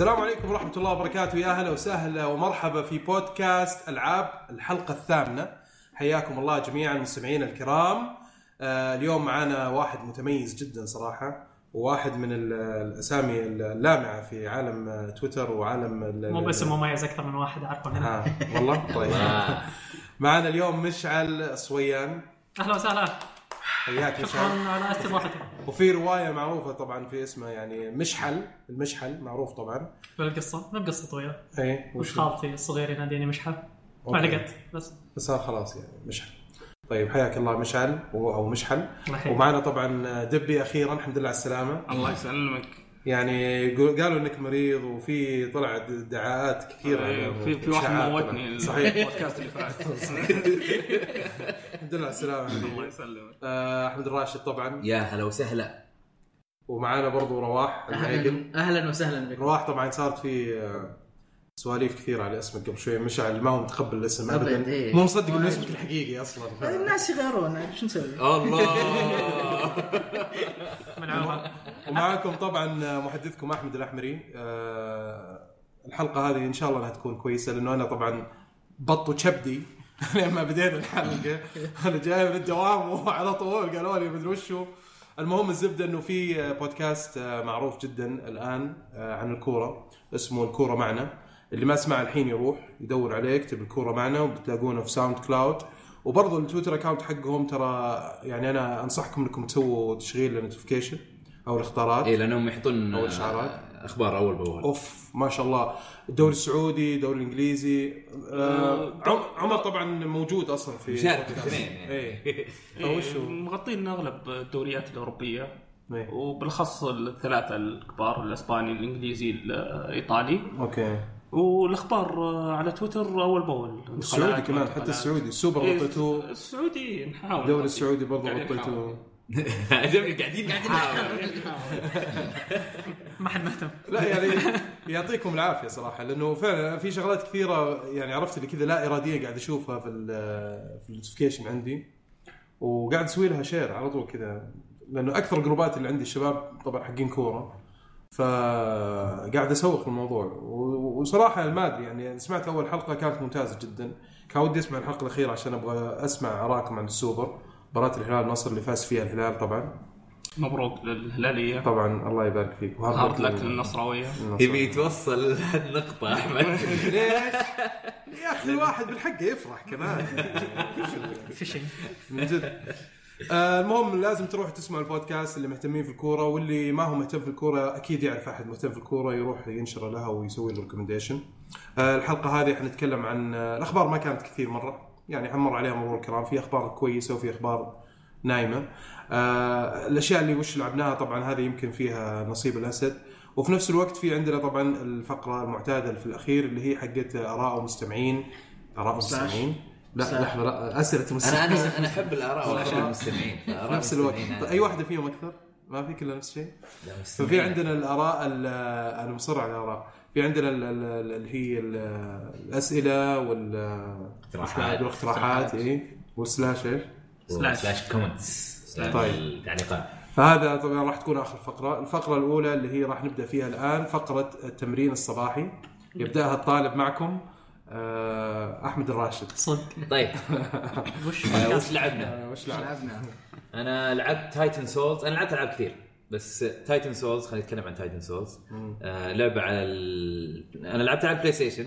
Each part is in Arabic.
السلام عليكم ورحمة الله وبركاته. يا أهلا وسهلا ومرحبا في بودكاست ألعاب الحلقة الثامنة. حياكم الله جميعا المستمعين الكرام. آه اليوم معنا واحد متميز جدا صراحة وواحد من ال- الأسامي اللامعة في عالم تويتر وعالم ال- مو باسم مميز أكثر من واحد هنا آه والله؟ طيب. معنا اليوم مشعل صويان. أهلا وسهلا. حياك شكرا مشعل على استضافتي وفي رواية معروفة طبعا في اسمها يعني مشحل المشحل معروف طبعا. بالقصة ما بقصه طويلة. إيه وش خالتي الصغير يناديني مشحل؟ أوكي. علقت بس. بس خلاص يعني مشحل. طيب حياك الله مشعل أو مشحل. ومعنا طبعا دبي أخيرا الحمد لله على السلامة. الله يسلمك. يعني قالوا إنك مريض وفي طلع د- دعاءات كثيرة إيه، في في واحد موتني طلعت. صحيح. البودكاست اللي فات. الحمد لله على السلامه الله. يسلمك. آه، أحمد الراشد طبعا. يا هلا وسهلا. ومعانا برضو رواح أهلا أهلا وسهلا بك. رواح طبعا صارت في آه، سواليف كثيرة على اسمك قبل شوي مشعل ما هو متقبل الاسم ابدا إيه. مو مصدق إنه اسمك الحقيقي أصلا. الناس يغيرون شو نسوي؟ الله. ومعكم طبعا محدثكم أحمد الأحمري. آه، الحلقة هذه إن شاء الله انها تكون كويسة لأنه أنا طبعا بط وشبدي. لما بدينا الحلقة أنا جاي من الدوام وعلى طول قالوا لي مدري وشو. المهم الزبدة إنه في بودكاست آه، معروف جدا الآن آه، عن الكورة. اسمه الكورة معنا. اللي ما سمع الحين يروح يدور عليه يكتب الكورة معنا وبتلاقونه في SoundCloud وبرضه التويتر account حقهم ترى يعني أنا أنصحكم إنكم تسووا تشغيل ال notification أو الإخطارات اي لأنهم يحطون أول إشعارات. آه، أخبار أول بأول. أوف ما شاء الله. الدوري السعودي الدوري الإنجليزي. آه عم- عمر طبعا موجود أصلا في مشارك إيه، فوشو؟ مغطين أغلب الدوريات الأوروبية. إيه. وبالأخص الثلاثة الكبار الإسباني الإنجليزي الإيطالي. أوكي. والأخبار على تويتر أول بأول. السعودي كمان حتى السعودي. السوبر غطيتوه إيه، السعودي نحاول. الدوري السعودي برضه قاعدين غطيتوه عجبني قاعدين نحاول. ما حد مهتم. لا يعني يعطيكم العافية صراحة لأنه فعلا في شغلات كثيرة يعني عرفت اللي كذا لا إرادية قاعد أشوفها في ال في ال notification عندي وقاعد أسوي لها share على طول كذا لأنه أكثر الجروبات اللي عندي الشباب طبعا حقين كورة. فقاعد أسوق في الموضوع. وصراحة ما أدري يعني سمعت أول حلقة كانت ممتازة جدا. كان ودي أسمع الحلقة الأخيرة عشان أبغى أسمع ارائكم عن السوبر. مباراة الهلال النصر اللي فاز فيها الهلال طبعا. مبروك للهلاليه طبعا الله يبارك فيك. و hard hard luck. للنصراوية. يبي يتوصل لحد أحمد. ليش؟ يا أخي الواحد بالحق يفرح كمان. فيشنج. من جد. المهم لازم تروح تسمع البودكاست اللي مهتمين في الكورة واللي ما هو مهتم في الكورة أكيد يعرف أحد مهتم في الكورة يروح ينشر لها ويسوي له recommendation آه الحلقة هذه حنتكلم عن آه الأخبار ما كانت كثير مرة. يعني حنمر عليها مرور الكرام في أخبار كويسة وفي أخبار نايمة. آه الأشياء اللي وش لعبناها طبعا هذه يمكن فيها نصيب الأسد. وفي نفس الوقت في عندنا طبعا الفقرة المعتادة في الأخير اللي هي حقت آراء مستمعين آراء. مستمعين. لا. لحظة لا أسئلة أنا مستمعين أنا أنا أحب الآراء وأحب المستمعين فآراء نفس الوقت. المستمعين. طيب أي واحدة فيهم أكثر؟ ما في كلها نفس الشيء ففي. عندنا الآراء ال- أنا مصر على الآراء. في عندنا ال- ال- ال- اللي هي ال- الأسئلة وال اقتراحات. والاقتراحات اي وال slash إيش؟ slash. comments. طيب. التعليقات فهذا طبعا راح تكون آخر فقرة. الفقرة الأولى اللي هي راح نبدأ فيها الآن فقرة التمرين الصباحي. يبدأها الطالب معكم. أحمد الراشد. صدق. طيب. وش آه، بودكاست؟ وش لعبنا؟ وش لعب؟ لعبنا؟ أنا لعبت Titan Souls أنا لعبت ألعاب كثير بس Titan Souls خلينا نتكلم عن Titan Souls آه لعبة على ال... أنا لعبتها على ال PlayStation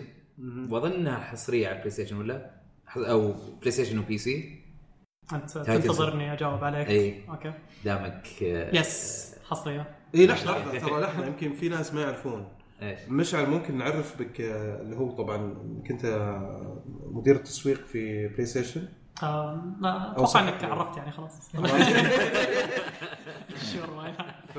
وأظنها حصرية على ال PlayStation ولا أو PlayStation و PC انت تنتظرني أجاوب عليك. إي. أوكي. دامك آه، yes حصرية. إي لحظة لحظة. ترى لحظة يمكن في ناس ما يعرفون. إيش. مشعل ممكن نعرف بك آه، اللي هو طبعا كنت مدير التسويق في PlayStation آه، لا. أتوقع إنك عرفت يعني خلاص. sure. ف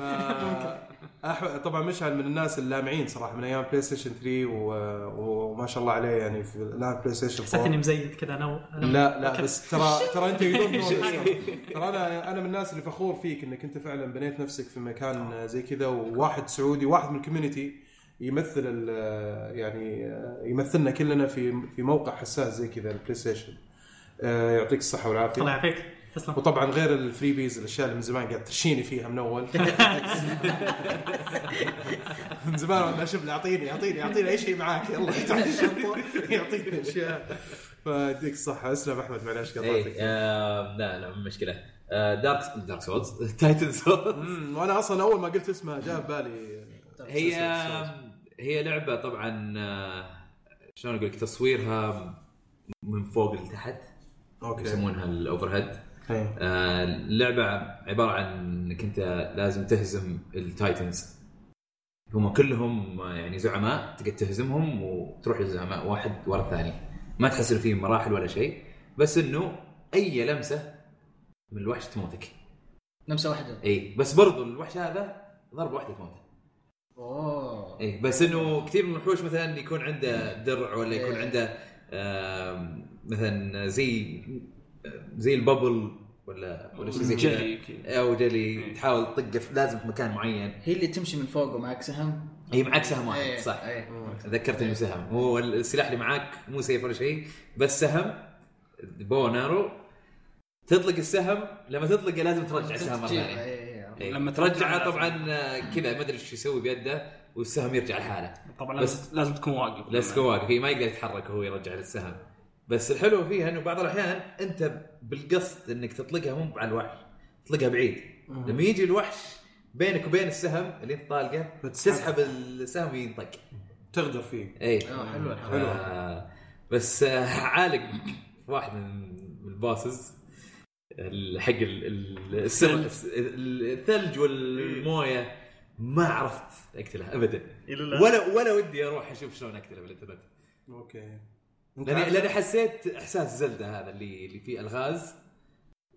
أح- طبعا مشعل من الناس اللامعين صراحة من أيام PlayStation 3 و... وما شاء الله عليه يعني في الآن PlayStation حسيت إني 4 مزيد كذا أنا أنا- لا لا بس ترى ترى أنت. ترى أنا أنا من الناس اللي فخور فيك إنك أنت فعلا بنيت نفسك في مكان زي كذا وواحد سعودي واحد من ال community يمثل ال- يعني يمثلنا كلنا في في موقع حساس زي كذا ال PlayStation آه، يعطيك الصحة والعافية. الله يعافيك. تسلم. وطبعا غير ال freebies الأشياء اللي من زمان قاعد ترشيني فيها من أول. من زمان وأنا أشوف اعطيني اعطيني اعطيني أي شيء معاك يلا. الشنطه يعطيني اشياء فيديك الصحة. اسلم أحمد معلش قطعتك. آه لا لا مو مشكلة. آه Dark Dark Souls Titan Souls وأنا أصلا أول ما قلت اسمها جاء ببالي هي هي لعبة طبعا آه، شلون أقول لك تصويرها من فوق لتحت أوكي. يسمونها ال overhead. آه، اللعبة عبارة عن إنك أنت لازم تهزم ال Titans. هم كلهم آه، يعني زعماء تقدر تهزمهم وتروح للزعماء واحد ورا الثاني. ما تحصل فيه مراحل ولا شيء بس إنه أي لمسة من الوحش تموتك. لمسة واحدة. إي بس برضو الوحش هذا ضربه واحدة تموته أوه. اي بس إنه كثير من الوحوش مثلا يكون عنده درع ولا يكون إيه. عنده آم، مثلا زي زي الببل ولا ولا شيء زي كذا. جلي كذا. أو جلي. تحاول تطقه لازم في مكان معين. هي اللي تمشي من فوق ومعك سهم؟ هي معك سهم واحد إيه، صح. إيه. ذكرتني بسهم هو السلاح اللي معاك مو سيف ولا شيء بس سهم بو نارو. تطلق السهم لما تطلقه لازم ترجع السهم مرة ثانية. إيه،. لما ترجعه طبعا كذا ما أدري إيش يسوي بيده والسهم يرجع لحاله. طبعا بس- لازم لازم تكون واقف. لسه واقف. هي ما يقدر يتحرك وهو يرجع للسهم. بس الحلو فيها إنه بعض الأحيان أنت بالقصد إنك تطلقها مو على الوحش تطلقها بعيد. لما يجي الوحش بينك وبين السهم اللي أنت طالقه. تسحب السهم وينطق. تغدر فيه. اي آه، حلوة. آه، بس آه، عالق واحد من الباسز. ال- حق الثلج. والمويه ما عرفت اقتله ابدا. ولا ولا ودي أروح أشوف شلون اقتله بالإنترنت. أوكي. لاني لأني حسيت إحساس Zelda هذا اللي اللي فيه ألغاز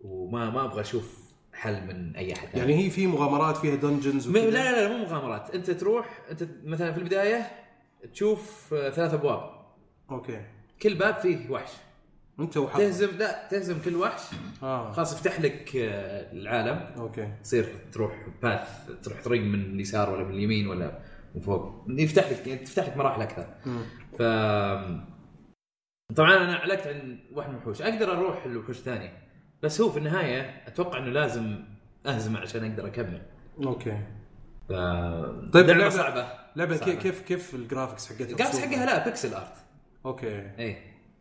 وما ما أبغى أشوف حل من أي أحد. يعني هي في مغامرات فيها dungeons لا لا لا مو مغامرات. أنت تروح أنت مثلا في البداية تشوف آه، ثلاث أبواب. أوكي. كل باب فيه وحش. انت وحظك. تهزم لا تهزم كل وحش. آه. خلاص يفتح لك آه، العالم. أوكي. تصير تروح path تروح طريق من اليسار ولا من اليمين ولا من فوق. يفتح لك تفتح لك مراحل أكثر. مم. ف طبعا أنا علقت عن واحد من الوحوش أقدر أروح لوحوش ثانية بس هو في النهاية أتوقع إنه لازم اهزمه عشان أقدر أكمل. أوكي. ف... طيب لعبة صعبة. لعبة صعبة. كيف كيف ال graphics حقتها؟ ال graphics؟ حقها لا pixel art أوكي. اي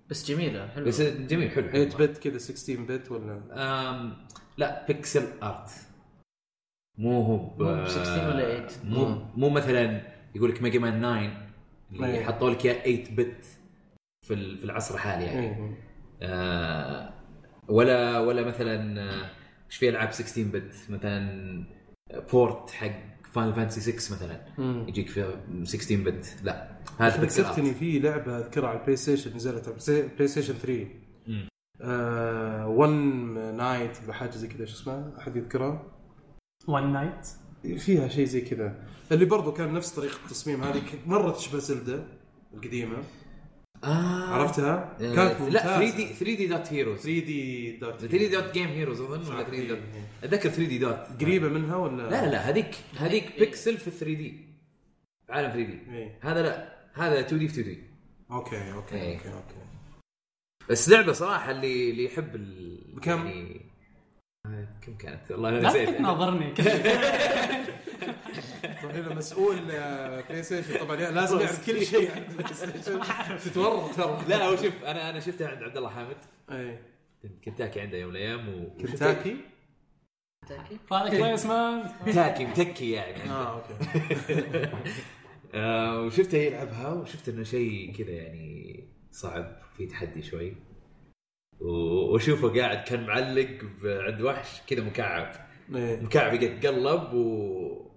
بس جميلة حلوة. بس جميل حلو 8 bit كذا 16 bit ولا؟ أم لا pixel art مو هو مو 16 ولا 8. مو مو مثلا يقول لك Mega Man 9 اللي أيه. حطوا لك إياه 8 bit في ال- في العصر الحالي يعني. إيه. آه ولا ولا مثلا آه، إيش في ألعاب 16 bit مثلا port حق Final Fantasy 6 مثلا مم. يجيك في 16 bit لا هذا بيكسل ذكرتني art في لعبة أذكرها على ال PlayStation نزلت على ال PlayStation 3 مم. آه One Knight ولا حاجة زي كذا شو اسمها؟ أحد يذكرها؟ one night فيها شيء زي كذا اللي برضو كان نفس طريقة التصميم هذه مره تشبه Zelda القديمة آه عرفتها؟ آه، كانت لا 3 ممتازة. دي 3 D Dot Heroes 3 D Dot 3 D Dot Game Heroes أظن ولا 3 D Dot أتذكر 3 D Dot قريبة منها ولا؟ لا لا هذيك هذيك بيكسل في 3 D عالم 3 D إيه. هذا لا هذا 2 D في 2 D okay okay إيه. okay okay بس لعبة صراحة اللي اللي يحب ال بكم؟ يعني كم كانت. والله أنا لا نسيت تناظرني طيب هنا مسؤول آه، بلاي ستيشن طبعا لازم يعرف كل شيء عن بلاي ستيشن تتورط ترى. لا هو شوف أنا أنا شفتها عند عبد الله حامد. أي. كنتاكي عنده يوم من الأيام و... كنتاكي؟ فارق بلايس مان كنتاكي متكي يعني. آه okay. آه وشفته يلعبها وشفت إنه شيء كذا يعني صعب في تحدي شوي. واشوفه قاعد كان معلق عند وحش كذا مكعب إيه. مكعب يتقلب و...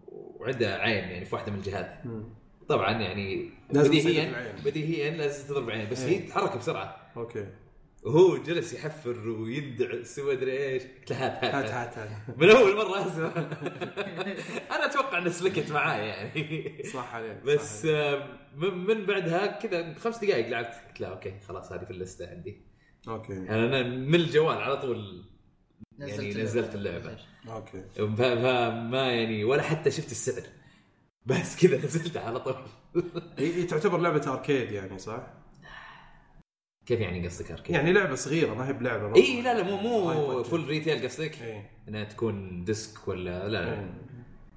وعنده عين يعني في واحدة من الجهات مم. طبعا يعني بديهيا. بديهيا لازم تضرب عين بس هي إيه. تتحرك بسرعة okay وهو جلس يحفر ويندعس وما أدري إيش قلت له هات هات, هات هات. من أول مرة أسمع أنا أتوقع إنه سلكت معاه يعني صح عليك بس صح عليك. آه، من, من بعدها كذا خمس دقائق لعبت قلت لا okay خلاص هذه في اللستة عندي okay أنا من الجوال على طول يعني اللعبة. نزلت اللعبة okay ف- فما يعني ولا حتى شفت السعر بس كذا نزلتها على طول هي تعتبر لعبة arcade يعني صح؟ كيف يعني قصدك arcade؟ يعني لعبة صغيرة ما هي بلعبة. إي لا لا مو مو. full retail قصدك؟ إيه. إنها تكون disc ولا لا لا إيه.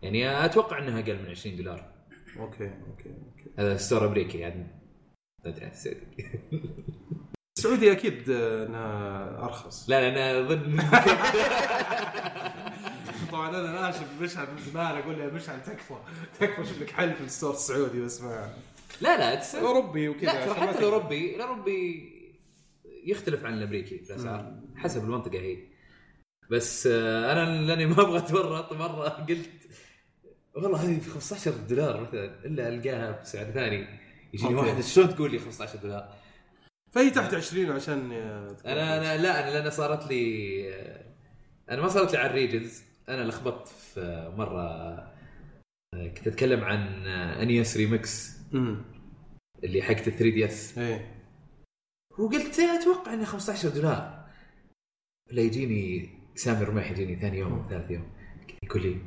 يعني أتوقع إنها أقل من 20 دولار okay okay okay هذا store أمريكي يعني لا أدري عن السعودي السعودي أكيد آه، انها أرخص لا لا أنا أظن طبعا أنا ناشف مشعل من زمان أقول له مشعل تكفى تكفى شوف لك حل في الستور السعودي بس ما لا لا تس... أوروبي وكذا لا ترى حتى. الأوروبي الأوروبي يختلف عن الأمريكي في الاسعار حسب المنطقة هي بس آه، أنا لأني ما أبغى أتورط مرة قلت والله هذه ب 15 دولار مثلا إلا ألقاها بسعر ثاني يجيني. واحد شلون تقول لي 15 دولار؟ فهي تحت 20 عشان آه، أنا أنا لا أنا لأن صارت لي آه، أنا ما صارت لي على ال regions أنا لخبطت في مرة آه، كنت أتكلم عن NES Remix امم اللي حقت 3 DS إيه. وقلت أتوقع إنه 15 دولار. لا يجيني سامي رميح يجيني ثاني يوم ثالث يوم. يقول لي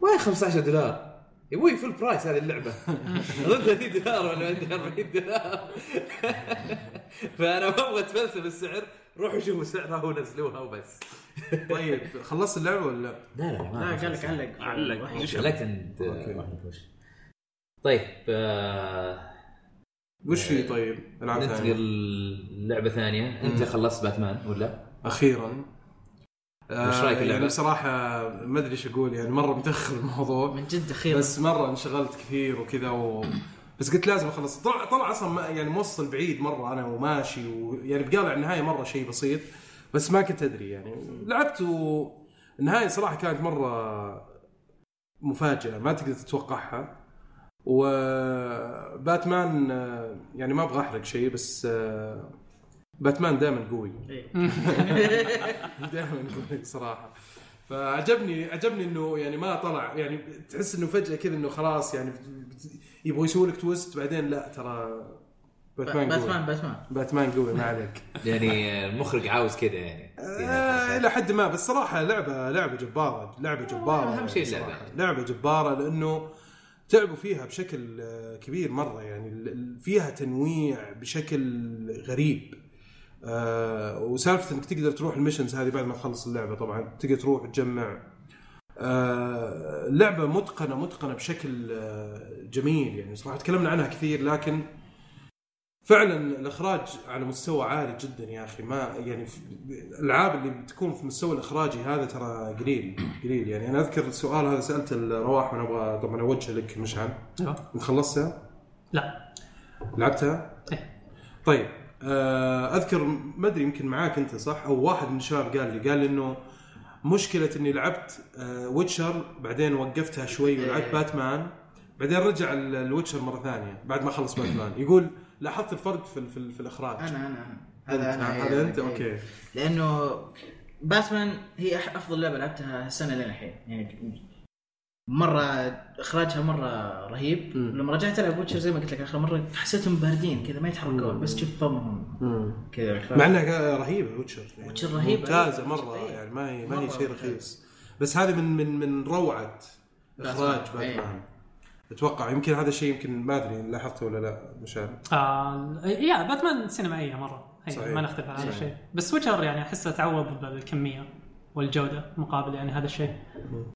وين 15 دولار؟ يا أبوي full price هذه اللعبة. اظن 30 دولار ولا عندي 40 دولار فأنا ما أبغى أتفلسف السعر روحوا شوفوا سعرها ونزلوها وبس. طيب خلصت اللعبة ولا لا؟ لا لا لا قال لك علق. علق. وش طيب آه وش في؟ طيب؟ ألعاب ننتقل ثانية. لعبه ثانية. أنت خلصت باتمان ولا؟ أخيرا. وش رأيك باللعبة؟ يعني بصراحة ما أدري إيش أقول يعني مرة متأخر الموضوع. من جد أخيرا. بس مرة انشغلت كثير وكذا و... بس قلت لازم أخلص. طلع طلع أصلا ما يعني موصل بعيد مرة أنا وماشي ويعني بقالع النهاية مرة شيء بسيط بس ما كنت أدري يعني. لعبت والنهايه صراحة كانت مرة مفاجأة ما تقدر تتوقعها. وباتمان يعني ما أبغى أحرق شيء بس باتمان دائما قوي. إيه. دائما قوي صراحة. فعجبني عجبني إنه يعني ما طلع يعني تحس إنه فجأة كذا إنه خلاص يعني يبغوا يسووا لك تويست بعدين لا ترى باتمان قوي. باتمان باتمان. باتمان قوي ما عليك. يعني المخرج عاوز كذا يعني. آه إلى حد ما بس صراحة لعبة لعبة جبارة لعبة جبارة أهم شيء يعني اللعبة. صراحة. لعبة جبارة لأنه تعبوا فيها بشكل آه، كبير مرة يعني فيها تنويع بشكل غريب. آه وسالفه انك تقدر تروح الميشنز هذه بعد ما تخلص اللعبة طبعا. تقدر تروح تجمع. آه لعبة متقنة متقنة بشكل آه جميل يعني صراحة. تكلمنا عنها كثير لكن فعلا الإخراج على مستوى عالي جدا يا أخي. ما يعني الألعاب اللي بتكون في مستوى الإخراجي هذا ترى قليل قليل يعني. أنا أذكر السؤال هذا سالته الرواح وأنا أبغى طبعا أوجه لك مشعل. أيوه. انت خلصتها؟ لا. لعبتها؟ إيه. طيب. أذكر ما أدري يمكن معاك أنت صح؟ أو واحد من الشباب قال لي قال لي إنه مشكلة إني لعبت Witcher بعدين وقفتها شوي ولعبت إيه. باتمان بعدين رجع ال- ال Witcher مرة ثانية بعد ما خلص باتمان يقول لاحظت الفرق في ال- في, ال- في الإخراج. أنا أنا أنا. أنت- هذا أنت؟ okay. لأنه باتمان هي أفضل لعبة لعبتها السنة لين الحين. يعني مرة إخراجها مرة رهيب مم. لما رجعت ألعب Witcher زي ما قلت لك آخر مرة حسيتهم باردين كذا ما يتحركون بس تشوف فمهم كذا مع انها رهيبه Witcher يعني Witcher رهيبة. ممتازة. مرة. يعني ما هي ما هي شيء. رخيص بس هذه من من من روعة إخراج باتمان. باتمان أتوقع يمكن هذا الشيء يمكن ما أدري لاحظته ولا لا مشان آه يا باتمان سينمائية مرة هي صحيح. ما نختلف على هذا. الشيء بس Witcher يعني أحسه تعوض بالكمية والجودة مقابل يعني هذا الشيء.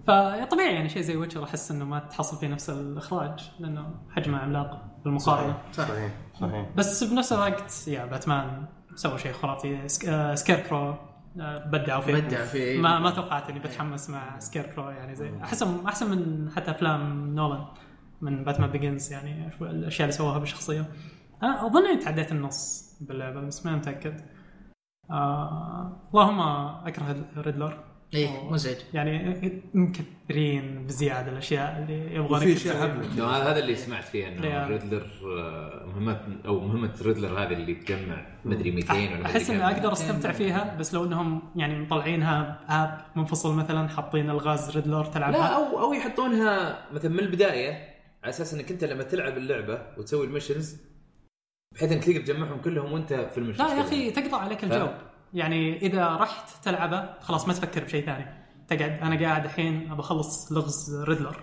فطبيعي يعني شيء زي Witcher أحس إنه ما تحصل فيه نفس الإخراج لأنه حجمه عملاق بالمقارنة. صح صحيح. صحيح بس بنفس الوقت يا باتمان سوى شيء خرافي. سك... آه Scarecrow آه بدعوا فيه. بدع فيه. ما ما توقعت إني بتحمس مع Scarecrow يعني زي احسن أحسن من حتى أفلام نولان من Batman Begins يعني شو الأشياء اللي سواها بالشخصيه أنا أظن إني تعديت النص باللعبة بس ما متأكد. آه اللهم أكره Riddler إيه مزعج يعني مكثرين بزيادة الأشياء اللي يبغون وفي أشياء إنه هذا اللي سمعت فيه انه؟ Riddler آه، مهمة أو مهمة ريدلر هذه اللي تجمع مدري 200 ولا أحس إني. أقدر أستمتع فيها بس لو إنهم يعني مطلعينها ب app منفصل مثلا حاطين الغاز Riddler تلعبها. لا أو أو يحطونها مثلا من البداية على أساس إنك أنت لما تلعب اللعبة وتسوي ال missions بحيث إنك تقدر تجمعهم كلهم وأنت في ال missions لا يا أخي تقطع عليك الجو. فاهم؟ يعني إذا رحت تلعبه خلاص ما تفكر بشيء ثاني. تقعد. أنا قاعد الحين ابى أخلص لغز Riddler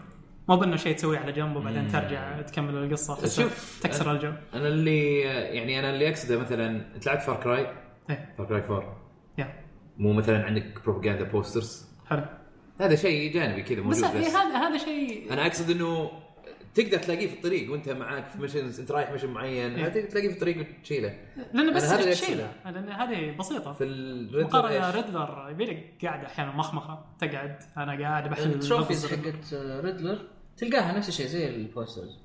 مو بانه شيء تسويه على جنب وبعدين ترجع تكمل القصة. شوف، تكسر الجو. أنا اللي يعني أنا اللي أقصده مثلا أنت لعبت Far Cry إيه. Far Cry 4 يا. مو مثلا عندك propaganda posters حلو. هذا شيء جانبي كذا موجود بس هذا هذا شيء أنا أقصد إنه تقدر تلاقيه في الطريق وانت معاك في missions انت رايح mission معين إيه. تقدر تلاقيه في الطريق وتشيله لأنه بس تشيله لأن هذه بسيطة. في الريد مقارنة Riddler يبي لك قاعدة أحيانا مخمخة. تقعد أنا قاعد بحل ال trophies. حقت Riddler تلقاها نفس الشيء زي ال posters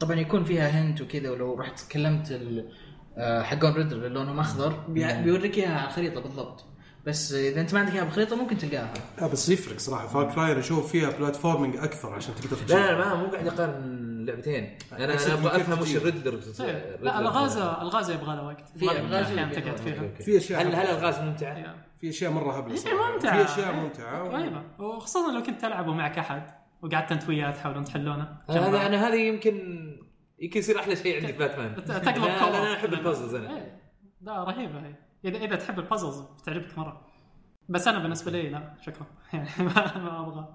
طبعا يكون فيها hint وكذا ولو رحت تكلمت ال- آه، حقون Riddler اللي لونهم أخضر بي- بيوريك إياها على الخريطة بالضبط. بس إذا أنت ما عندك إياها بالخريطة ممكن تلقاها. لا بس يفرق صراحة. Far Cry أنا أشوف فيها platforming أكثر عشان تقدر لا تجيب لا ما مو قاعد أقارن لعبتين. أنا أقصد أنا أبغى أفهم وش. ال Riddler إيه. لا الغاز الغاز يبغى له وقت. في يبغى تقعد فيها. في أشياء هل هل الغاز ممتعه؟ yeah. في أشياء مرة هبلة صراحة. ممتعة في أشياء ممتعة. رهيبه وخصوصا لو كنت تلعب ومعك احد وقعدت أنت وياه تحاولون تحلونه. هذا أنا هذه يمكن يمكن يصير أحلى شيء عندي في باتمان تقلب لا. لا أنا أحب ال puzzles أنا. إيه. لا رهيبة هي اذا إذا تحب ال puzzles بتعجبك مرة. بس أنا بالنسبة لي لا شكرا. يعني ما, ما أبغى.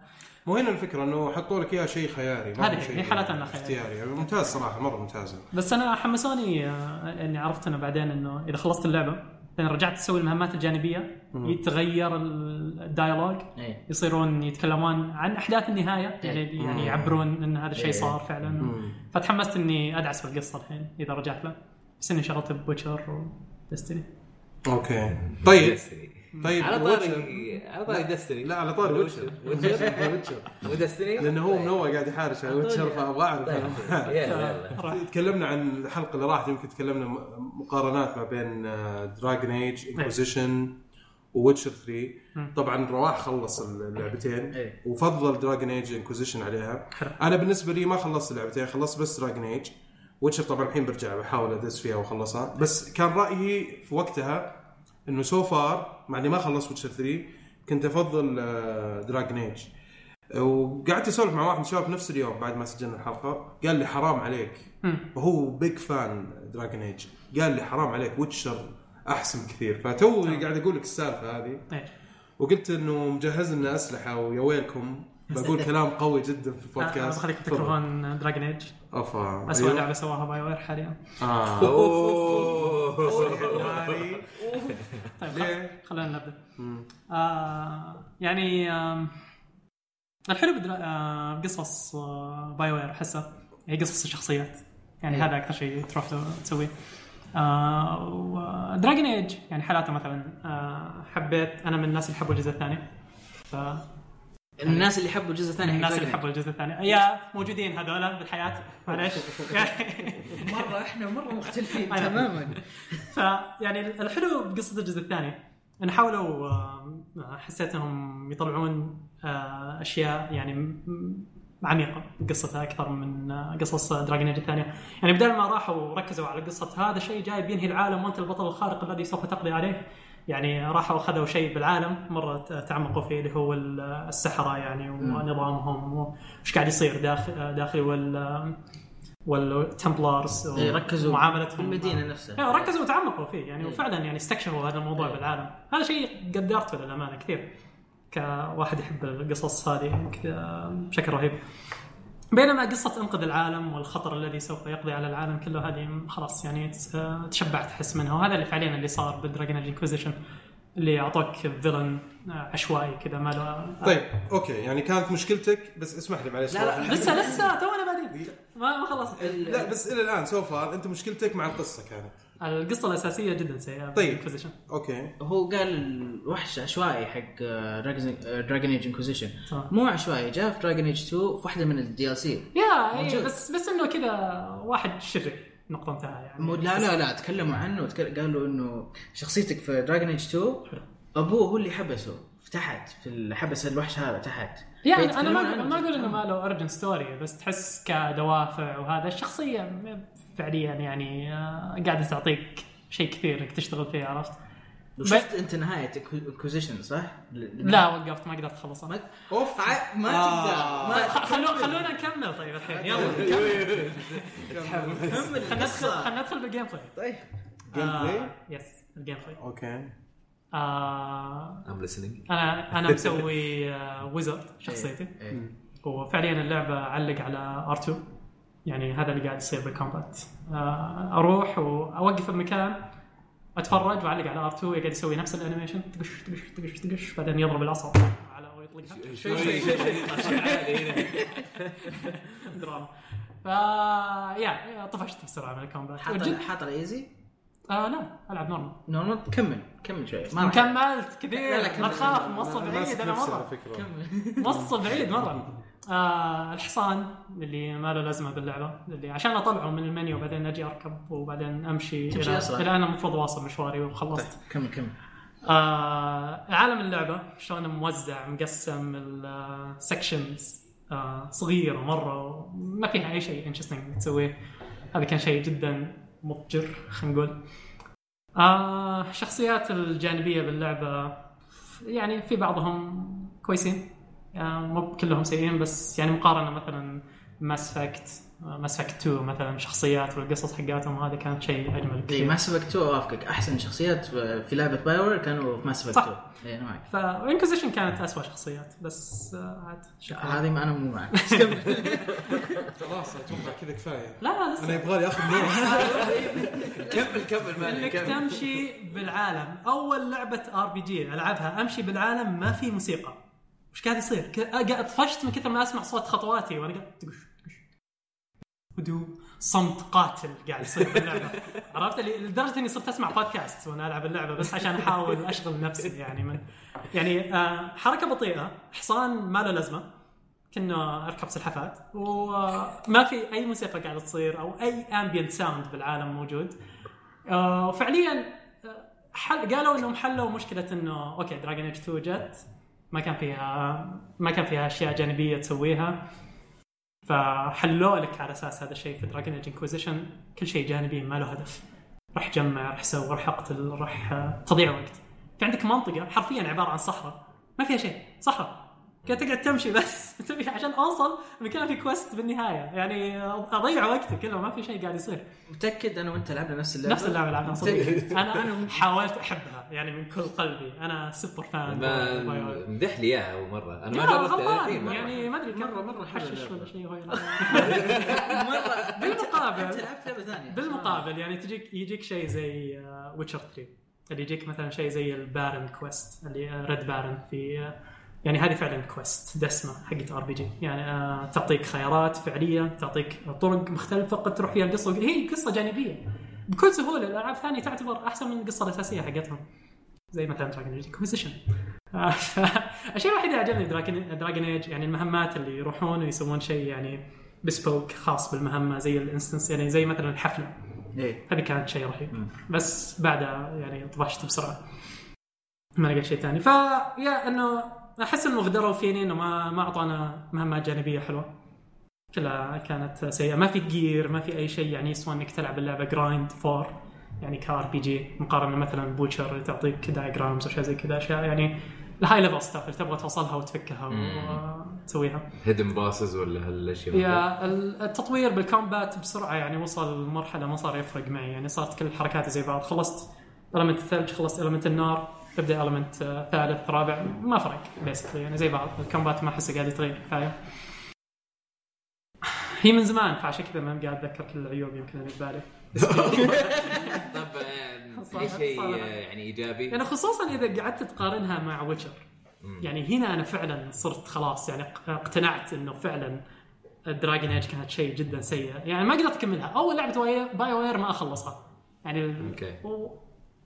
مو هنا الفكرة إنه حطوا لك إياها شيء خياري ما هذه هي- شيء هي حالة أنها خياري. اختياري. يعني ممتاز صراحة مرة ممتازة. بس أنا حمسوني آه، إني عرفت انه بعدين إنه إذا خلصت اللعبة لأن رجعت تسوي المهمات الجانبية يتغير ال dialogue إيه. يصيرون يتكلمون عن أحداث النهاية يعني يعني يعبرون إن هذا الشيء إيه. صار فعلا. فتحمست إني أدعس في القصة الحين إذا رجعت له. بس إني شغلت Witcher و Destiny okay. طيب. Destiny. طيب على Witcher. طاري على طاري Destiny لا على طاري Witcher Witcher و Destiny لأنه هو من اول قاعد يحارش على Witcher فأبغى أعرف. طيب. تكلمنا عن الحلقة اللي راحت يمكن تكلمنا م- مقارنات ما بين Dragon Age Inquisition و Witcher 3 طبعا رواح خلص اللعبتين. إيه. وفضل Dragon Age Inquisition عليها. أنا بالنسبة لي ما خلصت اللعبتين خلصت بس Dragon Age Witcher طبعا الحين برجع بحاول ادعس فيها وأخلصها. بس كان رأيي في وقتها إنه so far مع إني ما خلصت Witcher 3 كنت أفضل Dragon Age وقعدت أسولف مع واحد من الشباب نفس اليوم بعد ما سجلنا الحلقة. قال لي حرام عليك. وهو big fan Dragon Age قال لي حرام عليك. Witcher أحسن كثير. فتو قاعد أقول لك السالفة هذه. إيه. وقلت إنه مجهز لنا أسلحة ويا ويلكم. بقول كلام قوي جدا في البودكاست بخليك تفضل. تكرهون Dragon Age افا اسوء أيوه. لعبة سواها BioWare حاليا. آه. أوه. طيب خلينا نبدأ. آه يعني الحلو آه، بقصص آه، BioWare أحسه. هي قصص الشخصيات. يعني هذا أكثر شيء تروح تسويه. آه و Dragon Age يعني حالاته مثلا آه حبيت أنا من الناس اللي حبوا الجزء الثاني. ف الناس اللي يحبوا الجزء الثاني حق الناس اللي حبوا الجزء الثاني. يا موجودين هذولا بالحياة. معليش. مرة إحنا مرة مختلفين. تماما. فيعني الحلو بقصة الجزء الثاني إن حاولوا حسيت انهم يطلعون آه، أشياء يعني عميقة. بقصتها أكثر من آه، قصص Dragon Age الثانية، يعني بدل ما راحوا وركزوا على قصة هذا شيء جاي بينهي العالم وانت البطل الخارق الذي سوف تقضي عليه يعني راحوا أخذوا شيء بالعالم مرة تعمقوا فيه اللي هو ال- السحرة يعني ونظامهم وايش قاعد يصير داخل داخلي وال والتمبلارز إيه، ركزوا معاملتهم في المدينة نفسها. أيوه ركزوا وتعمقوا فيه يعني وفعلا يعني استكشفوا هذا الموضوع إيه. بالعالم. هذا شيء قدرته للأمانة كثير كواحد يحب القصص هذه كذا بشكل رهيب. بينما قصة انقذ العالم والخطر الذي سوف يقضي على العالم كله هذه خلاص يعني تس- تشبعت تحس منها. وهذا اللي فعليا اللي صار ب Dragon Age Inquisition اللي أعطوك villain عشوائي كذا ما له طيب okay يعني كانت مشكلتك بس اسمح لي معلش لا، لا،. لسه لسه تونا بادين ما ما خلصت. لا بس إلى الآن so far أنت مشكلتك مع القصة كانت. القصة الأساسية جدا سيئة طيب. Inquisition. okay هو قال الوحش عشوائي حق Dragon Age Inquisition صح. مو عشوائي جاء في Dragon Age 2 في واحدة من ال DLC yeah إيه. بس بس إنه كذا واحد شرير نقطة انتهى يعني لا لا لا تكلموا عنه قالوا إنه شخصيتك في Dragon Age 2 أبوه هو اللي حبسه في تحت في حبس الوحش هذا تحت. يعني أنا ما ما أقول إنه ما له origin story بس تحس كدوافع وهذا الشخصية م- فعليا يعني آه، قاعدة تعطيك شيء كثير إنك تشتغل فيه عرفت؟ وشفت أنت نهاية Inquisition صح؟ لا وقفت ما قدرت أخلصها. ما أوف. ما آه. تقدر. خلو خلونا نكمل طيب الحين. يلا كمل. خلينا ندخل خلينا ندخل بال gameplay طيب. game آه، play yes ال gameplay okay. آه I'm listening. أنا أنا مسوي wizard شخصيتي. إيه. وفعليا اللعبة علق على R2 يعني هذا اللي قاعد يصير بال combat آه، أروح وأوقف بمكان أتفرج وأعلق على R2 قاعد يسوي نفس ال animation. تقش تقش تقش تقش بعدين يضرب العصا على ويطلقها شوي شوي شوي. دراما. ف yeah طفشت بسرعة من ال combat حاط. حاط ال easy آه لا ألعب normal normal كمل كمل شوي. ما كملت كثير. كمل. تخاف أنا بعيد أنا مره كمل. بعيد مرة. آه الحصان اللي ما له لازمة باللعبة اللي عشان أطلعه من المنيو وبعدين أجي أركب وبعدين أمشي تمشي إلى أسرع. إلى أنا المفروض واصل مشواري وخلصت. كمل كمل. آه عالم اللعبة شلون موزع مقسم ال sections آه صغيرة مرة ما فيها أي شيء interesting تسويه. هذا كان شيء جدا مضجر خلينا نقول. آه الشخصيات الجانبية باللعبة يعني في بعضهم كويسين. آه مو كلهم سيئين بس يعني مقارنة مثلا Mass Effect Mass Effect 2 مثلا شخصيات والقصص حقاتهم هذه كانت شيء أجمل إي كثير Mass Effect 2 أوافقك. أحسن شخصيات في لعبة BioWare كانوا في Mass Effect صح. 2 إي أنا معك. ف Inquisition كانت اسوء شخصيات بس آه، عاد شكرا. هذه ما أنا مو معك. خلاص أتوقع كذا كفاية. لا لا أنا لسه. يبغى لي اخذ نور كمل كمل مالي إنك تمشي بالعالم. أول لعبة RPG ألعبها أمشي بالعالم ما في موسيقى. وش قاعد يصير؟ طفشت من كثر ما أسمع صوت خطواتي وأنا قاعد هدوء صمت قاتل قاعد يصير باللعبة. عرفت؟ لدرجة إني صرت أسمع بودكاست وأنا ألعب اللعبة بس عشان أحاول أشغل نفسي يعني من يعني آه حركة بطيئة حصان ما له لازمة كنا أركب سلحفاة وما في أي موسيقى قاعدة تصير أو أي ambient sound بالعالم موجود. آه، وفعليا آه، حل قالوا إنهم حلوا مشكلة إنه أوكي Dragon Age 2 جت ما كان فيها ما كان فيها أشياء جانبية تسويها. فحلوا لك على أساس هذا الشيء في Dragon Age Inquisition كل شيء جانبي ما له هدف. راح جمع راح سوي راح أقتل راح آه، تضيع وقت. في عندك منطقة حرفيا عبارة عن صحراء. ما فيها شيء صحراء. قاعد تقعد تمشي بس. تبي عشان أوصل مكان في كويست بالنهاية. يعني أضيع وقتي كله ما في شيء قاعد يصير. متأكد أنا وأنت لعبنا نفس اللعبة؟ نفس اللعبة لعبها صدق. أنا أنا حاولت أحبها يعني من كل قلبي. أنا سوبر فان. مدح لي إياها أول مرة. أنا ما جربتها. مرة. يعني ما أدري مرة حلوة حشش. ولا شيء. مرة. بالمقابل أنت لعبت لعبة ثانية. بالمقابل يعني تجيك يجيك شيء زي Witcher 3 اللي يجيك مثلا شيء زي ال Baron quest اللي Red Baron في آه، يعني هذه فعلا quest دسمة حقت RPG يعني آه، تعطيك خيارات فعلية تعطيك طرق مختلفة قد تروح فيها القصة. هي قصة جانبية. بكل سهولة الألعاب الثانية تعتبر أحسن من القصة الأساسية حقتهم. زي مثلا Dragon Age Inquisition الشيء الوحيد اللي عجبني Dragon Dragon Age يعني المهمات اللي يروحون ويسوون شيء يعني bespoke خاص بالمهمة زي ال instance يعني زي مثلا الحفلة. إيه. هذه كانت شيء رهيب. بس بعدها يعني طفشت بسرعة. ما لقيت شيء ثاني. فيا إنه أحس إنه غدروا فيني إنه ما ما أعطانا مهمات جانبية حلوة. كلها كانت سيئة. ما في gear ما في أي شيء. يعني يسوى إنك تلعب اللعبة grind for يعني ك RPG مقارنة مثلا ب Witcher اللي تعطيك diagrams وأشياء زي كذا. أشياء يعني ال high level stuff اللي تبغى توصلها وتفكها وتسويها hidden bosses ولا هالأشياء؟ yeah التطوير بال combat بسرعة. يعني وصل لمرحله ما صار يفرق معي. يعني صارت كل حركاتي زي بعض. خلصت element الثلج خلصت element النار تبدأ element ثالث رابع ما فرق basically يعني زي بعض. ال combat ما احسه قاعد يتغير كفايه هي من زمان فعشان كذا ما قاعد أتذكر كل العيوب يمكن اللي ببالي طب آه، صار- في شيء آه، يعني إيجابي؟ يعني خصوصا إذا قعدت تقارنها مع Witcher. يعني هنا أنا فعلا صرت خلاص يعني اقتنعت إنه فعلا Dragon Age كانت شيء جدا سيء. يعني ما قدرت أكملها. أول لعبة BioWare ما أخلصها. يعني okay. و...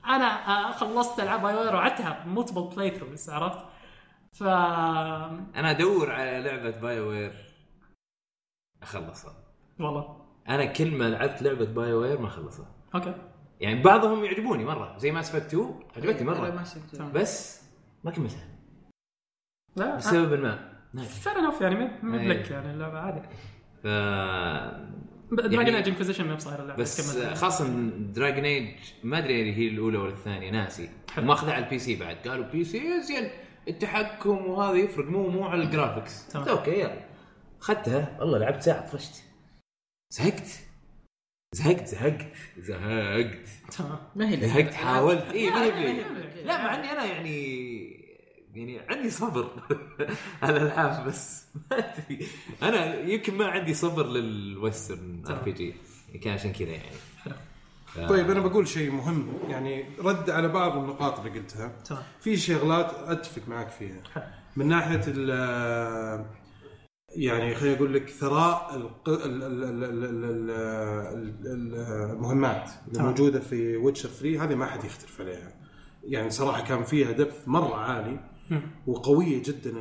أنا خلصت ألعاب BioWare وعدتها multiple playthroughs عرفت؟ ف أنا أدور على لعبة BioWare أخلصها. والله. أنا كل ما لعبت لعبة BioWare ما أخلصها. okay. يعني بعضهم يعجبوني مرة زي Mass Effect 2 عجبتني مرة. بس ما كملتها. لا بسبب ما. fair enough يعني مو إيه. بلك يعني اللعبة عادي. ف Dragon يعني- Age Inquisition ما بصاير اللعبة بس. خاصة Dragon Age ما أدري هي الأولى ولا الثانية ناسي. ماخذها على ال PC بعد. قالوا PC زين التحكم وهذا يفرق مو مو على ال graphics تمام. okay يلا. اخذتها والله لعبت ساعة طفشت. زهقت. زهقت زهقت. زهقت. تمام. ما هي زهقت حاولت. اي ما هي. لا مع إني أنا يعني يعني عندي صبر. على الألعاب بس. ما أدري. أنا يمكن ما عندي صبر لل Western RPG. يعني كان عشان كذا يعني. آه. طيب أنا بقول شيء مهم. يعني رد على بعض النقاط اللي قلتها. تمام. في شغلات أتفق معك فيها. من ناحية ال يعني خليني أقول لك ثراء المهمات الموجوده في Witcher 3 هذه ما حد يختلف عليها. يعني صراحة كان فيها depth مرة عالي. وقوية جدا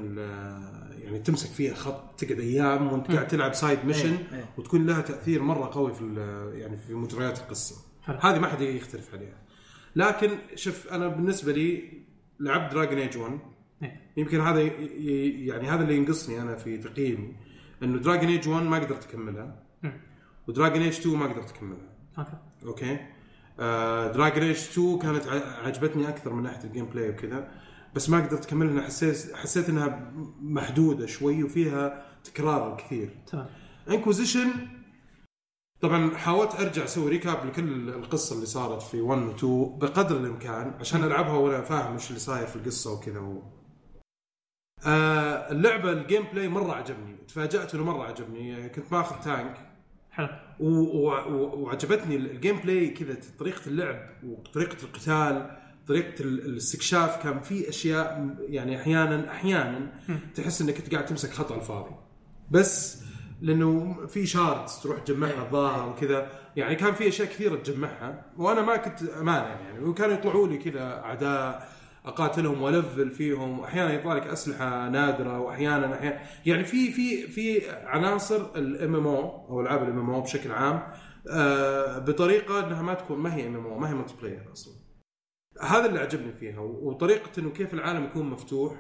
يعني تمسك فيها خط تقعد أيام وأنت قاعد تلعب side mission إيه،. وتكون لها تأثير مرة قوي في يعني في مجريات القصة. هذه ما حد يختلف عليها. لكن شوف أنا بالنسبة لي لعبت Dragon Age 1 إيه. يمكن هذا يعني هذا اللي ينقصني أنا في تقييمي إنه Dragon Age 1 ما قدرت أكملها. مم. و Dragon Age 2 ما قدرت أكملها. okay. okay? آه Dragon Age 2 كانت عجبتني أكثر من ناحية ال gameplay وكذا. بس ما قدرت اكملها لأن حسيت حسيت إنها محدودة شوي وفيها تكرار كثير. تمام. Inquisition طبعا حاولت أرجع أسوي recap لكل القصة اللي صارت في 1 و 2 بقدر الإمكان عشان ألعبها وأنا فاهم وش اللي صاير في القصة وكذا و... آه اللعبة ال gameplay مرة عجبني. تفاجأت إنه مرة عجبني. كنت ماخذ tank حلو. و- و- وعجبتني ال gameplay كذا طريقة اللعب وطريقة القتال. طريقة ال- الاستكشاف كان في أشياء يعني أحيانا أحيانا تحس إنك أنت قاعد تمسك خط على الفاضي. بس لأنه في shards تروح تجمعها الظاهر وكذا. يعني كان في أشياء كثيرة تجمعها. وأنا ما كنت أمانة يعني. وكانوا يطلعوا لي كذا أعداء أقاتلهم وأ level فيهم. واحيانا يطلع لك أسلحة نادرة. واحيانا أحيانا يعني في في في عناصر ال MMO أو ألعاب ال MMO بشكل عام آه بطريقة إنها ما تكون ما هي MM ما هي multiplayer أصلا. هذا اللي عجبني فيها وطريقة إنه كيف العالم يكون مفتوح.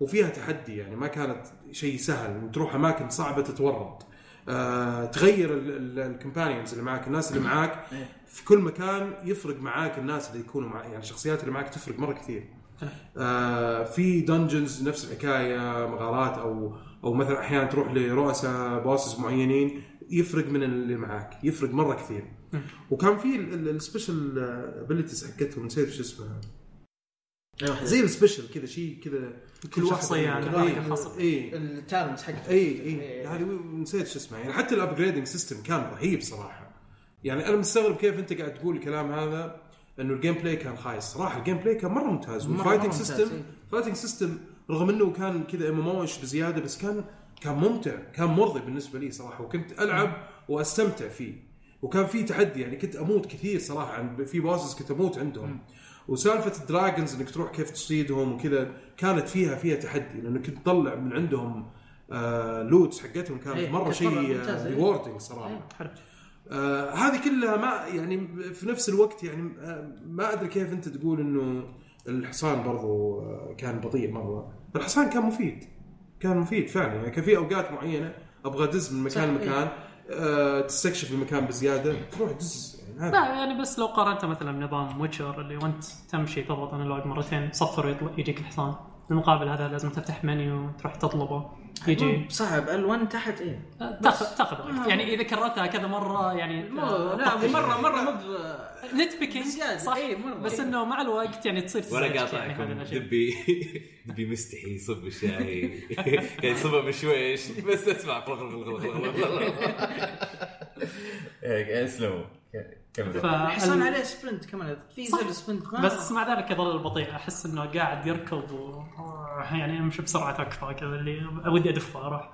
وفيها تحدي يعني ما كانت شيء سهل تروح أماكن صعبة تتورط آه تغير ال companions اللي معك الناس اللي معاك إيه. في كل مكان يفرق معاك الناس اللي يكونوا معك يعني الشخصيات اللي معاك تفرق مرة كثير آه في dungeons نفس الحكاية مغارات أو أو مثلا أحيانا تروح لرؤساء bosses معينين يفرق من اللي معاك يفرق مرة كثير. وكان في ال special abilities حقتهم نسيت شو اسمها. زي ال special كذا شيء كذا كل واحد يعني خاصة. إي. ال talent حقته. إي إي. هذه نسيت شو اسمها. يعني حتى ال upgrading system كان رهيب صراحة. يعني أنا مستغرب كيف أنت قاعد تقول الكلام هذا إنه ال gameplay كان خايس. صراحة ال gameplay كان مرة ممتاز. مرة- وال fighting system. fighting system رغم إنه كان كذا ام بزيادة بس كان كان ممتع كان مرضي بالنسبة لي صراحة وكنت ألعب وأستمتع فيه. وكان في تحدي يعني كنت أموت كثير صراحة عن في bosses كنت أموت عندهم. وسالفة ال dragons إنك تروح كيف تصيدهم وكذا كانت فيها فيها تحدي لانك كنت تطلع من عندهم آه loots حقتهم كانت إيه، مرة شيء مرة ممتازة، إيه. rewarding صراحة. إيه. حلو. آه هذه كلها ما يعني في نفس الوقت يعني آه ما أدري كيف أنت تقول إنه الحصان برضو آه كان بطيء مرة. الحصان كان مفيد. كان مفيد فعلا. يعني كان في أوقات معينة أبغى أدز من مكان. لمكان آه تستكشف المكان بزيادة تروح دز يعني لا يعني بس لو قارنته مثلا بنظام ويتشر اللي وانت تمشي تضغط analog مرتين صفر يجيك الحصان بالمقابل هذا لازم تفتح منيو تروح تطلبه. يجي صعب. ال1 تحت إيه؟ تاخذ تاخذ وقت. يعني إذا كررتها كذا مرة يعني لا مره مره مو ب- نت بيكينج صح. إيه، مرة. بس إنه مع الوقت يعني تصير وأنا يعني هذه قاطعكم الأشياء. دبي دبي مستحي يصب الشاي قاعد يصبه بشويش بس اسمع اسلموا ف عليه سبرنت كمان في. زر سبرنت بس مع ذلك يظل بطيء أحس إنه قاعد يركض و يعني يمشي بسرعة أكثر كذا اللي ودي أدفه أروح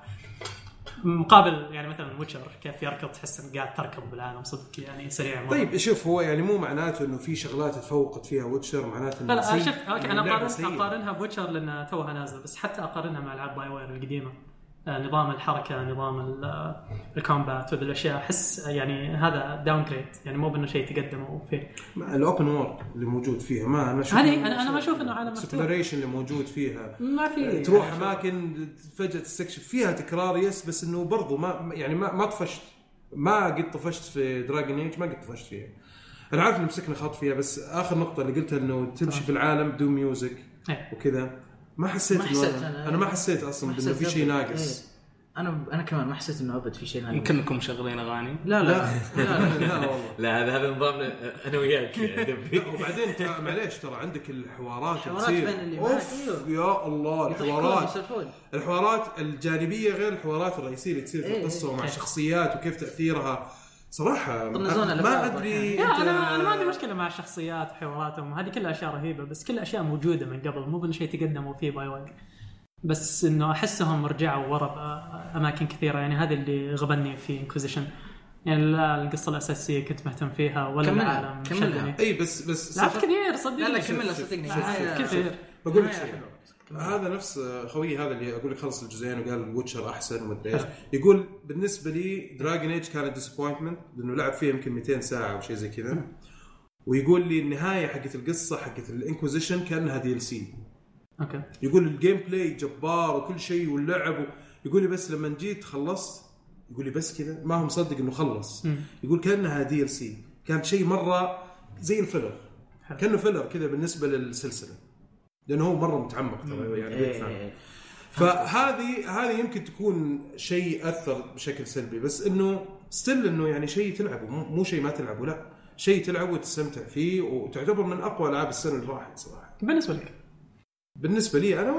مقابل يعني مثلا ويتشر كيف يركض تحس انك قاعد تركض بالعالم صدق يعني سريع مرة. طيب شوف هو يعني مو معناته إنه في شغلات تفوقت فيها ويتشر معناته لا إنه لا سيء. شفت أوكي أنا اقارن سيئة. أقارنها بويتشر لأن توها نازل بس حتى أقارنها مع ألعاب بايووير القديمة نظام الحركة نظام ال- آه، ال combat وذي الأشياء. أحس يعني هذا داون جريد يعني مو بأنه شيء تقدموا فيه. ال open world اللي موجود فيها ما أنا أشوف هذه أنا ما أشوف إنه عالم مفتوح. اللي موجود فيها. ما في. تروح أماكن فجاه تستكشف. فيها تكرار yes بس إنه برضو ما يعني ما ما طفشت. ما قد طفشت في دراجون ايج ما قد طفشت فيها. أنا عارف إنه مسكنا خط فيها بس آخر نقطة اللي قلتها إنه تمشي في العالم بدون music إيه. وكذا. ما حسيت ما حسيت أنا, أنا. أنا ما حسيت أصلا انه في شيء. ناقص أنا أنا كمان ما حسيت إنه أبد في شيء نادر. يمكن انكم مشغلين أغاني لا لا لا لا والله لا هذا هذا نظامنا أنا وياك وبعدين ترى معليش ترى عندك الحوارات الحوارات تصير. بين اللي معك، اوف أيوه. يا الله الحوارات الحوارات الجانبية غير الحوارات الرئيسية اللي تصير في إيه، القصة إيه. ومع الشخصيات وكيف تأثيرها صراحة ما الأفلام أدري لا أنا أنا ما عندي مشكلة مع الشخصيات وحواراتهم هذه كلها أشياء رهيبة بس كل أشياء موجودة من قبل مو بان شيء تقدموا فيه by the way بس إنه أحسهم رجعوا ورا باماكن كثيرة يعني هذا اللي غبني في انكوزيشن يعني لا القصة الأساسية كنت مهتم فيها ولا كملها، العالم كملها. إي بس بس لعبت صح- كثير صدقني لا لا كملها صدقني كثير. بقول لك شيء. حلوة. هذا نفس خويي هذا اللي أقول لك خلص الجزئين وقال ويتشر أحسن ومدري إيش. يقول بالنسبة لي دراجون ايج كانت disappointment لأنه لعب فيها يمكن 200 ساعة أو شيء زي كذا. ويقول لي النهاية حقت القصة حقت الإنكوزيشن كأنها DLC okay. يقول ال gameplay جبار وكل شيء واللعب و... يقول لي بس لما جيت خلصت يقول لي بس كذا ما هو مصدق إنه خلص. يقول كأنها DLC كانت شيء مرة زي ال filler. كأنه filler كذا بالنسبة للسلسلة. لأنه هو مرة متعمق ترى يعني بيفهم. إيه. فهذه هذه يمكن تكون شيء اثر بشكل سلبي بس إنه still إنه يعني شيء تلعبه مو مو شيء ما تلعبه لا شيء تلعبه وتستمتع فيه وتعتبر من أقوى ألعاب السنة اللي راحت صراحة بالنسبة لك بالنسبة لي أنا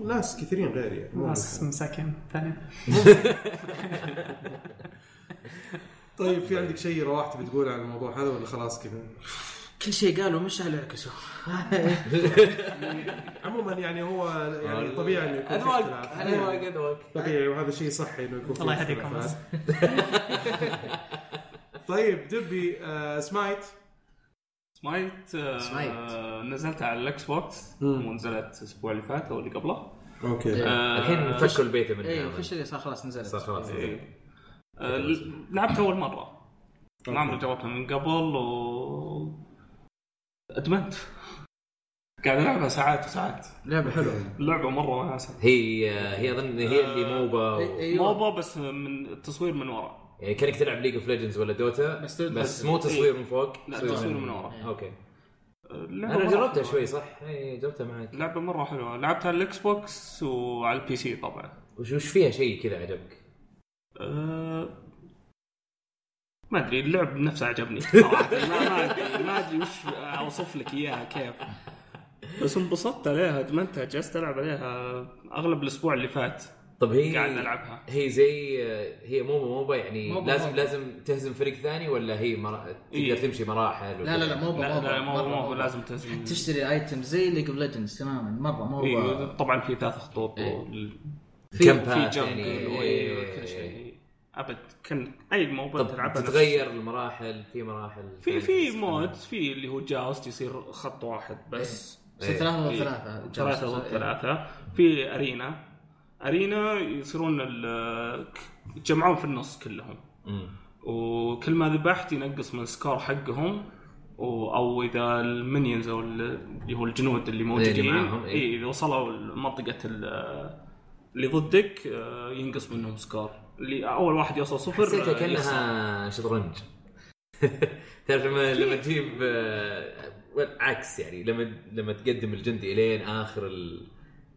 وناس كثيرين غيري يعني ناس. مساكين ثانية طيب في عندك شيء روحت بتقول عن الموضوع هذا ولا خلاص كذا؟ كل شيء قالوا مش على عكسوا عموما يعني هو يعني طبيعي إنه يكون في أذواق اختلاف. أذواق أذواق. طبيعي وهذا شيء صحي إنه يكون في الله يهديكم. طيب دبي آه سمايت. سمايت آه، سمايت. نزلت على الاكس بوكس. ونزلت الأسبوع اللي فات أو اللي قبله. okay. آه، الحين فكوا البيتا منها officially صار خلاص نزلت. صار خلاص. إيه. آه، لعبت أول مرة. ما عمري جربتها من قبل و ادمنت قاعد ألعبها ساعات وساعات. لعبة حلوة. اللعبة مرة وناسه هي هي أظن هي اللي MOBA و... أيوة. MOBA بس من التصوير من ورا. يعني كأنك تلعب ليج اوف ليجندز ولا دوتا بس بس, مو تصوير من فوق لا تصوير تصوير من ورا. okay. أنا جربتها حلوة. شوي صح؟ اي جربتها معك لعبة مرة حلوة. لعبتها على الإكس بوكس وعلى ال PC طبعا. وش وش فيها شيء كذا عجبك؟ أه... ما أدري اللعب نفسه عجبني. صراحة ما أدري ما أدري وش أوصف لك إياها كيف. بس انبسطت عليها أدمنتها جلست ألعب عليها أغلب الأسبوع اللي فات. طب هي قاعد ألعبها. هي زي هي MOBA MOBA يعني MOBA لازم MOBA. لازم تهزم فريق ثاني ولا هي مرا... تقدر إيه. تمشي مراحل لا لا لا MOBA لا MOBA لا مو مرة مو لازم تهزم. تشتري item زي ليج اوف ليجندز تماما مرة MOBA إيه طبعا في ثلاث خطوط إيه. وال- في في camps jungle يعني؟ وايوه كل شيء. أبد كان أي MOBA تلعبها تتغير المراحل في مراحل في في mode في اللي هو joust يصير خط واحد بس. إيه. ثلاثة ضد إيه. ثلاثة. ثلاثة ضد ثلاثة. في Arena. Arena يصيرون ال- يتجمعون في النص كلهم. مم. وكل ما ذبحت ينقص من ال score حقهم. و- أو إذا ال minions أو ال- اللي هو الجنود اللي موجودين. معاهم، إيه. اي إذا وصلوا لمنطقه ال- اللي ضدك آه، ينقص منهم score. اللي أول واحد يوصل صفر حسيتها آه،. كأنها شطرنج. تعرف لما لما تجيب آه، عكس يعني لما لما تقدم الجندي إلين آخر ال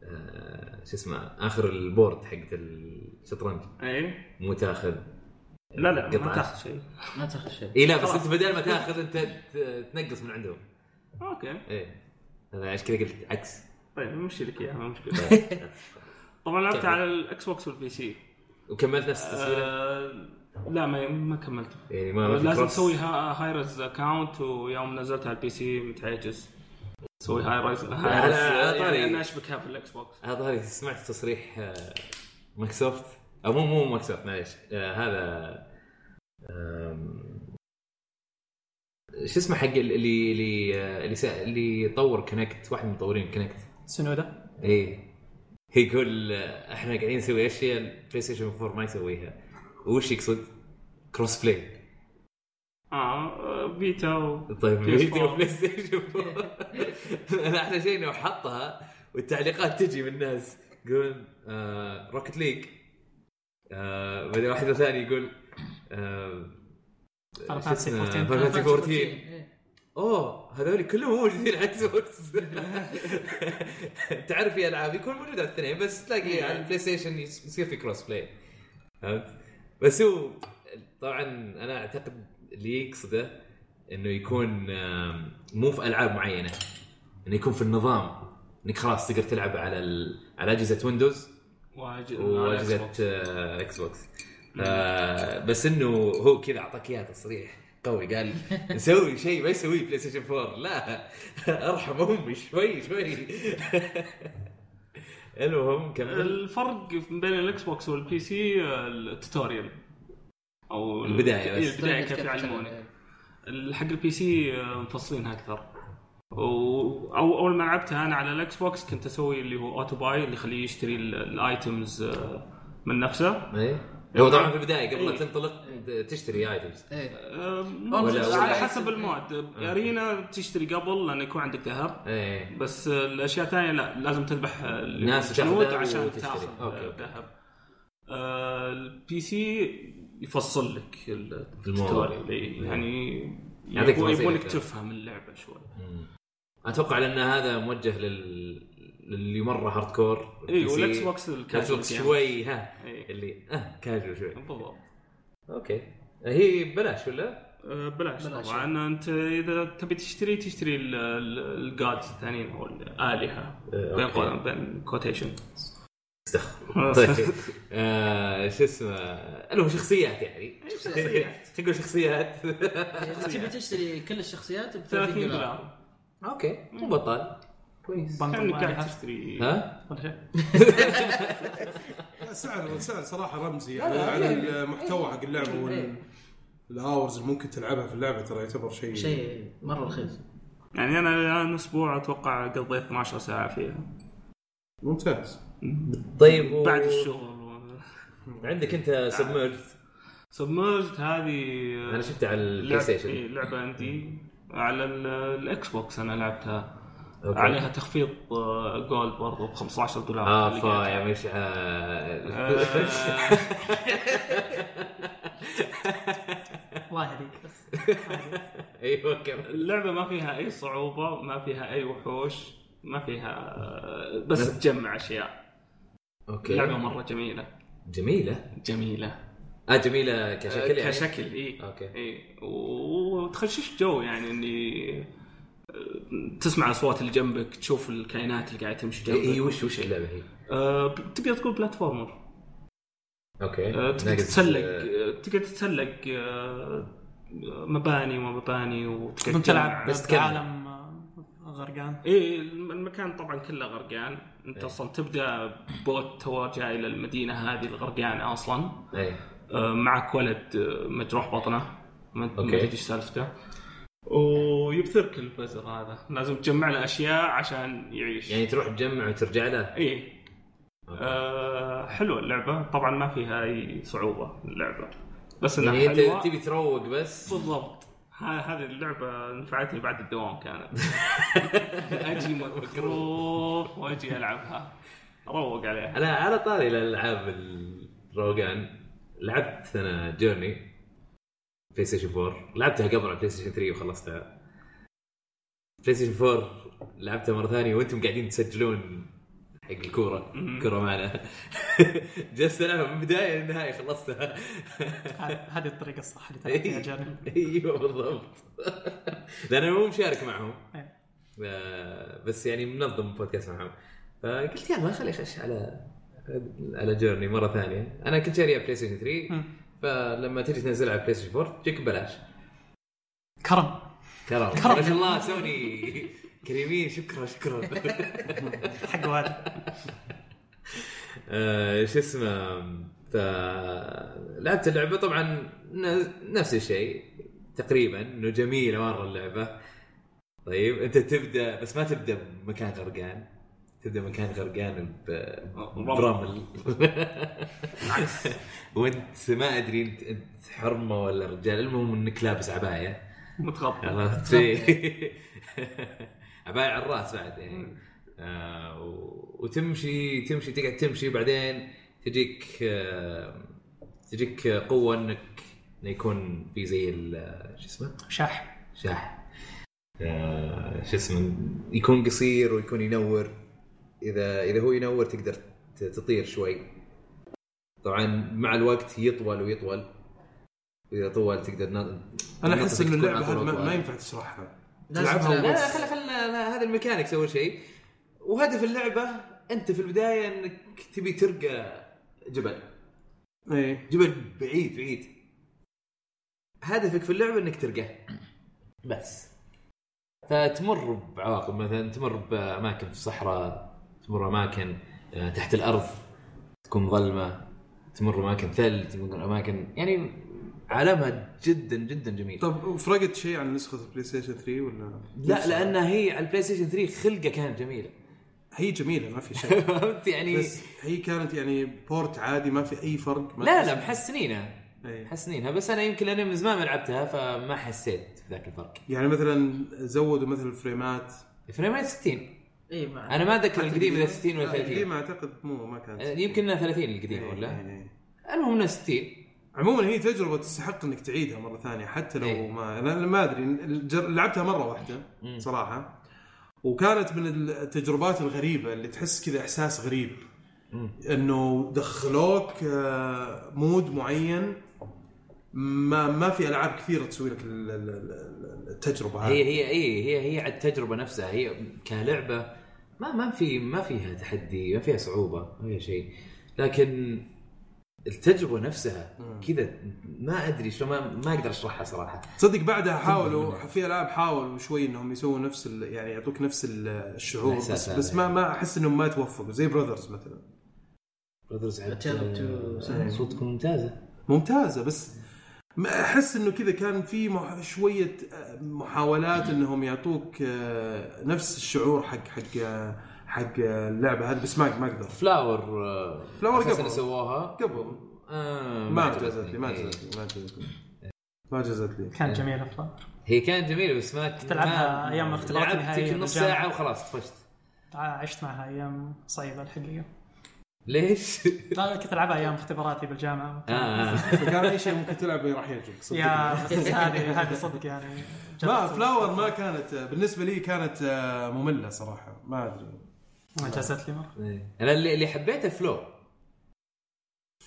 آه، شو اسمه آخر ال board حقت الشطرنج. اي مو تاخذ لا لا ما. تاخذ شيء. ما تاخذ شيء. اي لا بس. أنت بدل ما تاخذ أنت تنقص من عندهم. Okay. إيه. هذا عشان كذا قلت عكس. طيب نمشي لك إياها ما مشكلة. طبعا لعبت. على ال Xbox وال PC. وكملت نفس التسويق آه لا ما ما كملته يعني ما لازم. تسوي Hi-Rez account ويوم نزلتها على ال PC متعجز. تسوي Hi-Rez على- Hi-Rez على طاري- يعني أنا اشبكها في ال Xbox هذا هذه سمعت تصريح آه، مايكروسوفت. أو مو مو مايكروسوفت معليش. آه، هذا شو اسمه حق اللي اللي آه، اللي سا- اللي طور Kinect واحد من مطورين Kinect Tsunoda إيه. يقول إحنا قاعدين نسوي أشياء ال PlayStation 4 ما يسويها وش يقصد؟ Cross play آه بيتا و... طيب PS4. فيديو PlayStation 4 أنا أحلى شيء إنه حطها والتعليقات تجي من الناس يقول آه Rocket League آه بعدين واحد ثاني يقول آه اسمه؟ 14. Final Fantasy 14 إيه. اوه هذول كلهم موجودين على Xbox تعرف في ألعاب يكون موجود على الاثنين بس تلاقي على ال PlayStation يصير في cross play فهمت؟ بس هو طبعا أنا أعتقد اللي يقصده إنه يكون مو في ألعاب معينة إنه يكون في النظام. إنك خلاص تقدر تلعب على ال... على أجهزة Windows واجهزه Xbox آه، بس إنه هو كذا أعطاك إياها تصريح. قوي قال نسوي شيء ما يسويه PlayStation 4 لا ارحم أمي شوي شوي. المهم كمل. الفرق بين الاكس بوكس والبي سي التوتوريال. أو البداية بس. إيه، البداية كيف يعلمونك. حق ال PC آه، مفصلينها أكثر. و... أو أول ما لعبتها أنا على ال Xbox كنت أسوي اللي هو auto buy اللي يخليه يشتري ال- ال items آه، من نفسه. إيه. هو طبعا في البداية قبل لا إيه. تنطلق تشتري items. ولا- على حسب ال mode Arena تشتري قبل لأنه يكون عندك ذهب. إيه. بس الأشياء الثانية لا لازم تذبح اللي ناس هو تاخذ الجنود ذهب. عشان. تاخذ. ذهب آه، ال PC يفصل لك. ال tutorial إيه، يعني أكثر. تفهم اللعبة شوي. أتوقع لأن هذا موجه لل للي مرة hardcore اي وال Xbox ال Xbox. شوي ها إيه. اللي آه كاجوال شوي. بالضبط. Okay. هي ببلاش ولا؟ آه، بلاش بلاش. طبعا. أنت إذا تبي تشتري تشتري ال gods الثانيين أو الالهه بين okay. قو- بين quotation طيب. آه، شو اسمه المهم شخصيات يعني. شخصيات. تقول شخصيات. تبي تشتري كل الشخصيات ب 30 30 دولار. دولار. Okay. مو بطال. كويس. كانك قاعد تشتري. ها؟ ولا شيء. سعر سعر صراحة رمزي يعني على المحتوى حق اللعبه وال hours اللي ممكن تلعبها في اللعبة ترى يعتبر شيء شيء مرة رخيص. يعني أنا الآن أسبوع أتوقع قضيت 12 ساعة فيها. ممتاز. طيب و... بعد الشغل. عندك أنت Submerge Submerged هذه أنا شفتها على ال PlayStation إيه، لعبة عندي. على ال- ال Xbox أنا لعبتها. Okay. عليها تخفيض آه، Gold برضو ب 15 دولار. آه فا يا مشعل آه، الله يهديك بس. أيوه كمل اللعبة ما فيها أي صعوبة ما فيها أي وحوش ما فيها آه، بس تجمع أشياء. Okay. اللعبة مرة جميلة. جميلة؟ جميلة. آه جميلة كشكل يعني؟ كشكل إي. Okay. إي. وتخشش جو يعني إني آه، تسمع الاصوات اللي جنبك تشوف الكائنات اللي قاعدة تمشي جنبك. هي وش وش اللعبة هي؟ آه، تقدر تقول platformer. Okay. آه، تقدر تتسلق آه، تقدر تتسلق مباني ومباني وتقدر كنت تلعب بس آه، غرقان. إيه المكان طبعا كله غرقان. أنت إيه. أصلا تبدأ boat توه جاي للمدينه هذه الغرقانة أصلا. إيه. آه، معك ولد مجروح بطنه. ما. تدري إيش سالفته. ويبثرك البزر هذا. لازم تجمع له أشياء عشان يعيش. يعني تروح تجمع وترجع له؟ إيه. آه حلوة اللعبة. طبعا ما فيها أي صعوبة اللعبة. بس إنها يعني أنت تبي تروق بس؟ بالضبط. هذه اللعبة نفعتني بعد الدوام كانت. أجي مكروه وأجي ألعبها. أروق عليها. على على طاري الألعاب الروقان. لعبت أنا Journey PlayStation 4 لعبتها قبل على PlayStation 3 وخلصتها. PlayStation 4 لعبتها مرة ثانية وأنتم قاعدين تسجلون حق الكورة. كورة معنا. جلست ألعبها من البداية للنهاية خلصتها. هذه الطريقة الصح اللي تلعب فيها جانب. أيوه بالضبط. لأن أنا مو مشارك معهم. إيه. آه، بس يعني منظم بودكاست معهم. فقلت يلا خلي اخش على على Journey مرة ثانية. أنا كنت شاريها بلاي ستيشن 3 مم. فلما تجي تنزلها على بلاي ستيشن 4 تجيك ببلاش. كرم. كرم. كرم. ما شاء الله سوني. كريمين شكرا شكرا. حق هذا آه، شو اسمه لعبت اللعبة. طبعا نفس الشيء تقريبا إنه جميلة مرة اللعبة. طيب أنت تبدأ بس ما تبدأ بمكان غرقان. تبدأ مكان غرقان برمل. وانت ما أدري انت أنت حرمة ولا رجال المهم إنك لابس عباية. متغطى. عرفت؟ في عباية على الرأس بعد يعني. آه وتمشي تمشي تقعد تمشي بعدين تجيك آه تجيك قوة إنك إنه يكون في زي شو اسمه؟ شاح. شاح. آه شو اسمه؟ يكون قصير ويكون ينور. إذا إذا هو ينور تقدر تطير شوي. طبعا مع الوقت يطول ويطول. واذا طول تقدر نا... أنا أحس إنه تكون اللعبة هذه ما. ما ينفع تشرحها. تلعبها تلعب. لا خلي خلنا هذا الميكانكس اول شيء. وهدف اللعبة أنت في البداية إنك تبي ترقى جبل. إيه. جبل بعيد بعيد. هدفك في اللعبة إنك ترقاه بس. فتمر بعواقب مثلا تمر بأماكن في الصحراء. تمر أماكن آه، تحت الأرض تكون مظلمة تمر أماكن ثلج تمر أماكن يعني عالمها جدا جدا جميل. طب وفرقت شيء عن نسخة البلاي ستيشن 3 ولا؟ لا لأنها هي على البلاي ستيشن 3 خلقة كانت جميلة. هي جميلة ما في شيء. فهمت؟ يعني بس هي كانت يعني port عادي ما في أي فرق. ما لا لا محسنينها إيه. محسنينها بس أنا يمكن لأني من زمان ما لعبتها فما حسيت بذاك الفرق. يعني مثلا زودوا مثل الفريمات. فريمات 60 اي ما أنا ما أتذكر حتى القديم إذا 60 ولا لا، 30 القديم أعتقد مو ما كانت آه، يمكن إنها 30 القديمه إيه، ولا إيه، إيه. المهم إنها 60 عموما هي تجربة تستحق إنك تعيدها مرة ثانية حتى لو إيه. ما أنا ما أدري لعبتها مرة واحدة. صراحة وكانت من التجربات الغريبة اللي تحس كذا إحساس غريب. إنه دخلوك آه، مود معين ما ما في ألعاب كثيرة تسوي لك ال- ال- ال- التجربة هذه. هي هي اي هي هي على التجربة نفسها. هي كلعبة ما ما في ما فيها تحدي ما فيها صعوبة ما فيها شيء. لكن التجربة نفسها كذا ما أدري شلون ما, ما أقدر أشرحها صراحة. تصدق بعدها حاولوا في ألعاب حاولوا شوي إنهم يسووا نفس ال- يعني يعطوك نفس ال- الشعور بس. بس ما ما أحس إنهم ما توفقوا زي براذرز مثلا. براذرز. صوتكم ممتازة. ممتازة بس أحس إنه كذا كان في مح- شوية آه، محاولات إنهم يعطوك آه، نفس الشعور حق حق آه، حق اللعبة هذه بس ما ما أقدر Flower Flower قبل. سووها قبل آه ما. جازت لي ما إيه. جازت لي ما جازت لي ما جازت لي كانت جميلة Flower هي كانت جميلة بس ما تلعبها ما- أيام الاختبارات لعبت نص. ساعة وخلاص طفشت عشت معها أيام صعبة الحقيقة ليش؟ لا كنت ألعبها أيام اختباراتي بالجامعة. آه، آه. فكان أي شيء ممكن تلعبه راح يعجبك صدقني. يا بس هذه هذه صدق يعني. ما Flower ما كانت بالنسبة لي كانت آه، مملة صراحة. ما أدري. ما جازت لي مرة. إيه. أنا اللي اللي حبيته Flow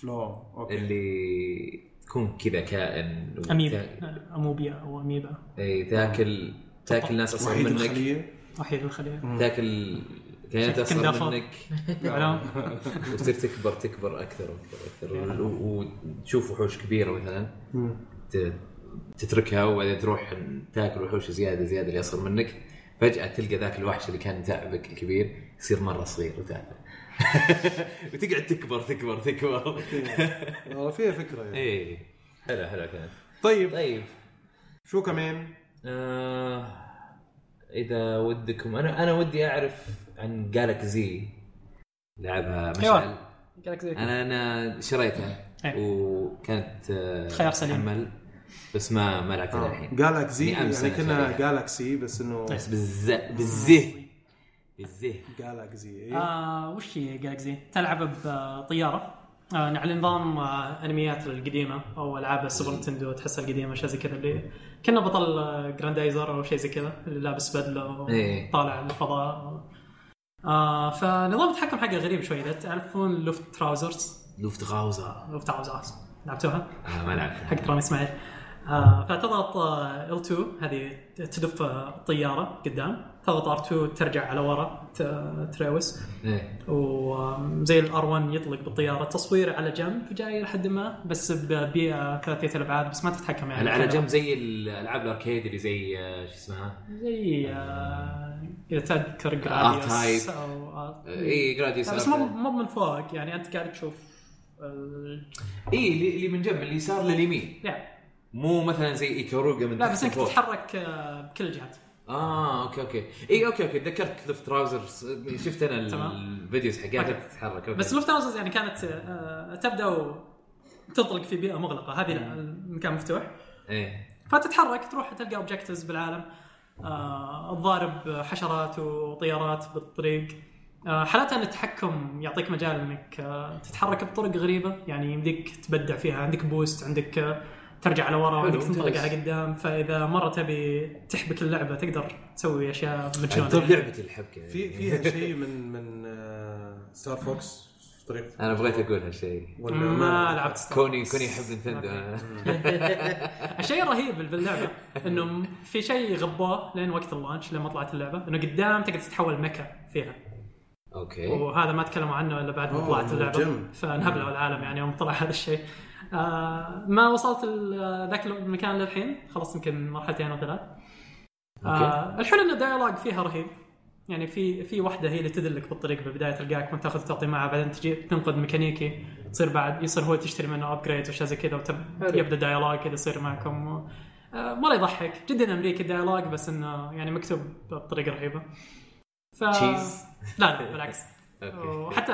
Flow أوكي. اللي تكون كذا كائن اميبا أموبيا أو أميبا. اي تاكل تاكل ناس اصغر وحيد منك. الخلية. وحيد الخلية. تاكل شكل اصغر. منك؟ علام. وتصير تكبر تكبر أكثر وأكثر وأكثر. و- وتشوف وحوش كبيرة مثلا. تتركها وبعدين تروح تاكل وحوش زيادة زيادة اللي أصغر منك. فجأة تلقى ذاك الوحش اللي كان تعبك الكبير يصير مرة صغير وتعبك. وتقعد تكبر تكبر تكبر. والله فيها فكرة يعني. إيه. حلو حلو كانت. طيب. طيب. شو كمان؟ آه إذا ودكم أنا أنا ودي أعرف عن جالكزي لعبها مشعل أيوه قال لك زي كذا. أنا أنا شريتها إيه. وكانت آه، خيار سليم. بس ما ما لعبتها آه. الحين Galak-Z يعني كنا. Galak-Z بس إنه. بس بالز بالزه بالزه Galak-Z. آه وش هي Galak-Z؟ تلعب بطيارة آه على نظام آه أنميات القديمة أو ألعاب السوبر نتندو تحسها القديمة اشياء زي كذا اللي كنا بطل آه، جراندايزر أو شيء زي كذا اللي لابس بدلة إيه. وطالع للفضاء آه فنظام التحكم حقه غريب شوي. إذا تعرفون Luftrausers؟ Luftrausers. Luftrausers. لعبتوها؟ آه ما لعبتها. حق رامي إسماعيل. آه فتضغط آه L2 هذه تدف آه، الطياره قدام. تضغط R2 ترجع على ورا تراوس. إيه. وزي ال R1 يطلق بالطيارة. تصوير على جنب جاي لحد ما بس ببيئه ثلاثية الابعاد بس ما تتحكم يعني. على. جنب زي الألعاب ال arcade اللي زي آه، شو اسمها؟ زي آه، إذا تذكر. Gradius أو اي جراديوس بس مو مو من فوق يعني أنت قاعد تشوف ال- اي اللي اللي من جنب من اليسار لليمين. مو مثلا زي Ikaruga من لا بس انك. تتحرك. آه، بكل الجهات آه أوكي أوكي. اي أوكي أوكي. تذكرت Luftrausers شفت أنا. ال videos حقتها. تتحرك أوكي. بس Luft هاوسز يعني كانت آه، تبدأ وتنطلق في بيئة مغلقة. هذه لا المكان مفتوح. إيه. فتتحرك تروح تلقى objectives بالعالم. تضارب حشرات وطيارات بالطريق. آه، حالات إن التحكم يعطيك مجال إنك آه، تتحرك بطرق غريبة يعني يمديك تبدع فيها. عندك boost عندك آه، ترجع على ورا وعندك. تنطلق على قدام. فإذا مرة تبي تحبك اللعبة تقدر تسوي أشياء طيب مجنونه لعبة الحبكة في فيها شيء من من Star Fox طريقة أنا بغيت أقول هالشيء. ولا ما لعبت Star كوني كوني يحب نينتندو أنا. الشيء الرهيب باللعبة إنه في شيء خبوه لين وقت ال launch لما طلعت اللعبة إنه قدام تقدر تتحول mecha فيها. أوكي. وهذا ما تكلموا عنه إلا بعد ما طلعت اللعبة. جم. فانهبلوا العالم يعني يوم طلع هذا الشيء. آه ما وصلت ذاك المكان للحين. خلصت يمكن مرحلتين أو ثلاث. آه الحلو إن ال dialogue فيها رهيب. يعني في في واحدة هي اللي تدلك بالطريق بالبداية تلقاك وانت تاخذ تعطي معها بعدين تجي تنقذ ميكانيكي تصير بعد يصير هو تشتري منه upgrade وأشياء زي كذا ويبدا dialogue كذا يصير معكم و... آه مره يضحك. جدا أمريكي ال dialogue بس إنه يعني مكتوب بطريقة رهيبة. ف... cheesy لا لا بالعكس. أوكي. وحتى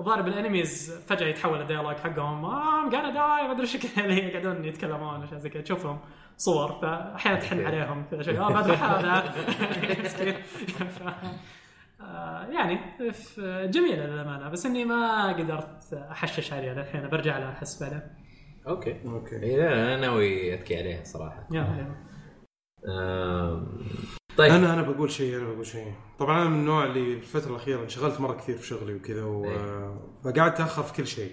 الظاهر بال enemies فجأة يتحول ال dialogue حقهم. I'm gonna die ما أدري إيش يقعدون يتكلمون أشياء زي كذا. تشوفهم. صور فأحيانا تحن عليهم كذا شيء. آه بدر هذا. مسكين آه، يعني جميله للامانه بس إني ما قدرت أحشش عليها للحين برجع لها أحس بعدين. أوكي. أوكي. إيه، لا لا، أنا ناوي اتكي عليها صراحة. يا طيب. أنا أنا بقول شيء أنا بقول شيء. طبعا أنا من النوع اللي الفترة الأخيرة انشغلت مرة كثير في شغلي وكذا و... فقعدت اتاخر في كل شيء.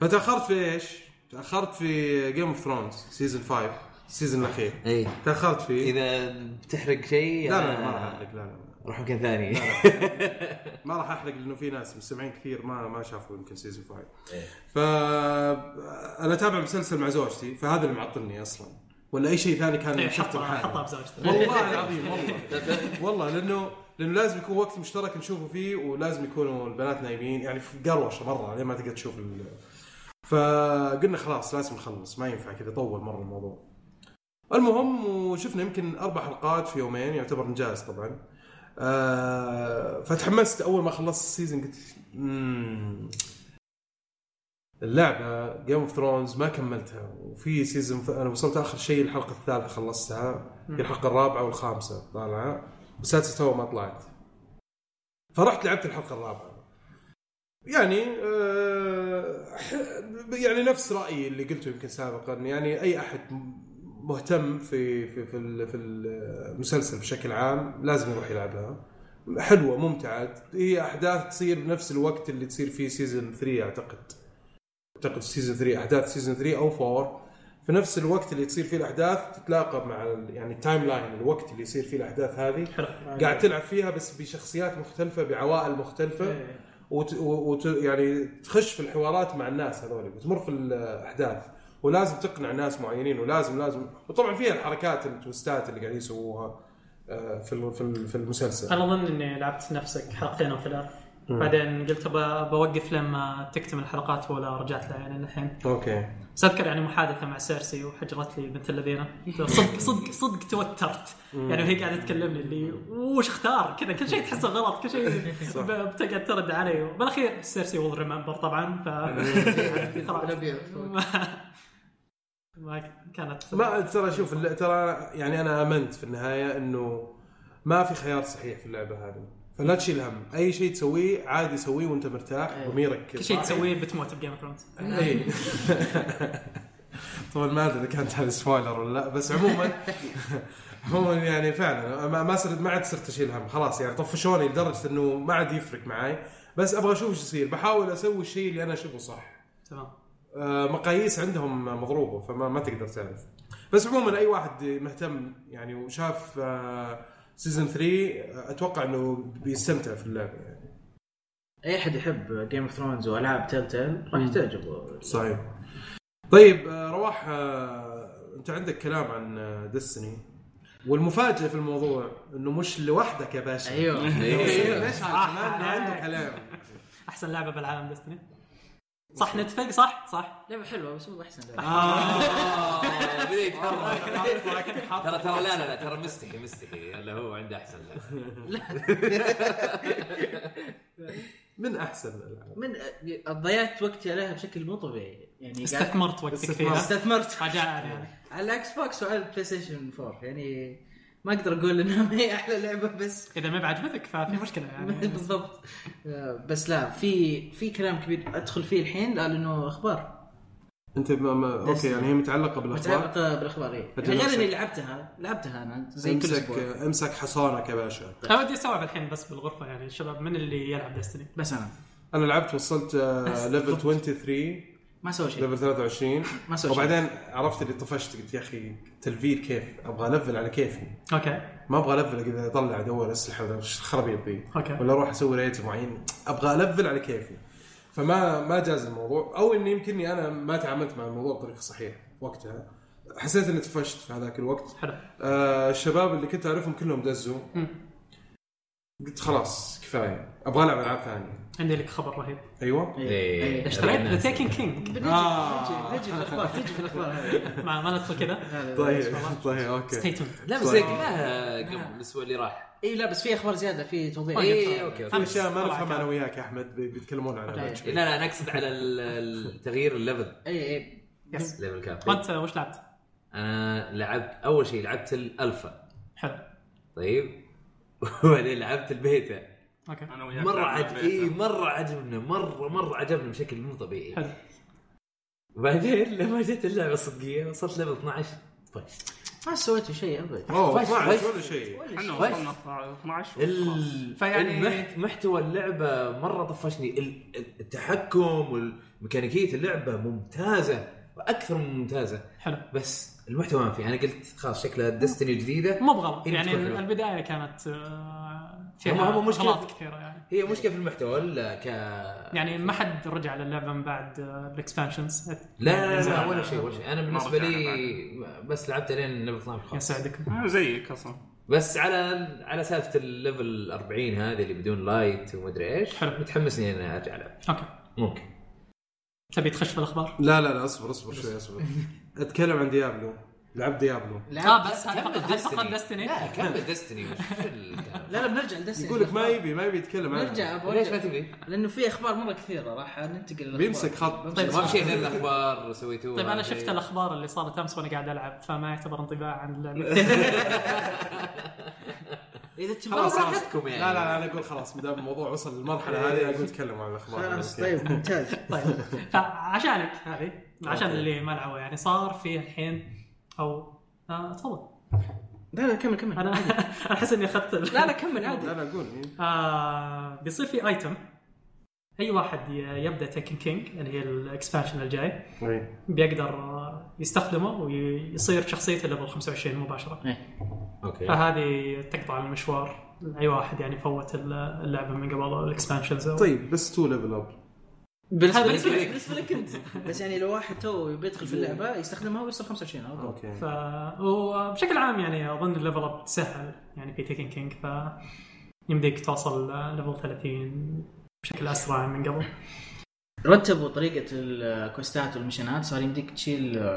فتأخرت في إيش؟ تأخرت في Game of Thrones season 5 ال season الأخير. اي تأخرت فيه. إذا بتحرق شيء لا لا ما راح أحرق. لا لا روح مكان ثاني. ما راح أحرق لأنه في ناس مستمعين كثير ما ما شافوا يمكن سيزون 5 إيه. ف أنا أتابع مسلسل مع زوجتي فهذا اللي معطلني أصلا. ولا أي شيء ثاني كان إيه، شفته حطها حطها بزوجته والله العظيم والله. والله لأنه لأنه لازم يكون وقت مشترك نشوفه فيه ولازم يكونوا البنات نايمين يعني في قروشة مرة لين ما تقدر تشوف ال... فقلنا خلاص لازم نخلص ما ينفع كذا طول مرة الموضوع. المهم وشفنا يمكن أربع حلقات في يومين يعتبر انجاز طبعا. آه فتحمست. أول ما خلصت ال season قلت "مم، اللعبة Game of Thrones ما كملتها. وفي season ف... أنا وصلت آخر شيء الحلقة الثالثة خلصتها في الحلقة الرابعة والخامسة طالعة والسادسة تو ما طلعت. فرحت لعبت الحلقة الرابعة. يعني آه يعني نفس رأيي اللي قلته يمكن سابقا. يعني أي أحد مهتم في في في في المسلسل بشكل عام لازم يروح يلعبها. حلوة ممتعة. هي أحداث تصير بنفس الوقت اللي تصير فيه season 3 أعتقد. أعتقد season 3 أحداث season 3 أو 4 في نفس الوقت اللي تصير فيه الأحداث تتلاقى مع يعني ال timeline الوقت اللي يصير فيه الأحداث هذه. حلو. قاعد تلعب فيها بس بشخصيات مختلفة بعوائل مختلفة. إيه. وت... وت... يعني تخش في الحوارات مع الناس هذول وتمر في الأحداث. ولازم تقنع ناس معينين ولازم لازم وطبعا فيها الحركات ال twistات اللي قاعدين يسووها آه، في ال- في ال- في المسلسل. أنا أظن إني لعبت نفسك حلقتين أو ثلاث. بعدين قلت بوقف لما تكتمل الحلقات ولا رجعت لها يعني الحين. أوكي. بس أذكر يعني محادثة مع سيرسي وحجرت لي بنت اللذين صدق صدق صدق توترت. يعني وهي قاعدة تكلمني اللي وش أختار؟ كذا كل شيء تحسه غلط كل شيء بتقعد ترد علي. بالاخير سيرسي will remember طبعا ف. ما- كانت ما ترى شوف ترى يعني أنا آمنت في النهاية إنه ما في خيار صحيح في اللعبة هذه. فلا تشيل هم. أي شيء تسويه عادي سويه وأنت مرتاح ضميرك كل شيء. تسويه بتموت ب Game of Thrones اي طبعا ما أدري إذا كانت هذه spoiler ولا لا بس عموما عموما يعني فعلا ما صرت ما عاد صرت أشيل هم. خلاص يعني طفشوني لدرجة إنه ما عاد يفرق معي. بس أبغى أشوف إيش يصير. بحاول أسوي الشيء اللي أنا أشوفه صح. تمام. مقاييس عندهم مضروبة فما ما تقدر تعرف. بس عموما أي واحد مهتم يعني وشاف season 3 أتوقع إنه بيستمتع في اللعبة يعني. أي أحد يحب Game of Thrones وألعاب Telltale راح تعجبه صحيح. طيب آه، رواح آه، أنت عندك كلام عن Destiny والمفاجأة في الموضوع إنه مش لوحدك يا باشا. أيوه. ليش؟ كمان عنده كلام. أحسن لعبة بالعالم Destiny صح نتفق صح؟ صح. لعبة حلوة بس مو احسن لعبة. آه، بدأ يتحرك ترى ترى لا لا لا ترى مستحي مستحي اللي هو عنده أحسن لا. من أحسن الألعاب؟ من ضيعت وقتي عليها بشكل مو طبيعي. يعني استثمرت وقتك فيها. استثمرت. رجاء يعني. على ال Xbox وعلى ال PlayStation 4 يعني ما أقدر أقول إنها ما هي أحلى لعبة بس إذا ما بعجبتك ففي مشكلة يعني. بالضبط. بس لا في في كلام كبير أدخل فيه الحين لا لأنه أخبار. أنت ما ما أوكي يعني هي متعلقة بالأخبار؟ متعلقة بالأخبار إيه. أجل يعني غير. اني لعبتها لعبتها أنا زي كل امسك أسبوع. امسك حصانك يا باشا. أنا ودي استوعب الحين بس بالغرفة يعني الشباب من اللي يلعب Destiny بس أنا. أنا لعبت وصلت آه، level 23 ما سوى شيء. level 23 ما سوى شيء. وبعدين عرفت اللي طفشت قلت يا أخي تلفيل كيف؟ أبغى ألفل على كيفي. أوكي. ما أبغى ألفل كذا أطلع ادور أسلحة ولا الخرابيط ذي أوكي. ولا أروح أسوي raid معين. أبغى ألفل على كيفي. فما ما جاز الموضوع. أو إني يمكنني أنا ما تعاملت مع الموضوع بطريقة صحيحة وقتها. حسيت إني طفشت في هذاك الوقت. حلو. آه الشباب اللي كنت أعرفهم كلهم دزوا. قلت خلاص كفاية. أبغى ألعب ألعاب ثانية. عندي لك خبر رهيب. أيوه. إيه. إيه. اشتريت. The Taken King. نجي في الأخبار تجي في الأخبار. هذه ما ما ندخل كذا. طيب طيب أوكي. stay tuned لا بس طيب. قلناها قبل الأسبوع اللي راح. اي لا بس في أخبار زيادة في توضيح. اي أوكي في أوكي أشياء ما نفهمها. أنا وياك يا أحمد بي- بيتكلمون عنها. بعد طيب. لا لا أنا اقصد على ال- التغيير ال level اي اي yes level cap وانت وش لعبت؟ أنا لعبت أول شيء لعبت الألفا. حلو. طيب. وبعدين لعبت البيتا أوكي. أنا وياك مرة لعبنا عج... البيتا. اي مرة عجبنا مره مرة عجبنا بشكل مو طبيعي. حلو. وبعدين لما جت اللعبة الصدقية وصلت ليفل 12 طفشت. ما سويتوا شيء أبد. أوه فش- 12 فش. ولا شيء. إحنا. وصلنا 12 ال... فيعني- المحت... محتوى اللعبة مرة طفشني. ال- التحكم والميكانيكية اللعبة ممتازة. وأكثر من ممتازة. حلو. بس المحتوى ما في. أنا قلت خلاص شكلها ديستني جديدة. مو بغلط. يعني. البداية كانت آه، هم- فيها هم مشكلة- غلط كثيرة يعني. هي مشكلة في المحتوى لا ك يعني ما حد رجع للعبة من بعد آه، ال expansions لا لا, لا, لا، ولا لا. شيء ولا شيء. أنا بالنسبة لي بس لعبت لين level 12 خلاص. يسعدك آه، زيك أصلا. بس على على سالفة ال level 40 هذه اللي بدون light ومدري إيش حلو. متحمسني إني أرجع العب أوكي. ممكن. تبي تخش بالاخبار؟ لا لا لا اصبر اصبر شوي اصبر أتكلم عن Diablo لعبت Diablo آه بس هذه كمل فقط هذه فقط. Destiny لا كمل Destiny لا لا بنرجع لدستني يقول لك ما يبي ما يبي يتكلم نرجع عنها أبغى ليش ما. تبي؟ لأنه في أخبار مرة كثيرة راح ننتقل. بيمسك خط. بمسك طيب، ما في خط. شيء غير الأخبار سويتوها طيب أنا. شفت الأخبار اللي صارت أمس وأنا قاعد ألعب فما يعتبر انطباع عن اللعبة إذا تبغى خلاص راحتكم يعني. لا لا لا أنا أقول خلاص ما دام الموضوع وصل للمرحلة هذه أقول أتكلم عن الأخبار خلاص. طيب ممتاز طيب فعشانك هذه عشان. اللي ما لعبوا يعني صار في الحين أو آه تفضل لا لا كمل كمل أنا أحس إني أخذت لا لا كمل عادي لا لا قول. آه بيصير في item أي واحد يبدأ Taken King اللي هي ال expansion الجاي. بيقدر يستخدمه ويصير شخصيته level 25 مباشرة. أوكي. فهذه تقطع المشوار اي واحد يعني فوت اللعبة من قبل ال expansions طيب بس to level up بالنسبة لك. بالنسبة لك أنت. بس يعني لو واحد تو بيدخل في اللعبة يستخدمها ويصير 25 على طول أوكي. ف وبشكل عام يعني أظن ال level up سهل يعني في Taken King ف يمديك توصل ليفل 30 بشكل أسرع من قبل. رتبوا طريقة الكوستات والمشينات. صار يمديك تشيل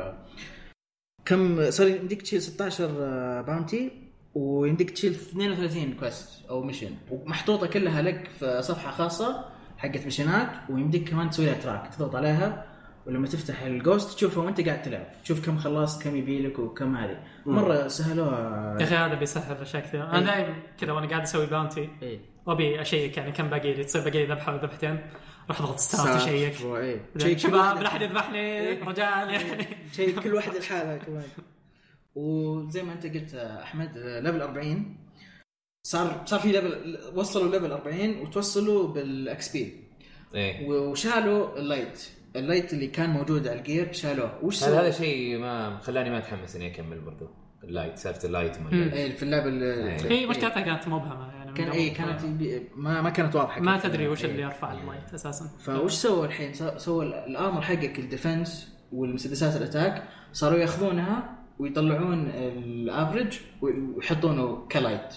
كم صار يمديك تشيل 16 آه، bounty ويمديك تشيل 32 quest أو mission ومحطوطة كلها لك في صفحة خاصة حقت missionات ويمديك كمان تسوي لها track تضغط عليها ولما تفتح ال ghost تشوفه وانت قاعد تلعب. تشوف كم خلصت كم يبي لك وكم هذه. مرة سهلوها. يا أخي هذا بيسهل اشياء كثير أنا إيه. دائما كذا وأنا قاعد أسوي bounty إيه. وابي أشيك يعني كم باقي لي؟ تصير باقي لي ذبحة ولا ذبحتين أروح اضغط start اشيك كل شباب لا احد يذبحني رجال يعني. شيء كل واحد لحالها كمان وزي ما أنت قلت أحمد level 40 صار صار في level وصلوا level 40 وتوصلوا بال XP إيه. وشالوا ال light ال light اللي كان موجود على ال gear شالوه. وش هذا هذا؟ شيء ما خلاني ما أتحمس إني أكمل برضو. ال light سالفه ال light. أدري. إيه في اللعبة إيه. هي مشكلتها كانت مبهمة. كان قبل، إيه ف- كانت ما ما كانت واضحة ما. تدري وش إيه. اللي يرفع ال light أساسا فوش سووا الحين سو- سووا ال- ال armor حقك ال defense والمسدسات ال attack صاروا ياخذونها ويطلعون ال average ويحطونه ك light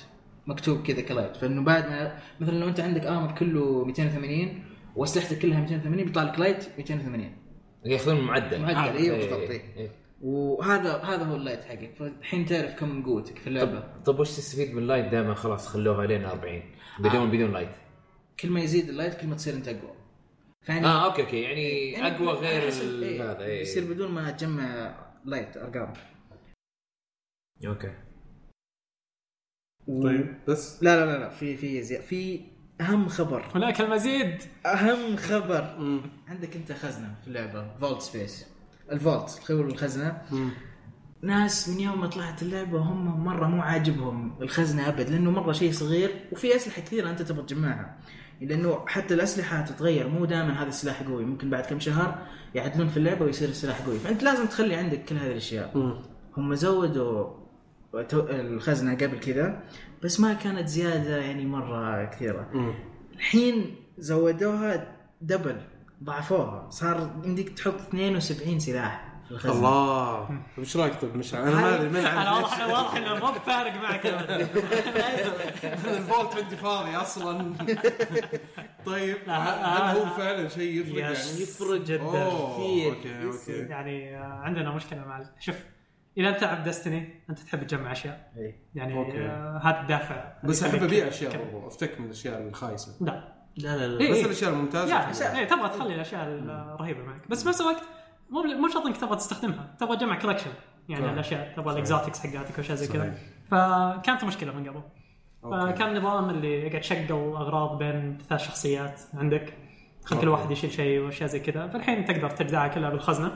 مكتوب كذا ك light فإنه بعد ما مثلا لو أنت عندك armor كله 280 وأسلحتك كلها 280 بيطلع لك light 280 ياخذون المعدل معدل، آه، إيه، بالضبط، إيه. إيه. وهذا هذا هو ال light حقك فالحين تعرف كم من قوتك في اللعبة. طب طب وش تستفيد من ال light دائما؟ خلاص خلوها لين 40 بدون آه. بدون light. كل ما يزيد ال light كل ما تصير أنت أقوى. فيعني آه okay okay. يعني يعني أقوى غير إيه، هذا إيه. يصير بدون ما تجمع light أرقام. okay. و- طيب بس؟ لا لا لا لا. في في زي في أهم خبر. هناك المزيد أهم خبر. عندك أنت خزنة في اللعبة. vault space ال vault خيول الخزنه ناس من يوم ما طلعت اللعبة هم مرة مو عاجبهم الخزنة أبد لأنه مرة شيء صغير وفي أسلحة كثيرة أنت تبغى تجمعها. لأنه حتى الأسلحة تتغير مو دائما هذا السلاح قوي ممكن بعد كم شهر يعدلون في اللعبة ويصير السلاح قوي. فأنت لازم تخلي عندك كل هذه الأشياء. هم زودوا الخزنة قبل كذا بس ما كانت زيادة يعني مرة كثيرة. الحين زودوها double ضعفوها. صار يمديك تحط 72 سلاح في الخزنة. الله. وش رأيك طيب؟ مشعل؟ أنا ما أدري أنا واضح واضح إنه مو فارق معك. أبداً. ال vault عندي فاضي أصلا. طيب هل هو فعلا شيء يفرق يعني؟ يفرق جدا. كثير okay. okay يعني آه، عندنا مشكلة مع شوف إذا أنت تلعب Destiny أنت تحب تجمع أشياء. إيه. يعني. آه، هذا الدافع. بس أحب أبيع أشياء. برضو أفتك من الأشياء الخايسة. لا. لا لا لا إيه. بس الأشياء الممتازة إيه، تبغى تخلي الأشياء الرهيبه معك. بس بنفس الوقت مو مو شرط إنك تبغى تستخدمها. تبغى تجمع collection يعني صح. الأشياء تبغى ال exotics حقاتك واشياء زي كذا. صحيح. فكانت مشكلة من قبل. okay. فكان نظام اللي يقعد شقل أغراض بين ثلاث شخصيات عندك. خل كل واحد يشيل شيء واشياء زي كذا. فالحين تقدر تجدعها كلها بالخزنة.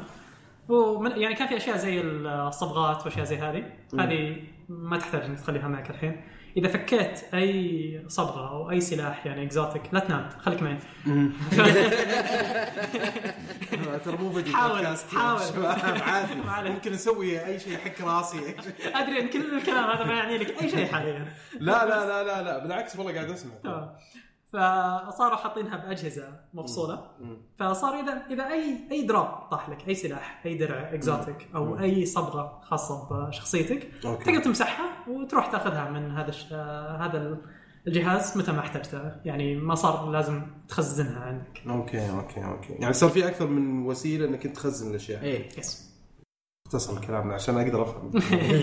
ومن يعني كان في أشياء زي الصبغات وأشياء زي هذه. هذه ما تحتاج إنك تخليها معك الحين. إذا فكيت أي صبغة أو أي سلاح يعني اكزوتيك لا تنام خليك معي ترى مو فيديو حاول- حاول. شباب عادي. ممكن نسوي أي شيء حق راسي. أدري إن كل الكلام هذا ما يعني لك أي شيء حاليا لا لا لا لا لا بالعكس والله قاعد أسمع. فصاروا حاطينها بأجهزة مفصولة. فصار إذا إذا أي أي drop طاح لك أي سلاح أي درع exotic أو أي صبغة خاصة بشخصيتك okay. تقدر تمسحها وتروح تاخذها من هذا الش... آه، هذا ال- الجهاز متى ما احتجتها يعني ما صار لازم تخزنها عندك. okay okay okay. يعني صار في أكثر من وسيلة إنك أنت تخزن الأشياء. إيه. بس اختصر الكلام عشان أقدر أفهم.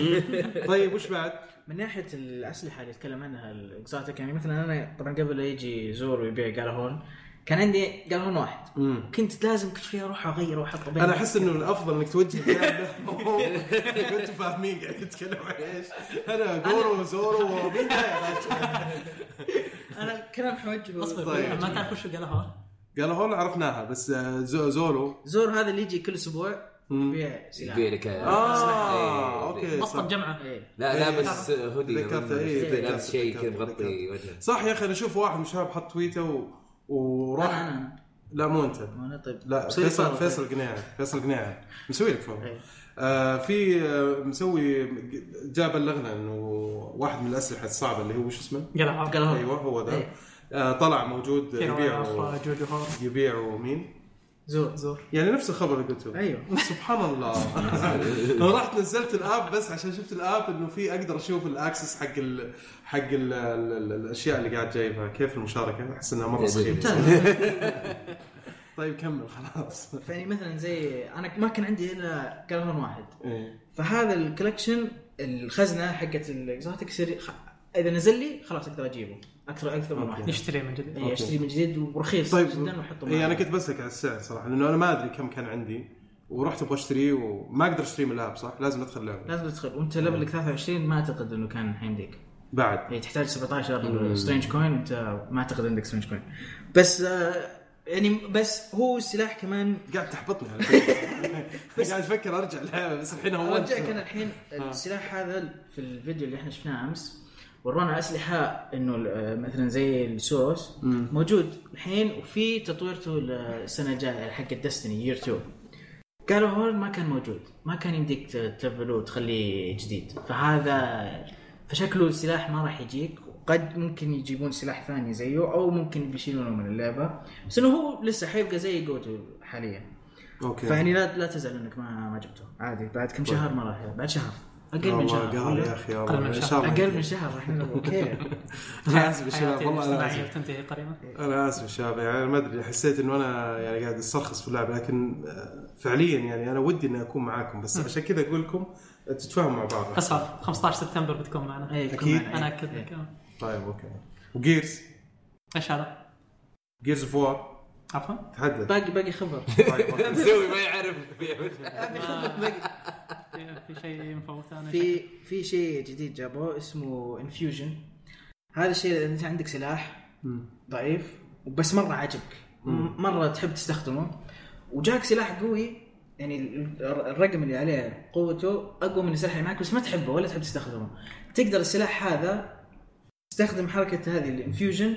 طيب وش بعد؟ من ناحية الأسلحة اللي اتكلم عنها الاكزوتيك يعني مثلا أنا طبعا قبل لا يجي زور ويبيع جالهون كان عندي جالهون واحد. مم. كنت لازم كل شوية أروح أغير واحطه بين أنا أحس إنه الافضل إنك توجه الكلام كنتوا فاهمين قاعد يتكلم عن إيش. أنا جورو وزورو ومين أنا كلام حوجه. أصبر طيب. ما تعرف وش قالها هون قالوا هون عرفناها بس زو- زورو. زور هذا اللي يجي كل أسبوع. يبيع سلاح. يبيع لك آه أوكي مصدر صح. جمعة. إيه. لا إيه. لابس هودي. إيه، لابس ذكرت، شيء كذا مغطي وجهه صح يا أخي أنا أشوف واحد من الشباب حط تويتة وراح أنا لا مو أنت. أنا طيب. لا فيصل. فيصل قناعي فيصل قناعي مسوي لك فولو إيه. آه في آه مسوي جاء بلغنا إنه واحد من الأسلحة الصعبة اللي هو شو اسمه؟ جالهون أيوه هو ذا إيه. آه طلع موجود يبيعوا هور يبيعوا مين؟ Xur. Xur. يعني نفس الخبر اللي قلته. أيوه. سبحان الله. أنا رحت نزلت ال app بس عشان شفت ال app إنه في أقدر أشوف ال exotics حق ال حق ال ال ال الأشياء اللي قاعد جايبها. كيف المشاركة؟ أحس إنها مرة سخيفه طيب كمل خلاص. فيعني مثلا زي أنا ما كان عندي الا Gjallarhorn واحد. إيه. فهذا ال collection الخزنة حقت ال exotic. إذا نزل لي خلاص أقدر أجيبه. أكثر أكثر من واحد. نشتري من جديد. اي اشتري من جديد ورخيص طيب. جدا واحطه اي أنا. كنت بسألك على السعر صراحة لأنه أنا ما أدري كم كان عندي ورحت أبغى أشتريه وما أقدر أشتريه من ال app صح؟ لازم أدخل لعبه لازم تدخل. وأنت level ك 23 ما أعتقد إنه كان حيمديك بعد. اي تحتاج 17 Strange Coin أنت ما أعتقد عندك Strange Coin بس آه يعني بس هو السلاح كمان قاعد تحبطني على فكرة. قاعد أفكر أرجع اللعبه بس الحين هو ارجعك أنا الحين السلاح هذا في الفيديو اللي إحنا شفناه أمس ورونا اسلحه إنه آه، مثلا زي السوس موجود الحين وفي تطويرته السنة الجاية حق الدستني يير 2 قالوا هون ما كان موجود ما كان يمديك تلفله وتخليه جديد. فهذا فشكله السلاح ما راح يجيك. قد ممكن يجيبون سلاح ثاني زيه أو ممكن بيشيلونه من اللعبة. بس إنه هو لسه حيبقى زي جوتو حاليا. أوكي. فيعني لا لا تزعل إنك ما ما جبته. عادي بعد كم شهر ما راح بعد شهر. أقل من شهر. قال؟ يا أخي يا أقل من شهر. أقل من شهر نلعب okay. أنا اسف يا شباب والله أنا اسف بتنتهي قريبا. أنا آسف يا شباب. يعني أنا ما أدري حسيت إنه أنا يعني قاعد أسترخص في اللعبة لكن آه، فعليا يعني أنا ودي إني أكون معاكم بس عشان كذا أقول لكم تتفاهموا مع بعض. اسفل 15 سبتمبر بتكون معنا. إيه،. كمان. أنا أكد إيه. لك. طيب okay. و Gears إيش هذا؟ Gears of War عفوا. تحدث. باقي باقي خبر. طيب. مسوي ما يعرف. في شيء مفوت أنا في في شيء جديد جابوه اسمه infusion هذا الشيء اذا انت عندك سلاح ضعيف وبس مرة عجبك. م- مرة تحب تستخدمه. وجاك سلاح قوي يعني ال- الرقم اللي عليه قوته أقوى من السلاح اللي معك بس ما تحبه ولا تحب تستخدمه. تقدر السلاح هذا تستخدم حركة هذه ال infusion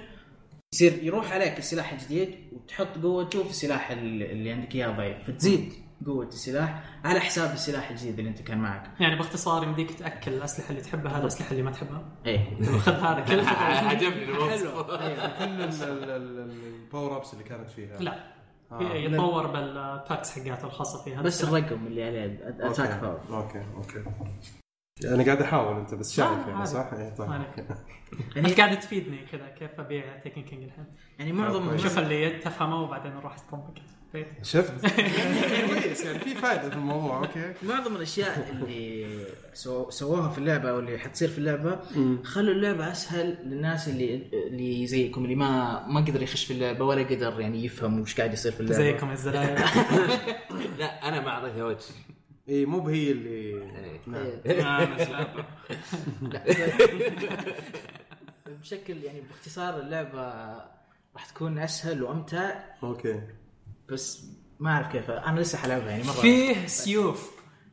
يصير يروح عليك السلاح الجديد وتحط قوته في السلاح ال- اللي عندك إياه ضعيف فتزيد. قوة السلاح على حساب السلاح الجديد اللي انت كان معك. يعني باختصار يمديك تأكل الأسلحة اللي تحبها الأسلحة اللي ما تحبها؟ إيه. خذ هذا كل فترة. عجبني الوصف. حلو. أيوة. كل ال power ups اللي كانت فيها. لا. آه. يتطور بال perks حقاته الخاصة فيها. بس الرقم اللي عليه attack power okay okay. أنا قاعد أحاول أنت بس شايف يعني. صح؟ إيه، طيب. يعني أنت قاعد تفيدني كذا كيف أبيع Taken King الحين؟ يعني معظم شوف اللي تفهمه وبعدين نروح استنطق شفت؟ كويس يعني في فائده في الموضوع أوكي معظم الأشياء اللي سو سووها في اللعبة أو اللي حتصير في اللعبة خلوا اللعبة أسهل للناس اللي اللي زيكم اللي ما ما قدر يخش في اللعبة ولا قدر يعني يفهم وش قاعد يصير في اللعبة زيكم الزلايا لا أنا ما أعطيتها وجه اي إيه، مو بهي اللي إيه. نعم. سلابه لا. بشكل يعني باختصار اللعبة راح تكون أسهل وأمتع okay بس ما أعرف كيف أنا لسه حلعبها يعني مرة فيه سيوف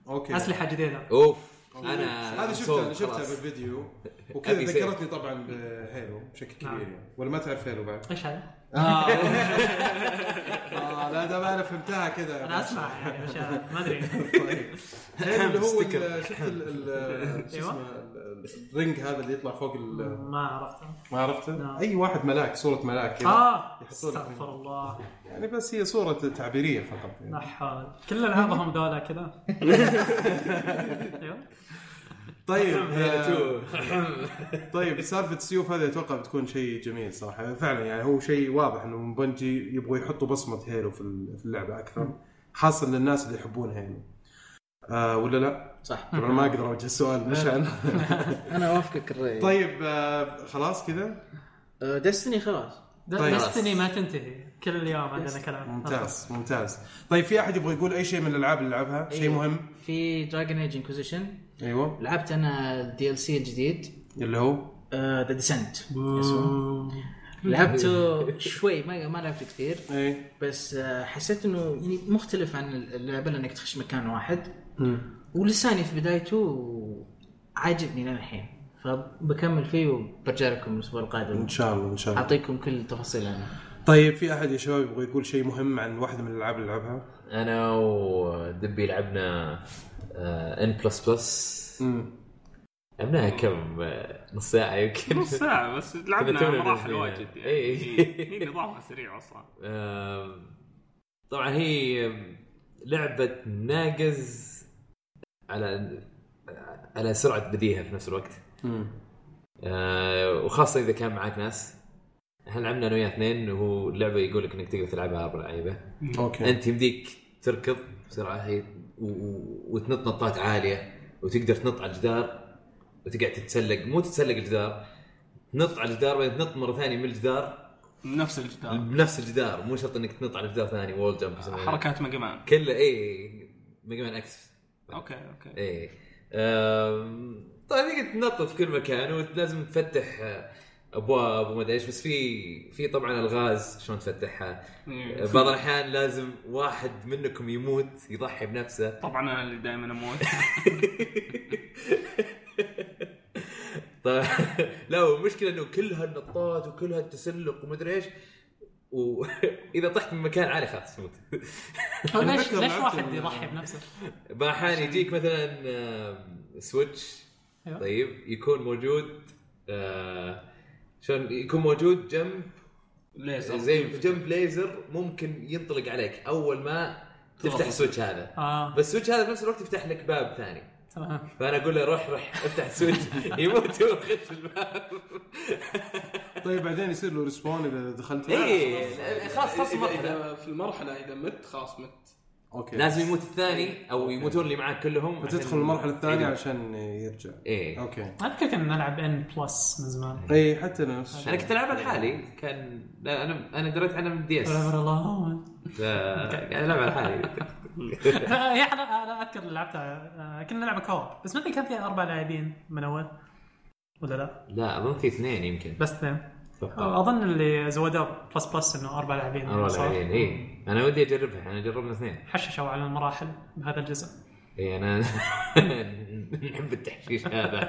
okay أسلحة جديدة أوف أنا هذا شفتها أنا شفتها. بالفيديو وكذا. ذكرتني طبعا ب Halo بشكل كبير نعم. يعني ولا ما تعرف Halo بعد؟ إيش هذا؟ آه. آه، لا ده أنا فهمتها كذا أنا أسمع يعني ما أدري. طيب اللي هو ال- شفت ال- ال- شو أيوة. اسمه ال- الرينج هذا اللي يطلع فوق ال- ما عرفته. ما عرفته؟ نعم. أي واحد ملاك صورة ملاك كذا. آه. استغفر الله. يعني بس هي صورة تعبيرية فقط. لا يعني. حول. كل العابهم ذولا كذا. أيوه. طيب آه، طيب سالفة السيوف هذه أتوقع بتكون شيء جميل صراحة. فعلا يعني هو شيء واضح إنه من بنجي يبغوا يحطوا بصمة هيلو في ال- في اللعبة أكثر خاصة للناس اللي يحبون Halo آه ولا لا؟ صح. طبعا ما أقدر أوجه السؤال مشان أنا أوافقك الرأي. طيب آه خلاص كذا؟ Destiny خلاص. طيب. Destiny ما تنتهي. كل يوم عندنا كلام. ممتاز ممتاز. طيب في أحد يبغى يقول أي شيء من الألعاب اللي لعبها شيء أيوة. مهم؟ في Dragon Age Inquisition أيوه. لعبت أنا ال DLC الجديد. اللي هو؟ The Descent لعبته شوي ما ما لعبت كثير. اي بس آه، حسيت إنه يعني مختلف عن اللعبة لأنك تخش مكان واحد. ولساني في بدايته عاجبني للحين. فبكمل فيه وبرجع لكم الأسبوع القادم. إن شاء الله إن شاء الله. أعطيكم كل التفاصيل عنه طيب في أحد يا شباب يبغى يقول شيء مهم عن واحدة من الألعاب اللي لعبها؟ أنا ودبي لعبنا ان بلس بلس لعبناها كم نص ساعة يمكن؟ نص ساعة بس لعبنا مراحل. واجد يعني. إيه. هي نظامها سريع أصلا. طبعا هي لعبة ناقز على على سرعة بديهة في نفس الوقت. آه، وخاصة إذا كان معك ناس. إحنا لعبنا أنا وياه اثنين وهو اللعبه يقول لك إنك تقدر تلعبها أربع لعيبه أوكي. أنت يمديك تركض بسرعة هي و- و- وتنط نطات عالية وتقدر تنط على الجدار وتقعد تتسلق. مو تتسلق الجدار تنط على الجدار بعدين تنط مرة ثانية من الجدار. نفس الجدار. بنفس الجدار مو شرط إنك تنط على جدار ثاني wall jump. حركات Mega Man كله اي Mega Man X okay okay. اي أم، طبعا تقدر تنطط في كل مكان ولازم تفتح آه، أبواب وما أدري إيش بس في في طبعا الغاز شلون تفتحها. إيه. بعض الأحيان لازم واحد منكم يموت يضحي بنفسه. طبعا أنا اللي دائما أموت. طيب لا والمشكلة إنه كل هالنطات وكل هالتسلق ومدري إيش واذا طحت من مكان عالي خلاص تموت هو ليش ليش واحد يضحي بنفسه؟ بعض الاحيان يجيك مثلا switch. أيوة. طيب يكون موجود آه، شلون يكون موجود جنب ليزر زي جنب ليزر ممكن ينطلق عليك اول ما تفتح ال switch هذا آه بس ال switch هذا في نفس الوقت يفتح لك باب ثاني تمام فانا أقول له روح روح افتح ال switch يموت هو يخش الباب طيب بعدين يصير له respawn اذا دخلت اي خلاص خلاص إذا- في المرحله اذا مت خلاص مت okay. لازم يموت الثاني أو يموتون اللي معك كلهم فتدخل المرحلة الثانية إيه. عشان يرجع. إيه. okay. اذكر كنا نلعب ان بلس من زمان. اي حتى أنا نفس الشيء. أنا كنت ألعبها لحالي. كان لا أنا أنا دريت عنها من DS alone. يعني ألعبها لحالي. هي أنا أنا اذكر لعبتها. آه، كنا نلعب co-op بس ما أدري كان فيها أربع لاعبين من أول. ولا لا؟ لا أظن في اثنين يمكن. بس اثنين. أتوقع. أظن اللي زودوه بلس بلس إنه أربع لاعبين أربع. لاعبين اي أنا ودي أجربها أنا جربنا اثنين. حششوا على المراحل بهذا الجزء. اي أنا نحب التحشيش هذا.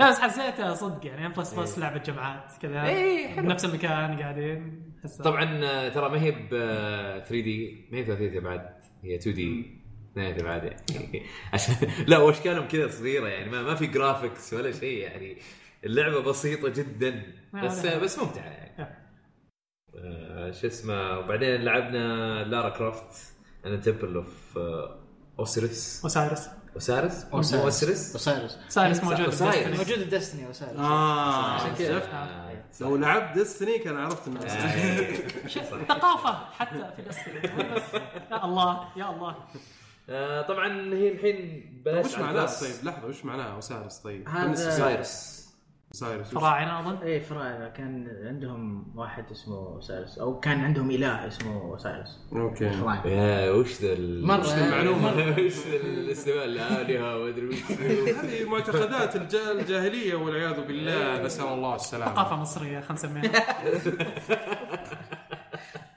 لا بس حسيتها صدق يعني ام بلس بلس لعبة جمعات كذا. إيه، حلو. بنفس المكان قاعدين طبعا آه، ترى ما هي ب 3D ما هي ثلاثيه ابعاد هي 2D اثنين ابعاد يعني عشان لا واشكالهم كذا صغيرة يعني ما, ما في graphics ولا شيء يعني. اللعبة بسيطة جدا بس لا. بس ممتعة يعني. لا. آه، شو اسمه وبعدين لعبنا Lara Croft and Temple of Osiris Osiris Osiris Osiris Osiris؟ Osiris موجود. ب Destiny. موجود ال Destiny Osiris. آه عشان كذا. شفت. آه، لو لعبت ديستني كان عرفت إنه ثقافة حتى في دستني. يا الله يا الله. آه، طبعا هي الحين بلاش وش على معناه؟ البلاس. طيب لحظة وش معناه اوسارس طيب. هذا- اوسيريس وش- فراعنة أظن؟ إيه فراعنة. كان عندهم واحد اسمه اوسايرس أو كان عندهم إله اسمه اوسايرس أوكي. فراعنة. يا وش ذا ال- مرة. وش ذا الالهه وادري وش هذه معتقدات الج- الجاهلية والعياذ بالله. نسأل الله السلامة. ثقافة مصرية خلينا نسميها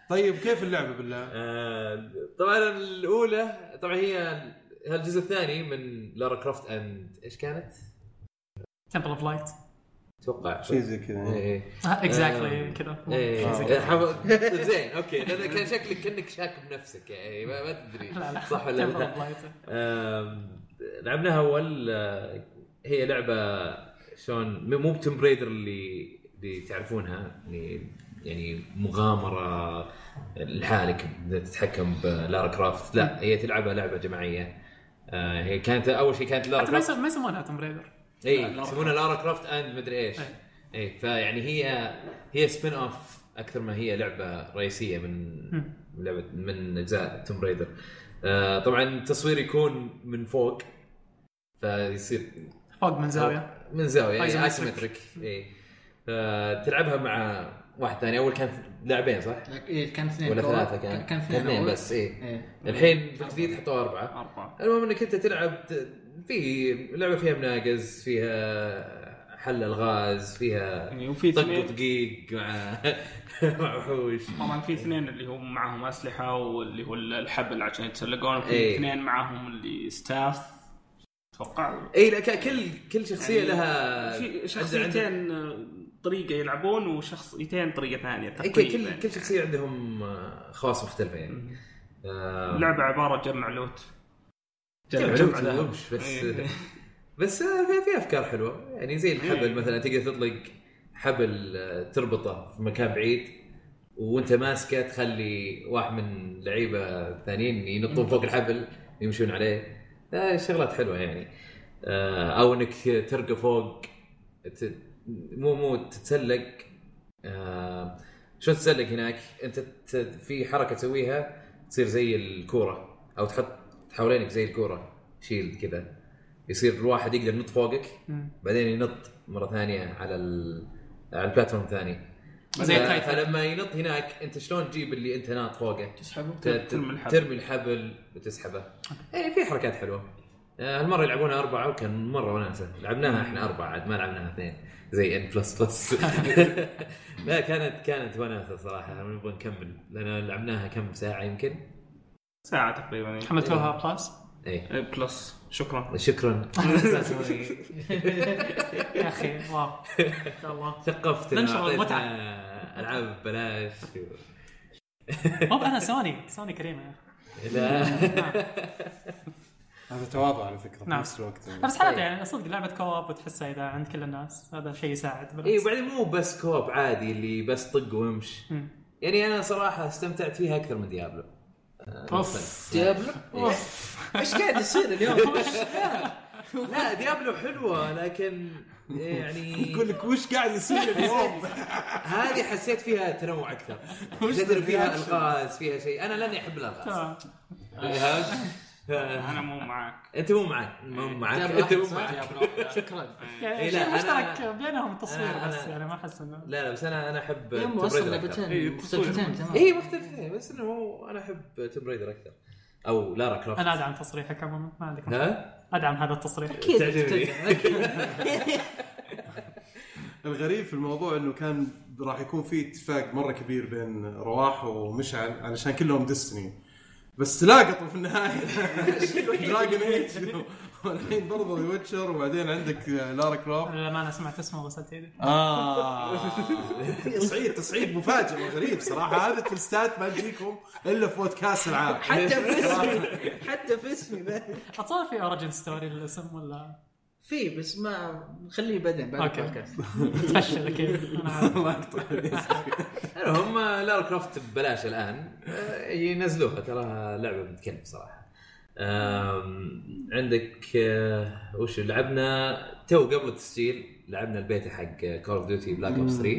طيب كيف اللعبة بالله؟ آه، طبعا الأولى طبعا هي الجزء الثاني من Lara Croft and إيش كانت؟ Temple of Light أتوقع شيء زي كذا إيه exactly كذا. إيه آه. إيه، حافظ- زين أوكي. لأن كان شكلك كأنك شاك بنفسك يعني ما, ما تدري صح ولا لا. لعبناها أول آه، هي لعبة شلون مو ب Tomb Raider اللي اللي تعرفونها يعني يعني مغامرة لحالك تتحكم ب Lara Croft لا هي تلعبها لعبة جماعية. آه، هي كانت أول شيء كانت Lara Croft ما يسمونها Tomb Raider اي يسمونها Lara Croft and مدري إيش. اي فيعني هي هي spin-off أكثر ما هي لعبة رئيسية من لعبة من أجزاء Tomb Raider آه طبعا التصوير يكون من فوق فيصير فوق من زاوية. من زاوية. ايسومتريك اي تلعبها مع واحد ثاني أول كان لاعبين صح؟ إيه كان اثنين ولا. ثلاثة كان كان اثنين اثنين. بس اي إيه. الحين في الجديد حطوا أربعة أربعة المهم إنك أنت تلعب في لعبة فيها مناقز فيها حل ألغاز فيها يعني وفي طق دقيق مع مع وحوش طبعا في اثنين اللي هم معهم أسلحة واللي هو الحبل عشان يتسلقون وفي إيه. اثنين معهم اللي ستاف أتوقع اي لا كل كل شخصية يعني لها في شخصيتين طريقة يلعبون وشخصيتين طريقة ثانية إيه، تقريبا كل كل شخصية عندهم خواص مختلفه يعني آه، اللعبه عبارة جمع لوت. جمع لوت. وبش، بس إيه. بس آه، في, أفكار حلوة. يعني زي الحبل إيه. مثلا تقدر تطلق حبل آه، تربطه في مكان بعيد وأنت ماسكه تخلي واحد من لعيبة الثانيين ينطون فوق الحبل يمشون عليه. آه، شغلات حلوة يعني. أو إنك ترقى فوق مو مو تتسلق آه، شلون تتسلق هناك؟ أنت في حركة تسويها تصير زي الكورة أو تحط حوالينك زي الكورة شيلد كذا. يصير الواحد يقدر ينط فوقك. بعدين ينط مرة ثانية على ال... على ال platform الثاني. زي. فلما ينط هناك أنت شلون تجيب اللي أنت ناط فوقه؟ تسحبه؟ ترمي الحبل. ترمي الحبل وتسحبه. يعني في حركات حلوة. هالمرة يلعبونها أربعة وكان مرة وناسة. لعبناها إحنا أربعة عاد ما لعبناها اثنين. زي ان Plus Plus لا كانت كانت وناسة صراحة. نبغى نكمل لأن لعبناها كم ساعة يمكن؟ ساعة تقريبا. حملتوها Plus اي إيه، Plus شكرا. شكرا. يا أخي واو. ما شاء الله. ننشر أعطيتنا المتعة. ألعاب ببلاش. مو أنا سوني. سوني كريمة. يا أخي. لا هذا تواضع على فكرة في نعم. نفس الوقت. بس حالات يعني صدق لعبة co-op وتحسها إذا عند كل الناس هذا شيء يساعد. اي وبعدين مو بس co-op عادي اللي بس طق وامش. يعني أنا صراحة استمتعت فيها أكثر من Diablo أوف. Diablo أوف. إيش قاعد يصير اليوم؟ لا Diablo حلوة لكن يعني يقول لك وش قاعد يصير اليوم؟ هذه حسيت فيها تنوع أكثر. فيها ألغاز فيها شيء. أنا لاني أحب الألغاز؟ أنا مو معك أنت مو معك مو معك Diablo أنت مو؟ معك شكرا. يعني إيه، لا، مشترك بينهم التصوير أنا- بس يعني ما أحس انه لا لا بس أنا أنا أحب أصلا. إيه، لعبتين. مختلفتين تمام اي مختلفين بس إنه أنا أحب Tomb Raider أكثر. أو Lara Croft أنا أدعم تصريحك عموما ما عندك مشكلة. ها؟ أدعم هذا التصريح. أكيد. تعجبني. الغريب في الموضوع إنه كان راح يكون في اتفاق مرة كبير بين رواح ومشعل علشان كلهم Destiny بس تلاقطوا في النهاية. Dragon Age والحين برضو ذا Witcher وبعدين عندك Lara Croft لما أنا سمعت اسمه يدي آه. تصعيد تصعيد مفاجئ وغريب صراحة. هذا ال twist ات ما تجيكم إلا في بودكاست العاب. حتى في اسمي. حتى في اسمي. اتصور في origin story للاسم ولا؟ في بس ما خليه بعدين بعد. البودكاست. تفشل أكيد يقطع هم Lara Croft ببلاش الآن. آه، ينزلوها تراها لعبة بتكلم صراحة. عندك آه، وش لعبنا؟ تو قبل التسجيل لعبنا البيتا حق Call of Duty Black Ops 3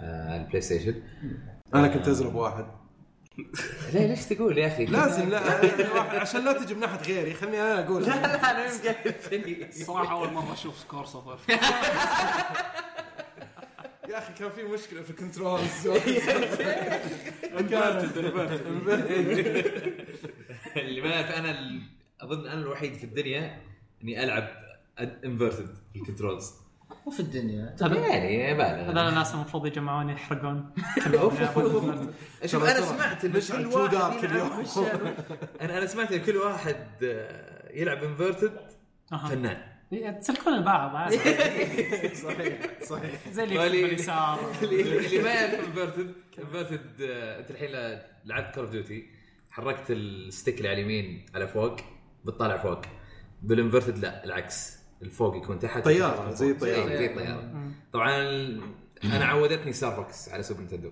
آه، ال PlayStation أنا كنت أزرب واحد. ليه ليش تقول يا أخي؟ لازم لا واحد- عشان لا تجي من ناحية غيري خلني أنا أقول. صراحة أول مرة أشوف score صفر. يا أخي كان في مشكلة في ال controls اللي ما يعرف أنا أظن أنا الوحيد في الدنيا إني ألعب inverted في ال controls وفي الدنيا يعني بالغ. هذول الناس المفروض يجمعون يحرقون. شوف أنا سمعت ان كل واحد. أنا أنا سمعت إن كل واحد آه، يلعب inverted. فنان. تسلكون البعض عادي. صحيح صحيح. زي اللي واللي- باليسار اللي اللي ما يعرف inverted inverted أنت الحين لعبت Call of Duty حركت ال stick اللي على اليمين على فوق بتطالع فوق. بال inverted لا العكس. الفوق يكون تحت طيارة، زي زي طيارة. زي طياره طبعا أنا عودتني Star Fox على Super Nintendo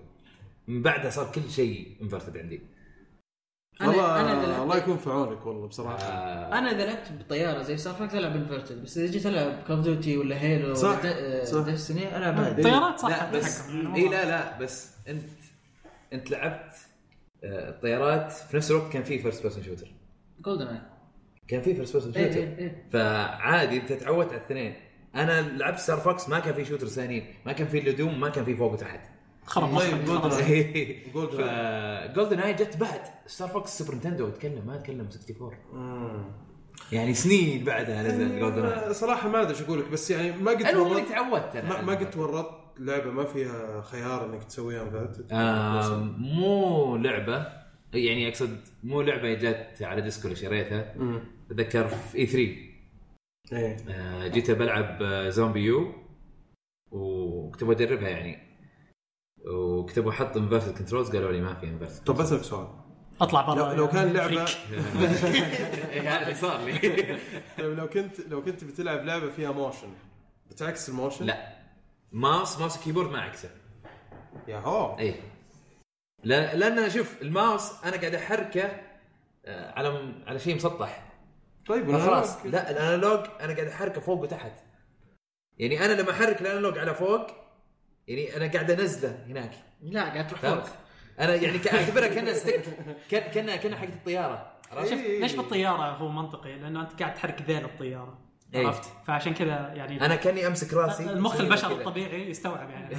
من بعدها صار كل شيء inverted عندي. والله أنا الله لعبت يكون في عونك والله بصراحة. آه، أنا اذا لعبت بالطياره زي Star Fox ألعب inverted بس إذا جيت ألعب Call Duty ولا Halo صح، ولا صح. Destiny ألعب الطيارات صح لا بس إي. لا لا بس انت أنت لعبت آه، الطيارات في نفس الوقت كان في first person shooter GoldenEye كان في first person shooter إيه، إيه. فعادي انت تعودت على الاثنين. أنا لعبت Star Fox ما كان في shooter ثانيين. ما كان في ال Doom ما كان في فوق وتحت. خرب طيب، Golden خلاص. Eye. Golden GoldenEye جت بعد. Star Fox Super Nintendo اتكلم ما اتكلم 64 يعني سنين بعدها نزل GoldenEye آه، صراحة ما أدري إيش أقول لك بس يعني ما قد ورطت تعودت أنا ما. قد ورطت لعبة ما فيها خيار إنك تسويها inverted آه مو لعبة يعني أقصد مو لعبة جت على disc و اللي شريتها أتذكر في E3 إيه. آه جيت بلعب آه، ZombiU وكنت بجربها يعني. وكتبوا حط inverted controls قالوا لي ما في inverted طب بسالك سؤال. أطلع برا. لو, لو كان لعبه فريك. هذا اللي صار لي. طيب لو كنت لو كنت بتلعب لعبة فيها motion بتعكس ال motion؟ لا. mouse mouse keyboard ما عكسه يا هو. اي لأن أنا شوف الماوس أنا قاعد أحركه آه، على على شيء مسطح. طيب خلاص لا ال analog أنا قاعد أحركه فوق وتحت. يعني أنا لما أحرك ال analog على فوق يعني أنا قاعد أنزله هناك. لا قاعد تروح؟ فوق. أنا يعني اعتبرها كانها stick كأن- كانها كانها حقت الطيارة. عرفت؟ شوف ليش بالطيارة هو منطقي؟ لأنه أنت قاعد تحرك ذيل الطيارة. إيه. عرفت؟ فعشان كذا يعني أنا كأني أمسك راسي. المخ البشر. الطبيعي يستوعب يعني.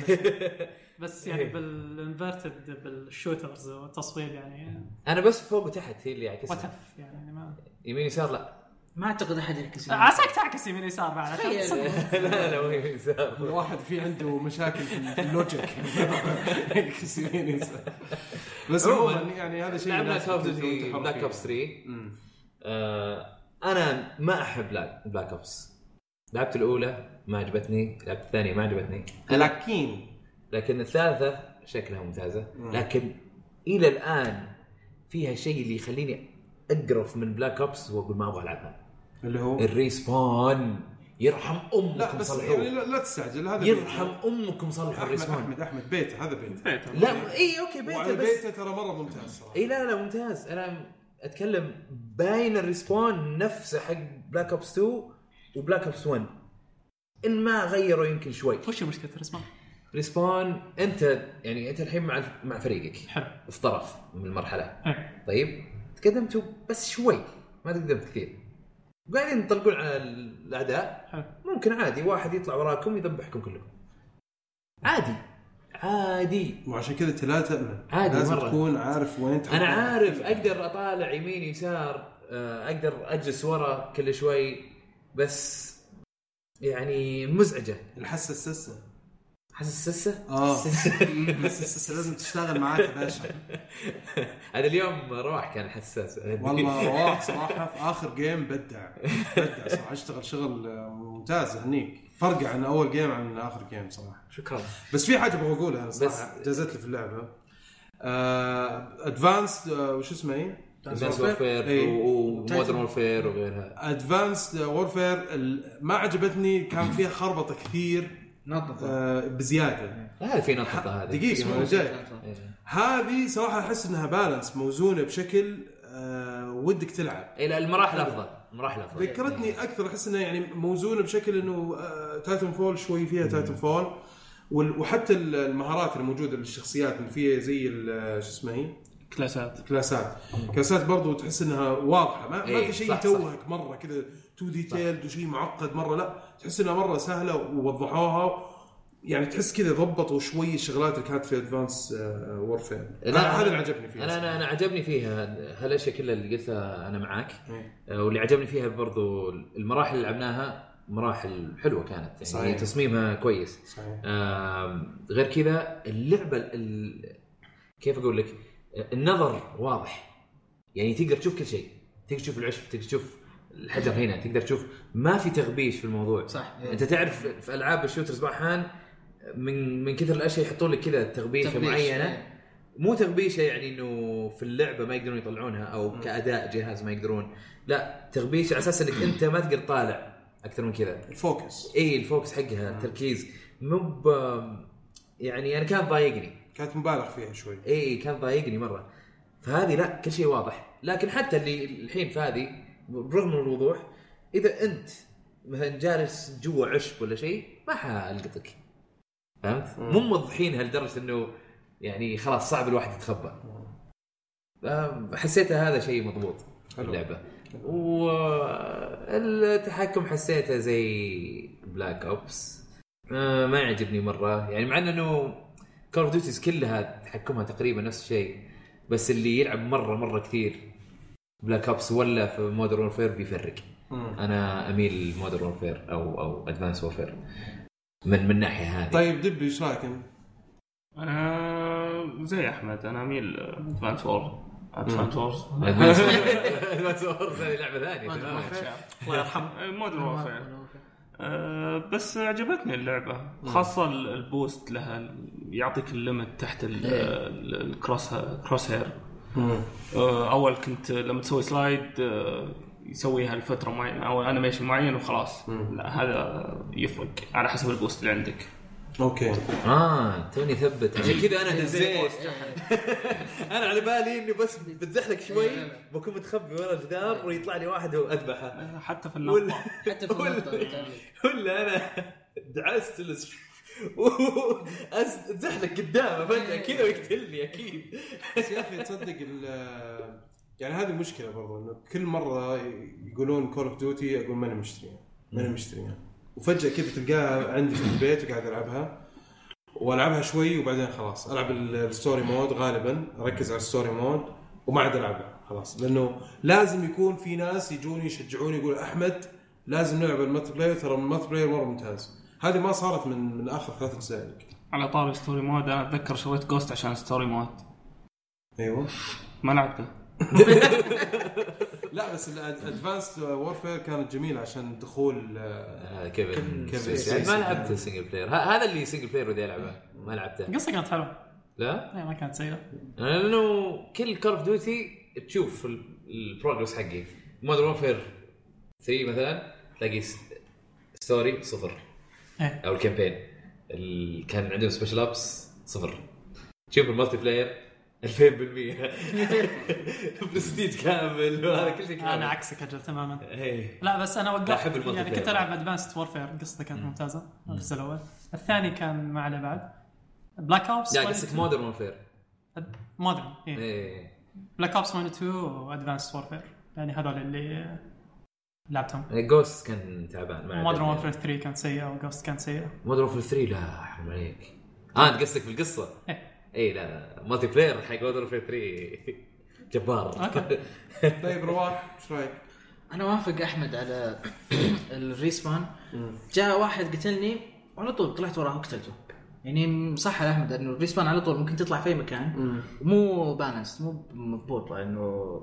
بس يعني بال inverted بال shooters والتصوير يعني. أنا بس فوق وتحت هي اللي يعكسها. يعني ما يمين يسار لا. ما أعتقد أحد يعكس عساك تعكس يمين يسار بعد. لا لا مو يمين يسار. الواحد في عنده مشاكل في ال logic. يعكس يمين يسار. بس عموماً، يعني هذا شيء لعبنا أنت Duty Black. Ops 3 مم. آه أنا ما أحب Black Ops لعبت الأولى ما عجبتني لعبت الثانية ما عجبتني. لكن لكن الثالثة شكلها ممتازة. لكن إلى الآن فيها شيء اللي يخليني أقرف من Black Ops واقول ما أبغى ألعبها. اللي هو ال respawn. يرحم أمكم لا بس صلحوه يعني لا, لا تستعجل هذا يرحم أمكم صلحوا أحمد ال respawn. أحمد أحمد بيت هذا beta beta لا إي okay وعلى بس بيته ترى مرة ممتاز صراحة. إي لا لا ممتاز. أنا أتكلم باين ال respawn نفسه حق Black Ops 2 و Black Ops 1 إن ما غيروا يمكن شوي. وش مشكله الرسمه؟ ريسبون أنت يعني أنت الحين مع مع فريقك. حلو. في طرف من المرحلة. إيه. طيب تقدمتوا بس شوي. ما تقدمت كثير. وقاعدين تطلقون على الأعداء. حلو. ممكن عادي واحد يطلع وراكم يذبحكم كلكم. عادي عادي. وعشان كذا أنت لا تأمن. عادي لازم مرة. تكون عارف وين تحط أنا عارف أقدر أطالع يمين يسار آه، أقدر أجلس ورا كل شوي بس يعني مزعجة. الحسه السسه حاسس سسه آه. بس بس لازم تشتغل معاك يا باشا. هذا اليوم رواح كان حساس والله رواح صراحة. في آخر جيم بدع. بدع صراحة. أشتغل شغل آه، ممتاز هنيك. فرق عن أول جيم عن آخر جيم صراحة. شكرا. بس في حاجة أبغى أقولها أنا بس- صراحة جازت لي في اللعبة. Advanced وش اسمه إيه؟ Advanced Warfare. و Modern Warfare وغيرها. Advanced Warfare ما عجبتني. كان فيها خربطة كثير. نظفه آه، بزيادة. هذا في نقطه هذه. دقيقة أنا جاي. إيه. هذه صراحة أحس إنها balance موزونة بشكل آه، ودك تلعب. إيه، لا المراحل أفضل. المراحل أفضل. ذكرتني أكثر أحس إنها يعني موزونة بشكل إنه Titanfall شوي فيها Titanfall وحتى المهارات الموجودة للشخصيات اللي فيها زي ال- شو اسمه هي؟ classات. classات. classات برضو تحس إنها واضحة. ما, ما إيه، في شيء. يتوهك مرة كذا too detailed وشيء معقد مرة لا تحس إنها مرة سهلة ووضحوها. يعني تحس كذا ضبطوا شوي الشغلات اللي كانت في Advanced Warfare لا، هذا اللي عجبني فيه أنا أنا أنا عجبني فيها هالأشياء كلها اللي قلتها أنا معاك. إيه. آه، واللي عجبني فيها برضو المراحل اللي لعبناها مراحل حلوة كانت. يعني صحيح. تصميمها كويس. صحيح. آم، غير كذا اللعبة ال- ال- كيف أقول لك؟ النظر واضح. يعني تقدر تشوف كل شيء. تقدر تشوف العشب تقدر تشوف الحجر هنا تقدر تشوف ما في تغبيش في الموضوع. صح. أنت تعرف في ألعاب ال shooters بعض من من كثر الأشياء يحطون لك كذا تغبيشة تغبيش. معينة. إيه. مو تغبيشة يعني إنه في اللعبة ما يقدرون يطلعونها أو كأداء جهاز ما يقدرون. لا تغبيشه على أساس إنك أنت ما تقدر طالع أكثر من كذا. ال focus. اي ال focus حقها التركيز. مو يعني أنا كان ضايقني. كانت مبالغ فيها شوي. اي اي كان ضايقني مرة. فهذه لا كل شيء واضح. لكن حتى اللي الحين في هذه برغم من الوضوح إذا أنت مثلا جالس جوا عشب ولا شيء ما حألقطك. فهمت؟ مو موضحينها لدرجه إنه يعني خلاص صعب الواحد يتخبى. حسيتها هذا شيء مضبوط حلو. اللعبة. والتحكم حسيته زي Black Ops آه، ما يعجبني مرة. يعني مع إنه Call of Dutyز كلها تحكمها تقريبا نفس الشيء بس اللي يلعب مرة مرة كثير. Black Ops ولا في Modern Warfare بيفرق. أنا أميل Modern Warfare أو أو Advanced Warfare من من الناحيه هذه. طيب دبي إيش رايك انت؟ أنا زي أحمد أنا أميل Advanced War Advance Wars Advanced Warfare هذه لعبة ثانية الله يرحمه. Modern Warfare أه بس عجبتني اللعبة. خاصة ال- ال boost لها يعطيك ال limit تحت ال- ال- ال cross crosshair أه اول كنت لما تسوي slide أه يسويها لفتره معينه أو animation معين وخلاص لا هذا يفرق على حسب ال boost اللي عندك okay آه توني ثبت عشان كذا أنا دزيت أنا على بالي اني بس بتزحلق شوي بكون متخبي ورا الجدار ويطلع لي واحد واذبحه أه، حتى في ولا اللقطه حتى في بتعمل. ولا أنا دعست اتزحلق قدامه فجأة كذا ويقتلني أكيد. بس يا أخي تصدق ال- يعني هذه مشكلة برضو إنه كل مرة يقولون Call of Duty أقول ماني مشتريها ماني مشتريها وفجأة كذا تلقاها عندي في البيت وقاعد ألعبها. وألعبها شوي وبعدين خلاص. ألعب ال- ال story mode غالبا أركز على ال story mode وما عاد ألعبها خلاص. لأنه لازم يكون في ناس يجوني يشجعوني يقول أحمد لازم نلعب ال multiplayer ترى ال multiplayer مرة ممتاز. هذه ما صارت من من آخر ثلاث أجزاء. على طاري story mode أنا أتذكر شريت Ghosts عشان story mode. أيوه. ما لعبته. لا بس ال Advanced Warfare كانت جميلة عشان دخول آه، آه، Kevin Kevin. ما لعبت ال single player ه- هذا اللي single player ودي ألعبه. ما لعبته. القصة كانت حلوة. لا؟ إيه، ما كانت سيئة. لأنه كل Call of Duty تشوف ال- ال progress حقي. Modern Warfare 3 مثلا تلاقي س- story صفر. إيه. أو ال campaign ال... كان عندهم Special Ops صفر. تشوف ال multiplayer 2000% برستيج كامل وهذا كل شيء كامل. أنا عكسك أجل تماما. إيه. لا بس أنا وقفت ال multi يعني player. كنت ألعب Advanced Warfare قصته كانت ممتازة الجزء الأول. الثاني كان ما عليه بعد. Black Ops لا قصدك Modern Warfare Modern إيه. إيه. Black Ops 1 و 2 و Advanced Warfare يعني هذول اللي لعبتهم Ghost كان تعبان ما Modern. Warfare 3 كانت سيئه و Ghost كانت سيئه Modern Warfare 3 لا حرام عليك. آه أنت قصدك بالقصة إيه. اي لا لا multiplayer حق Modern Warfare 3 جبار. okay. طيب رواح إيش رأيك؟ أنا وافق أحمد على ال respawn جاء واحد قتلني وعلى طول طلعت وراه وقتلته. يعني صح يا أحمد إنه ال respawn على طول ممكن تطلع في أي مكان. مو balance مو مضبوطه انه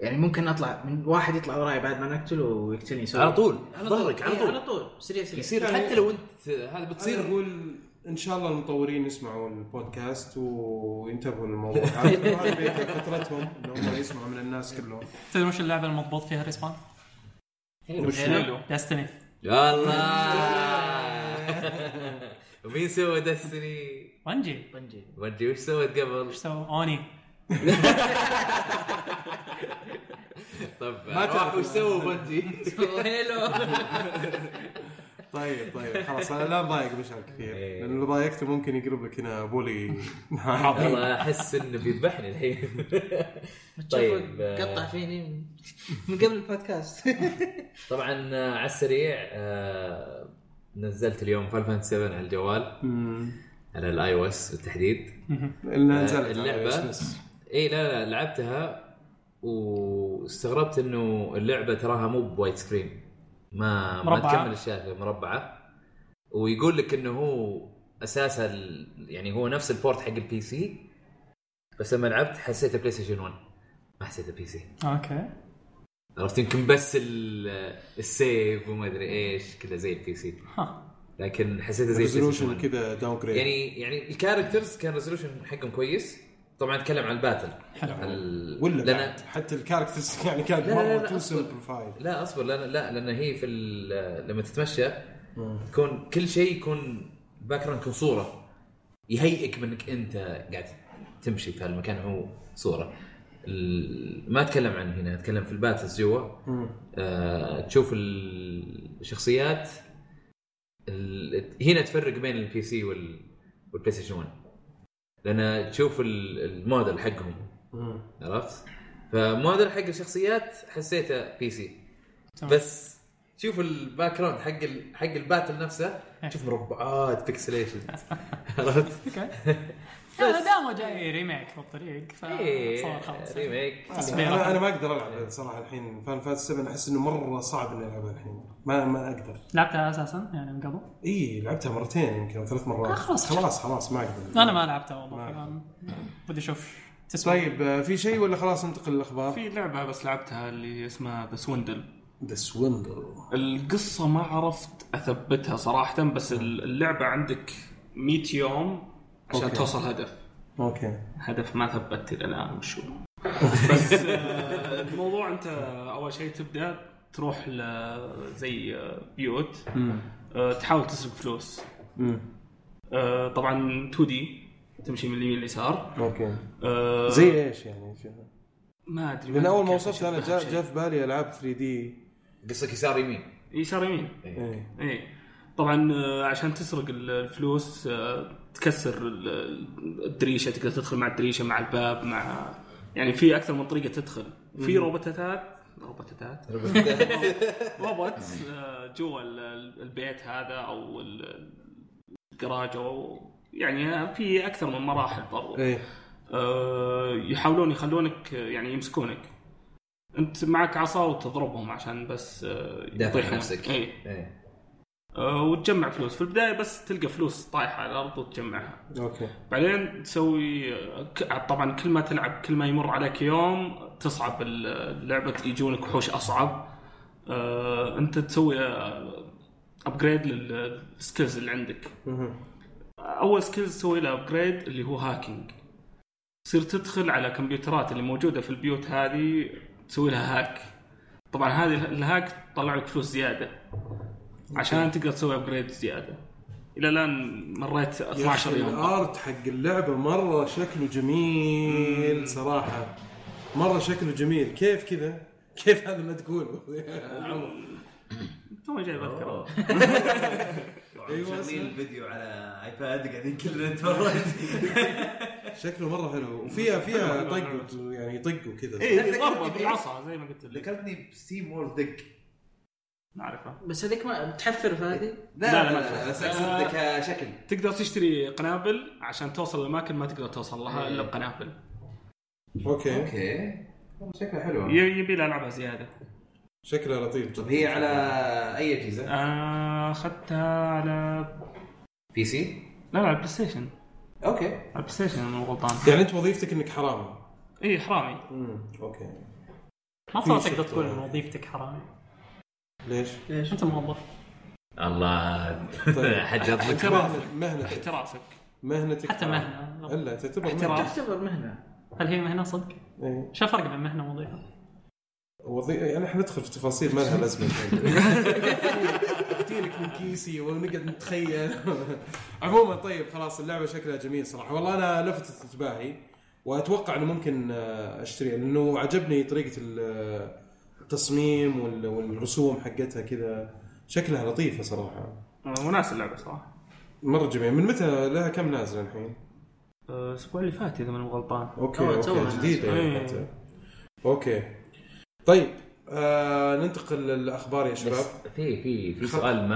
يعني ممكن أطلع من واحد يطلع وراي بعد ما نقتله ويقتلني يسوي على طول، على ظهرك، على إيه، طول. على طول. سريع سريع يصير يعني- حتى لو انت هذا تصير بتصير أقول إن شاء الله المطورين يسمعوا البودكاست وينتبهوا للموضوع. فترتهم إن هم يسمعوا من الناس كلهم. تدري وش اللعبة المضبوط فيها respawn؟ وش حلو. Destiny يا الله ومين سوى Destiny؟ Bungie Bungie ونجي وش سوت قبل؟ وش سووا؟ اوني طب ما تعرف. وش سوى Bungie؟ Halo طيب طيب خلاص أنا لا مضايق بشر كثير. إيه. لأن لو ضايقته ممكن يقلب لك هنا bully والله أحس إنه بيذبحني الحين. طيب، طيب آه. قطع فيني من قبل البودكاست. طبعا آه، على السريع آه، نزلت اليوم Final Fantasy 7 على الجوال. على ال iOS بالتحديد بس؟ اي لا لا لعبتها واستغربت إنه اللعبة تراها مو ب wide screen. ما ما مربعة. تكمل الشاشه مربعة. ويقول لك إنه هو أساسا ال- يعني هو نفس ال port حق ال PC بس لما لعبت حسيته PlayStation 1 ما حسيته PC okay. عرفت؟ يمكن بس ال- ال save وما أدري إيش كذا زي ال PC ها. لكن حسيته زي resolution 1 كذا downgrade يعني يعني ال characters كان resolution حقهم كويس. طبعا أتكلم عن ال battle حلو. ال- ولا لأن حتى ال characters يعني كانت لا، لا، مرة لا، تو أصبر. simplified لا أصبر. لا لا لأن هي في ال- لما تتمشى تكون كل شيء يكون background يكون صورة. يهيئك بأنك أنت قاعد تمشي في هالمكان هو صورة. ال- ما أتكلم عن هنا أتكلم في ال battles جوا. آه تشوف الشخصيات ال- هنا تفرق بين ال PC وال وال PlayStation 1 لأن تشوف ال- الموديل حقهم. عرفت؟ فموديل حق الشخصيات حسيته PC. بس شوف ال background حق ال... حق ال battle نفسه. تشوف مربعات pixelation عرفت؟ لا دامه جاي remake بالطريق فصور خلاص remake أنا أنا ما أقدر ألعب صراحة الحين. Final Fantasy 7 أحس إنه مرة صعب إني ألعبها الحين. ما ما أقدر. لعبتها أساسا؟ يعني من قبل؟ إي لعبتها مرتين يمكن أو ثلاث مرات. آه، خلاص. خلاص خلاص ما أقدر. أنا ما لعبتها والله. بدي أشوف. تسوى طيب آه، في شيء ولا خلاص ننتقل للأخبار؟ في لعبة بس لعبتها اللي اسمها The Swindle The Swindle القصة ما عرفت أثبتها صراحة بس اللعبة عندك 100 يوم عشان okay. توصل هدف. okay. هدف ما ثبت إلى الان وشو بس آه، الموضوع أنت أول شيء تبدأ تروح ل زي آه، بيوت. آه، تحاول تسرق فلوس. طبعا 2 دي تمشي من اليمين لليسار. أوكي. زي إيش يعني؟ ما أدري. لأن أول ما وصلت أنا جاء في بالي ألعاب 3 دي قصدك يسار يمين؟ يسار يمين. إيه. إيه. طبعا آه، عشان تسرق ال- الفلوس آه، تكسر ال- الدريشة تقدر تدخل مع الدريشة مع الباب مع يعني في أكثر من طريقة تدخل. في روبوتات روبوتات؟ روبوت آه، جوا ال- البيت هذا أو ال- الجراج أو يعني في أكثر من مراحل برضو. آه، يحاولون يخلونك يعني يمسكونك. أنت معك عصا وتضربهم عشان بس يطيحون. نفسك. اي آه، وتجمع فلوس. في البداية بس تلقى فلوس طايحة على الأرض وتجمعها. أوكي. بعدين تسوي ك- طبعا كل ما تلعب كل ما يمر عليك يوم تصعب ال- اللعبة يجونك وحوش أصعب. آه، أنت تسوي upgrade لل skills اللي عندك. أول skills تسوي له upgrade اللي هو hacking تصير تدخل على كمبيوترات اللي موجودة في البيوت هذه تسوي لها hack طبعا هذه ال hack تطلع لك فلوس زيادة. عشان تقدر تسوي upgrade زيادة. إلى الآن مريت يا 12 أخي يوم. ال art حق اللعبة مرة شكله جميل صراحة. مرة شكله جميل. كيف كذا؟ كيف هذا ما تقول؟ يا عمر. تو جاي بذكر أيوه شغالين الفيديو على iPad قاعدين كلنا نتفرج. شكله مرة حلو. وفيها فيها طق يعني طق وكذا اي ضربه بالعصا زي ما قلت لك. ذكرتني ب SteamWorld Dig. نعرفها. بس هذيك ما تحفر في هذه؟ لا لا، لا لا، ما لا تفهم. بس اقصد كشكل تقدر تشتري قنابل عشان توصل لأماكن ما تقدر توصل لها إلا بقنابل. okay. okay. شكلها حلو ي- يبي له العبها زيادة. شكله لطيف. طب هي على أي أجهزة؟ آه، أخذتها على PC لا لا على ال PlayStation okay. على ال PlayStation أنا مو غلطان. يعني أنت وظيفتك إنك حرامي. إي حرامي. امم okay. ما صار تقدر تقول وظيفتك حرامي. ليش؟ انت موظف الله طيب. حجر لك مهنة- مهنتك احترافك مهنتك حتى حرام. مهنة إلا تعتبر. مهنة. تعتبر مهنة هل هي مهنة صدق؟ إيه. شو الفرق بين مهنة ووظيفة؟ وظيفة يعني إحنا ندخل في تفاصيل ما لها لازمه. افتيلك من كيسي ونقعد نتخيل عموما طيب خلاص اللعبة شكلها جميل صراحة والله أنا لفتت انتباهي وأتوقع إنه ممكن آه، أشتريها لأنه عجبني طريقة ال- التصميم وال- والرسوم حقتها كذا شكلها لطيفة صراحة وناسة اللعبه صراحة مرة جميل من متى لها كم نازله الحين؟ آه، الأسبوع اللي فات إذا ماني غلطان okay okay جديدة. يعني إيه. حتى. okay طيب آه ننتقل للأخبار يا شباب في في في سؤال ما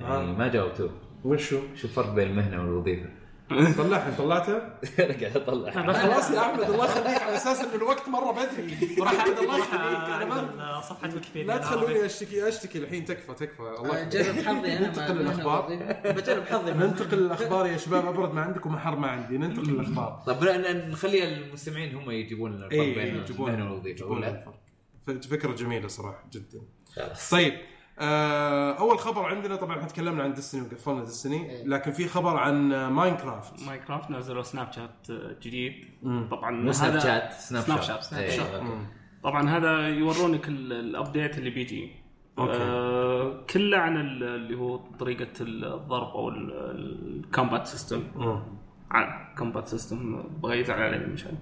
يعني ما جاوبتوه وشو؟ شو الفرق بين المهنة والوظيفة؟ طلعها طلعته؟ أنا قاعد اطلع خلاص يا أحمد الله يخليك على أساس إنه الوقت مرة بدري. راح احمد الله يخليك أنا ما أعدل صفحة ويكيبيديا. لا. تخلوني أشتكي أشتكي الحين تكفى تكفى. الله يخليك. جرب حظي أنا ننتقل للأخبار. بجرب حظي. ننتقل للأخبار يا شباب أبرد ما عندكم وحر ما عندي. ننتقل للأخبار. طيب نخلي المستمعين هم يجيبون لنا الفرق بين المهنه والوظيفه ولا؟ الفرق. فكرة جميلة صراحة جدا. خلاص. طيب آه أول خبر عندنا طبعا إحنا تكلمنا عن Destiny وقفلنا Destiny لكن في خبر عن Minecraft Minecraft نزلوا snapshot آه، جديد. طبعا مو Snapchat snap, snapshot shot snap إيه، shot. طبعا هذا يورونك ال- ال update اللي بيجي. okay. آه كله عن ال- اللي هو طريقة الضرب أو ال combat system combat system بغى يزعل علي مشان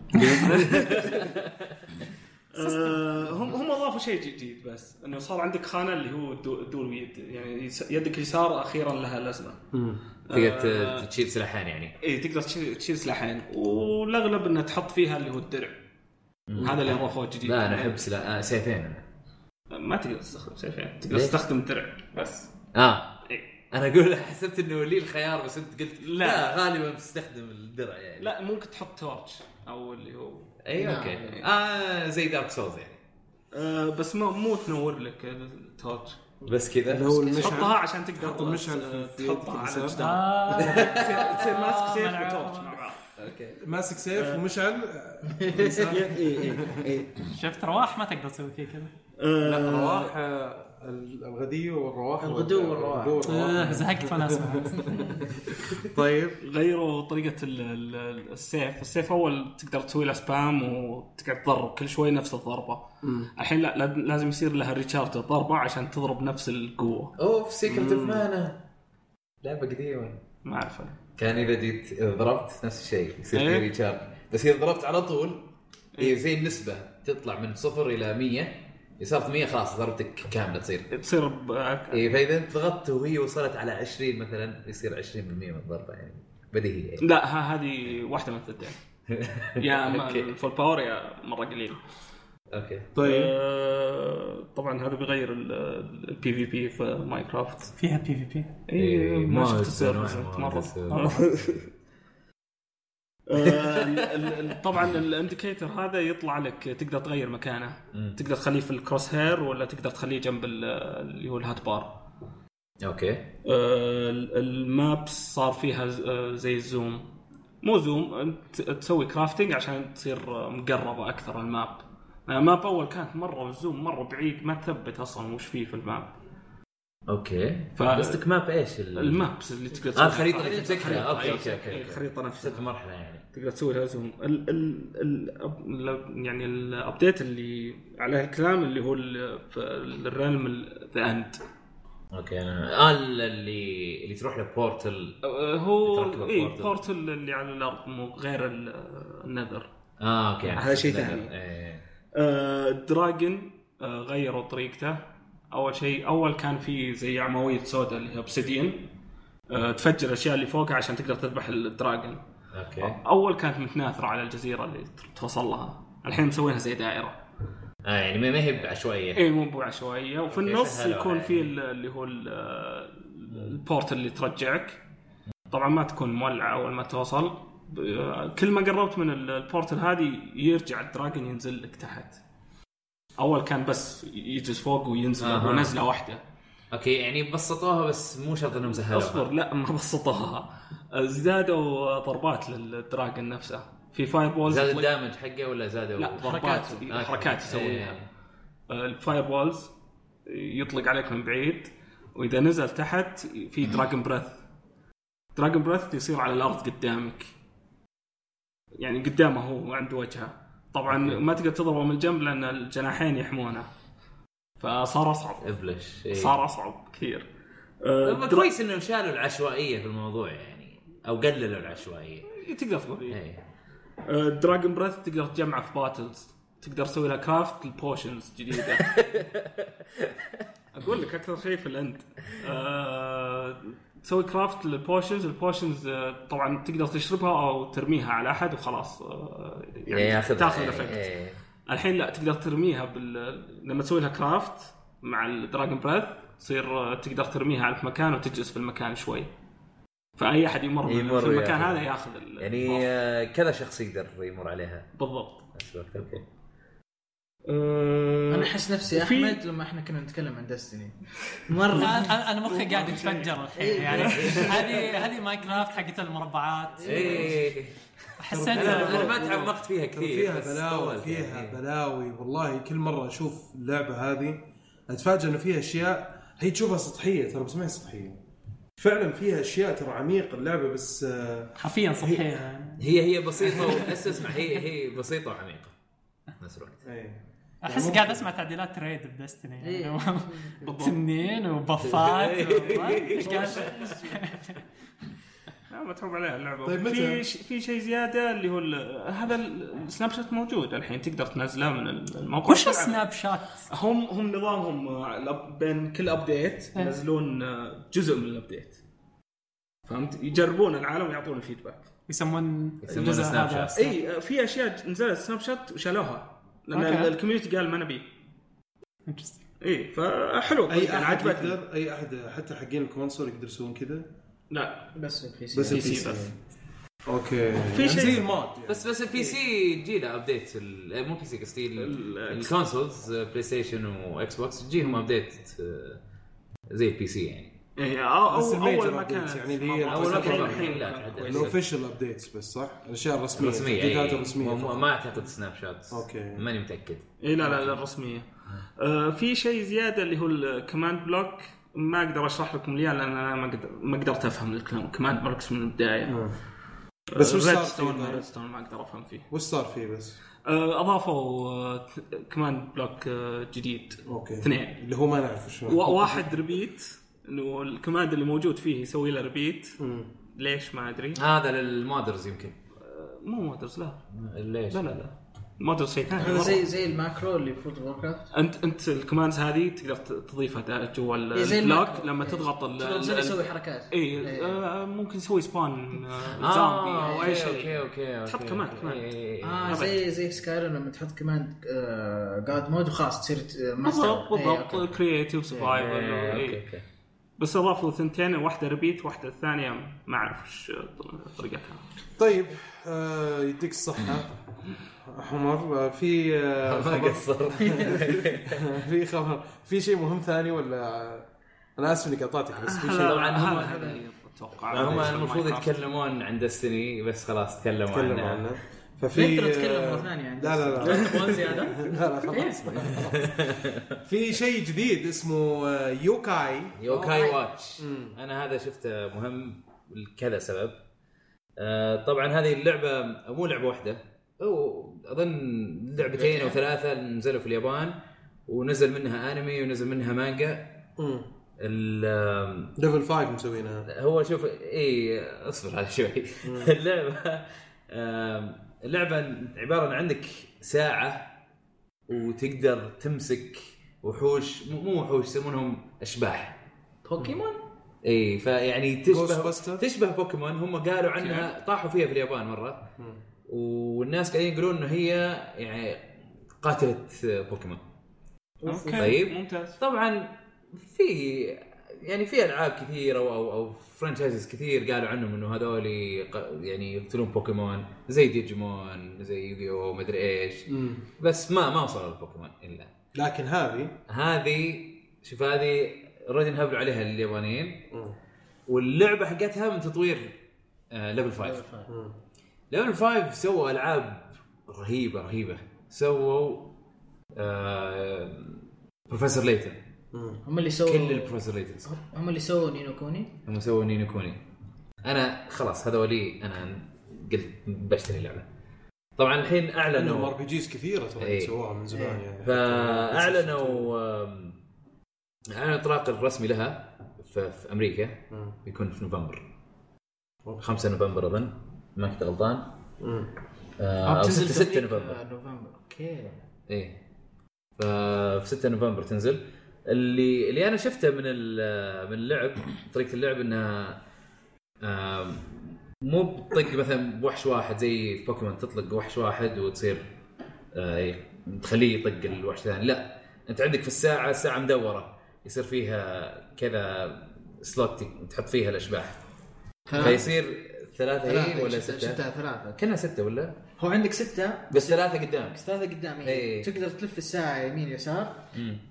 آه، هم هم أضافوا شيء جديد بس. إنه صار عندك خانة اللي هو الدو- الدول ويد. يعني يدك اليسار أخيرا لها لازمة. تقدر آه. ت- تشيل سلاحين يعني. اي تقدر تشيل تشيل سلاحين. والأغلب إنه تحط فيها اللي هو الدرع. هذا اللي أضافوه جديد. لا أنا أحب سلا... آه سيفين. أنا ما تقدر تستخدم سيفين. تقدر؟ تستخدم الدرع بس. آه. إيه. أنا أقول حسبت إنه لي الخيار بس أنت قلت لا. لا, غالبا بتستخدم الدرع يعني. لا ممكن تحط تورش. أو اللي هو اي نعم. okay. آه زي Dark Souls يعني. آه بس ما مو تنور لك ال torch بس كذا. اللي هو المشعل تحطها عشان تقدر تحط المشعل تحطها على. الجدار. آه. تصير تصير ماسك سيف و torch مع بعض. okay. ماسك سيف ومشعل شفت رواح؟ ما تقدر تسوي فيه كذا. لا رواح الغدية والرواح الغدو والرواح. آه،. زهقت وأنا أسمع طيب غيروا طريقة ال- ال- السيف، السيف أول تقدر تسوي له spam وتقعد تضرب كل شوي نفس الضربة. الحين لا لا- لازم يصير لها recharge الضربة عشان تضرب نفس القوة. أوف Secret of Mana لعبة قديمة ما أنا. كان إذا جيت إذا ضربت نفس الشيء يصير إيه. في recharge بس إذا ضربت على طول هي زي النسبة تطلع من صفر إلى 100 اذا صارت 100 خلاص ضربتك كاملة تصير تصير ب... اي فإذا أنت ضغطت وهي وصلت على 20 مثلا يصير 20% من الضربه يعني بديهي يعني. لا ها هذه واحدة من الثنتين. يا. ال full power يا مرة قليل. okay طيب آه، طبعا هذا بيغير ال PVP في Minecraft. فيها PVP اي ما شفت ما ال servers ما- مرة. ما- آه، ال- ال- ال- طبعا ال indicator هذا يطلع لك تقدر تغير مكانه. تقدر تخليه في ال crosshair ولا تقدر تخليه جنب ال- اللي هو ال hotbar. okay. آه، ال- ال maps صار فيها آه، زي ال zoom مو zoom أنت تسوي crafting عشان تصير آه، مقربه أكثر ال map. آه، ال map أول كانت مرة ال zoom مرة بعيد ما تثبت أصلا وش فيه في ال map. okay. ف- قصدك map إيش ال- ال maps اللي تقدر آه تسوي الخريطه اللي تمسكها خريطة، okay okay. okay إيه، الخريطه نفسها. ست مرحلة يعني. تقدر تسوي لها zoom ال ال ال ال يعني ال update اللي عليه الكلام اللي هو ال realm The End okay أنا آه اللي اللي تروح ل portal هو يتركب اي ال portal. portal اللي على الأرض مو غير ال- ال Nether. آه okay هذا شيء ثاني. إيه. آه، ال dragon آه، غيروا طريقته. أول شيء أول كان في زي أعمدة سوداء اللي هي obsidian تفجر الأشياء اللي فوقها عشان تقدر تذبح ال dragon okay. أول كانت متناثرة على الجزيرة اللي توصل لها. الحين مسوينها زي دائرة. آه يعني ما هي بعشوائية. اي مو بعشوائية. وفي النص يكون علي. في ال- اللي هو ال- ال portal اللي ترجعك. طبعا ما تكون مولعة أول ما توصل. ب- كل ما قربت من ال- ال portal هذه يرجع ال dragon ينزل لك تحت. أول كان بس يجلس فوق وينزل أها. ونزلة واحدة. okay يعني بسطوها بس مو شرط انهم سهلوها أصبر لا ما بسطوها. زادوا ضربات لل dragon نفسه. في fireballs زاد ال damage حقه ولا زادوا لا ضربات حركات. يسويها. ال fireballs يطلق عليك من بعيد وإذا نزل تحت في dragon breath dragon breath يصير على الأرض قدامك. يعني قدامه هو عنده وجهه. طبعا ما تقدر تضربه من الجنب لأن الجناحين يحمونه. فصار أصعب. ابلش إيه. صار أصعب كثير. درا- كويس إنهم شالوا العشوائية في الموضوع يعني أو قللوا العشوائية. تقدر تقول. إيه. إيه. dragon breath تقدر تجمعه في bottles تقدر تسوي لها craft ال potions جديدة. أقول لك أكثر شيء في ال End. آه، تسوي craft لل potions ال potions طبعا تقدر تشربها أو ترميها على أحد وخلاص آه، يعني تأخذ إيه، ال effect إيه. الحين لا تقدر ترميها بال... لما تسوي لها craft مع ال dragon breath تصير آه، تقدر ترميها على المكان وتجلس في المكان شوي. فأي أحد يمر, يمر في المكان. هذا ياخذ يعني آه، كذا شخص يقدر يمر عليها. بالضبط. أنا أحس نفسي وفي- أحمد لما إحنا كنا نتكلم عن Destiny مرة. أنا مخي قاعد يتفجر الحين يعني هذه هذه Minecraft حقت المربعات. إيه. حسيت أنا أنا ما تعمقت فيها كثير فيها بلاوي طولت فيها يعني. بلاوي. والله كل مرة أشوف اللعبة هذه اتفاجئ إنه فيها أشياء. هي تشوفها سطحية ترى بس ما هي سطحية. فعلا فيها أشياء ترى عميقة اللعبة بس آه، حرفيا صحيح يعني. هي هي بسيطة بس اسمع هي هي بسيطة وعميقة. في نفس الوقت. إيه. أحس يعني قاعد. أسمع تعديلات تريد بدستني إيه. يعني تنين وبفات و- إيش قاعد لا متعوب عليها اللعبة طيب متى؟ في ش... في شيء زيادة اللي هو ال... هذا ال- السناب شات موجود الحين تقدر تنزله من الموقع وش. السناب شات؟ هم هم نظامهم آه، بين كل update إيه. ينزلون آه، جزء من ال update فهمت يجربون العالم ويعطون ال feedback يسمون الجزء snapshot. إي آه، في أشياء نزلت snapshot وشالوها لأن ال community قال ما نبي. اي فحلو. أي يعني أحد عجبتني. يقدر أي احد حتى حقين ال console يقدر يسوون كذا؟ لا. بس ال PC بس ال PC بس. okay. في شيء- زي ال mod يعني. بس بس ال PC تجي له update ال- مو PC قصدي ال- ال- ال consoles PlayStation و Xbox تجيهم update زي ال PC يعني. إيه، أو بس أول ما كانت يعني اللي هي أول ما كانت الحين لا تعدل. ال official updates بس صح؟ الأشياء الرسمية التحديثات. الرسمية مو- فقط. ما أعتقد snapshot okay. ماني متأكد اي لا لا الرسمية آه في شيء زيادة اللي هو ال command block ما أقدر أشرح لكم ليه لأن أنا ما ما قدرت أفهم الكلام command blocks من البداية آه. بس وش صار فيه stone؟ redstone ما أقدر أفهم فيه وش صار فيه بس؟ آه أضافوا command block آه جديد okay اثنين اللي هو ما نعرف شو و- واحد repeat إنه ال command اللي موجود فيه يسوي له repeat. ليش ما أدري هذا لل modders يمكن مو modders لا ليش؟ لا لا لا modders شيء ثاني هذا. زي زي ال macro اللي في World of Warcraft انت أنت ال commands هذه تقدر تضيفها جوا إيه، ال block ال macro. لما إيه. تضغط ال- يسوي حركات اي إيه. آه ممكن تسوي spawn آه آه، زومبي أو أي okay شيء okay okay okay تحط command- command. إيه، إيه، إيه. آه. زي زي في Skyrim لما تحط command god mode وخلاص تصير ماستر بالضبط إيه، بالضبط. creative إيه، survival okay okay بس أضافوا ثنتين واحدة repeat واحدة الثانية ما أعرف وش طريقتها. طيب آه يديك الصحة حمر آه، في آه ما قصر في خبر. في شيء مهم ثاني ولا؟ أنا آسف إني قطعتك بس في شيء. طبعاً هم- أتوقع هم المفروض. يتكلمون عن Destiny بس خلاص تكلموا عنها عنه. ففي آه، مرة ثانية عن لا لا لا. تبغون زيادة؟ لا لا خلاص. في شيء جديد اسمه آه، Yo-kai. Yo-kai Watch. أنا هذا شفته مهم لكذا سبب. آه، طبعا هذه اللعبة مو لعبة واحدة. أو أظن لعبتين أو ثلاثة نزلوا في اليابان ونزل منها أنمي ونزل منها مانجا. Level 5 مسوينها. هو شوف اي اصبر على شوي. اللعبة اللعبة عبارة عن عندك ساعة وتقدر تمسك وحوش مو وحوش يسمونهم أشباح. بوكيمون؟ إي فيعني تشبه؟ تشبه بوكيمون. هم قالوا عنها طاحوا فيها في اليابان مرة. والناس قاعدين يقولون إنه هي يعني قاتلة بوكيمون. okay طيب. ممتاز. طبعا في يعني في ألعاب كثيرة أو أو franchises كثير قالوا عنهم إنه هذول يعني يقتلون بوكيمون زي ديجيمون زي يوغيو مدري إيش. بس ما ما وصلوا للبوكيمون إلا. لكن هذه هذه شوف هذه already انهبلوا عليها اليابانيين. مم. واللعبة حقتها من تطوير آه Level 5 مم. Level 5 سووا ألعاب رهيبة رهيبة. سووا آه Professor Layton مم. هم اللي سووا كل ال Professor Laytons هم اللي سووا Ni no Kuni. هم سووا Ni no Kuni. أنا خلاص هذا ولي أنا قلت بشتري اللعبة. طبعا الحين اعلنوا R PGs كثيرة ترى إيه. سووها من زمان يعني. فأعلنوا أعلنوا الاطلاق الرسمي لها في, في أمريكا. مم. بيكون في نوفمبر. okay. 5 نوفمبر أظن. ما كنت غلطان. آه، أو 6 في 6 أمريكا نوفمبر. نوفمبر. okay. إيه. ففي 6 نوفمبر تنزل. اللي اللي أنا شفته من ال- من اللعب طريقة اللعب إنها مو بتطق مثلا بوحش واحد زي في بوكيمون تطلق وحش واحد وتصير آه، تخليه يطق الوحش الثاني لا أنت عندك في الساعة الساعة مدورة يصير فيها كذا slot تحط فيها الأشباح فيصير ثلاثة هي ولا شفتها- ستة؟ شفتها ثلاثة كنا ستة ولا؟ هو عندك ستة بس ثلاثة قدامك ثلاثة قدام إيه. إيه. تقدر تلف الساعة يمين يسار.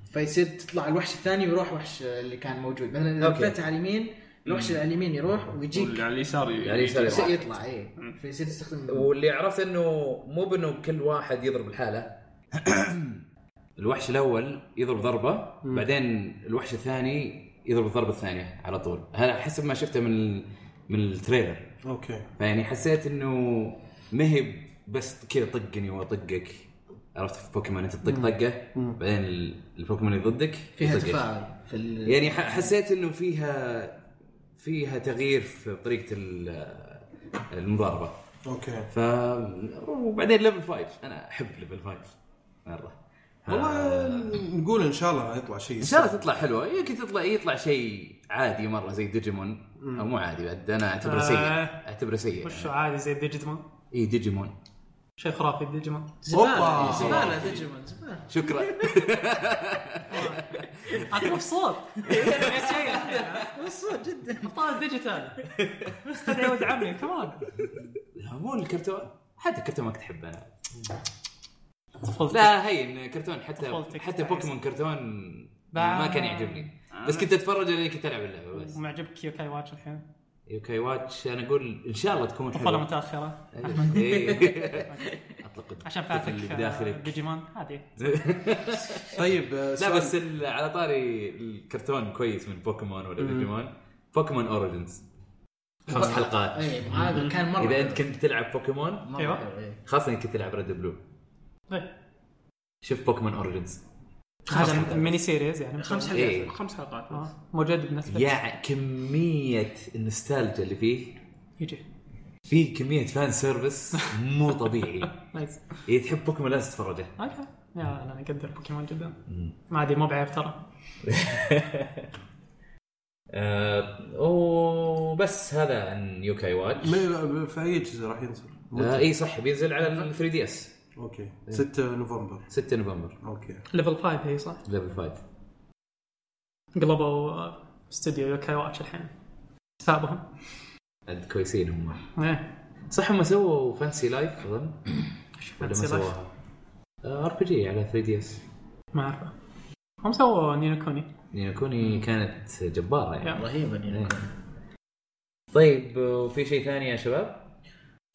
فيصير تطلع الوحش الثاني ويروح وحش اللي كان موجود. مثلا إذا okay. لفيت على اليمين الوحش اللي على اليمين يروح ويجيك. واللي على اليسار يصير يروح. يطلع إيه. فيصير تستخدم واللي عرفت إنه مو بإنه كل واحد يضرب الحالة. الوحش الأول يضرب ضربة بعدين الوحش الثاني يضرب الضربة الثانية على طول. هذا حسب ما شفته من من ال trailer. okay. فيعني حسيت إنه ما هي بس كذا طقني وأطقك. عرفت في بوكيمون أنت تطق طقة؟ بعدين ال- البوكيمون اللي ضدك فيها. تفاعل في ال... يعني ح- حسيت إنه فيها فيها تغيير في طريقة ال- المضاربة. okay. ف وبعدين Level 5 أنا أحب Level 5 مره والله نقول إن شاء الله يطلع شيء إن شاء الله تطلع حلوة. يمكن تطلع يطلع شيء عادي مرة زي ديجيمون أو مو عادي بعد. أنا أعتبره سيء. آه. أعتبره سيء. وشو عادي زي ديجيمون اي ديجيمون شيء خرافي ديجيمون. زبالة. أوبا. زبالة ديجيمون زبالة. شكرا. اعطيه صوت. الصوت جدا. ابطال ديجيتال. استدعي ولد عمي كمان مو الكرتون. حتى الكرتون ما كنت احبه أنا لا هين كرتون حتى حتى. بوكيمون كرتون ما كان يعجبني. بس كنت أتفرج لاني كنت ألعب اللعبة بس. ومعجبك Yo-kai Watch الحين؟ يوكاي واتش أنا أقول إن شاء الله تكون طفوله حلوة متأخرة. إيه. اطلق عشان فاتك اللي آه، بداخلك ديجيمون. عادي. طيب آه، لا بس ال- على طاري الكرتون كويس من بوكيمون ولا ديجيمون. بوكيمون Origins خمس حلقات. اي هذا كان مرة إذا أنت. كنت تلعب بوكيمون. حلو، إيه. خاصة إنك كنت تلعب Red Blue إيه. شوف بوكيمون اوريجنز هذا ميني سيريز يعني. خمس حلقات. إيه. خمس حلقات. آه، موجود بنتفلكس يا كمية النوستالجيا اللي فيه. يجي. في كمية fan service مو طبيعي. nice اذا تحب بوكيمون لازم تتفرجه. okay يا أنا أقدر بوكيمون جدا. ما عادي مو بعيب ترى. آه وبس هذا عن يوكاي واتش في أي أجهزة راح ينزل؟ آه اي صح بينزل على ال 3 دي اس okay. 6 نوفمبر. 6 نوفمبر. أوكي. Level 5 هي صح Level 5 قلبوا استوديو يوكاي واتش الحين حسابهم عند كويسين هم. إيه صح هم سووا Fancy Life أظن. ولا ما Fancy Life. سووها؟ RPG على 3 دي اس ما أعرفه. هم سووا نينو كوني نينو كوني كانت جبارة يعني. yeah. رهيبة نينو إيه. كوني. طيب وفي شيء ثاني يا شباب؟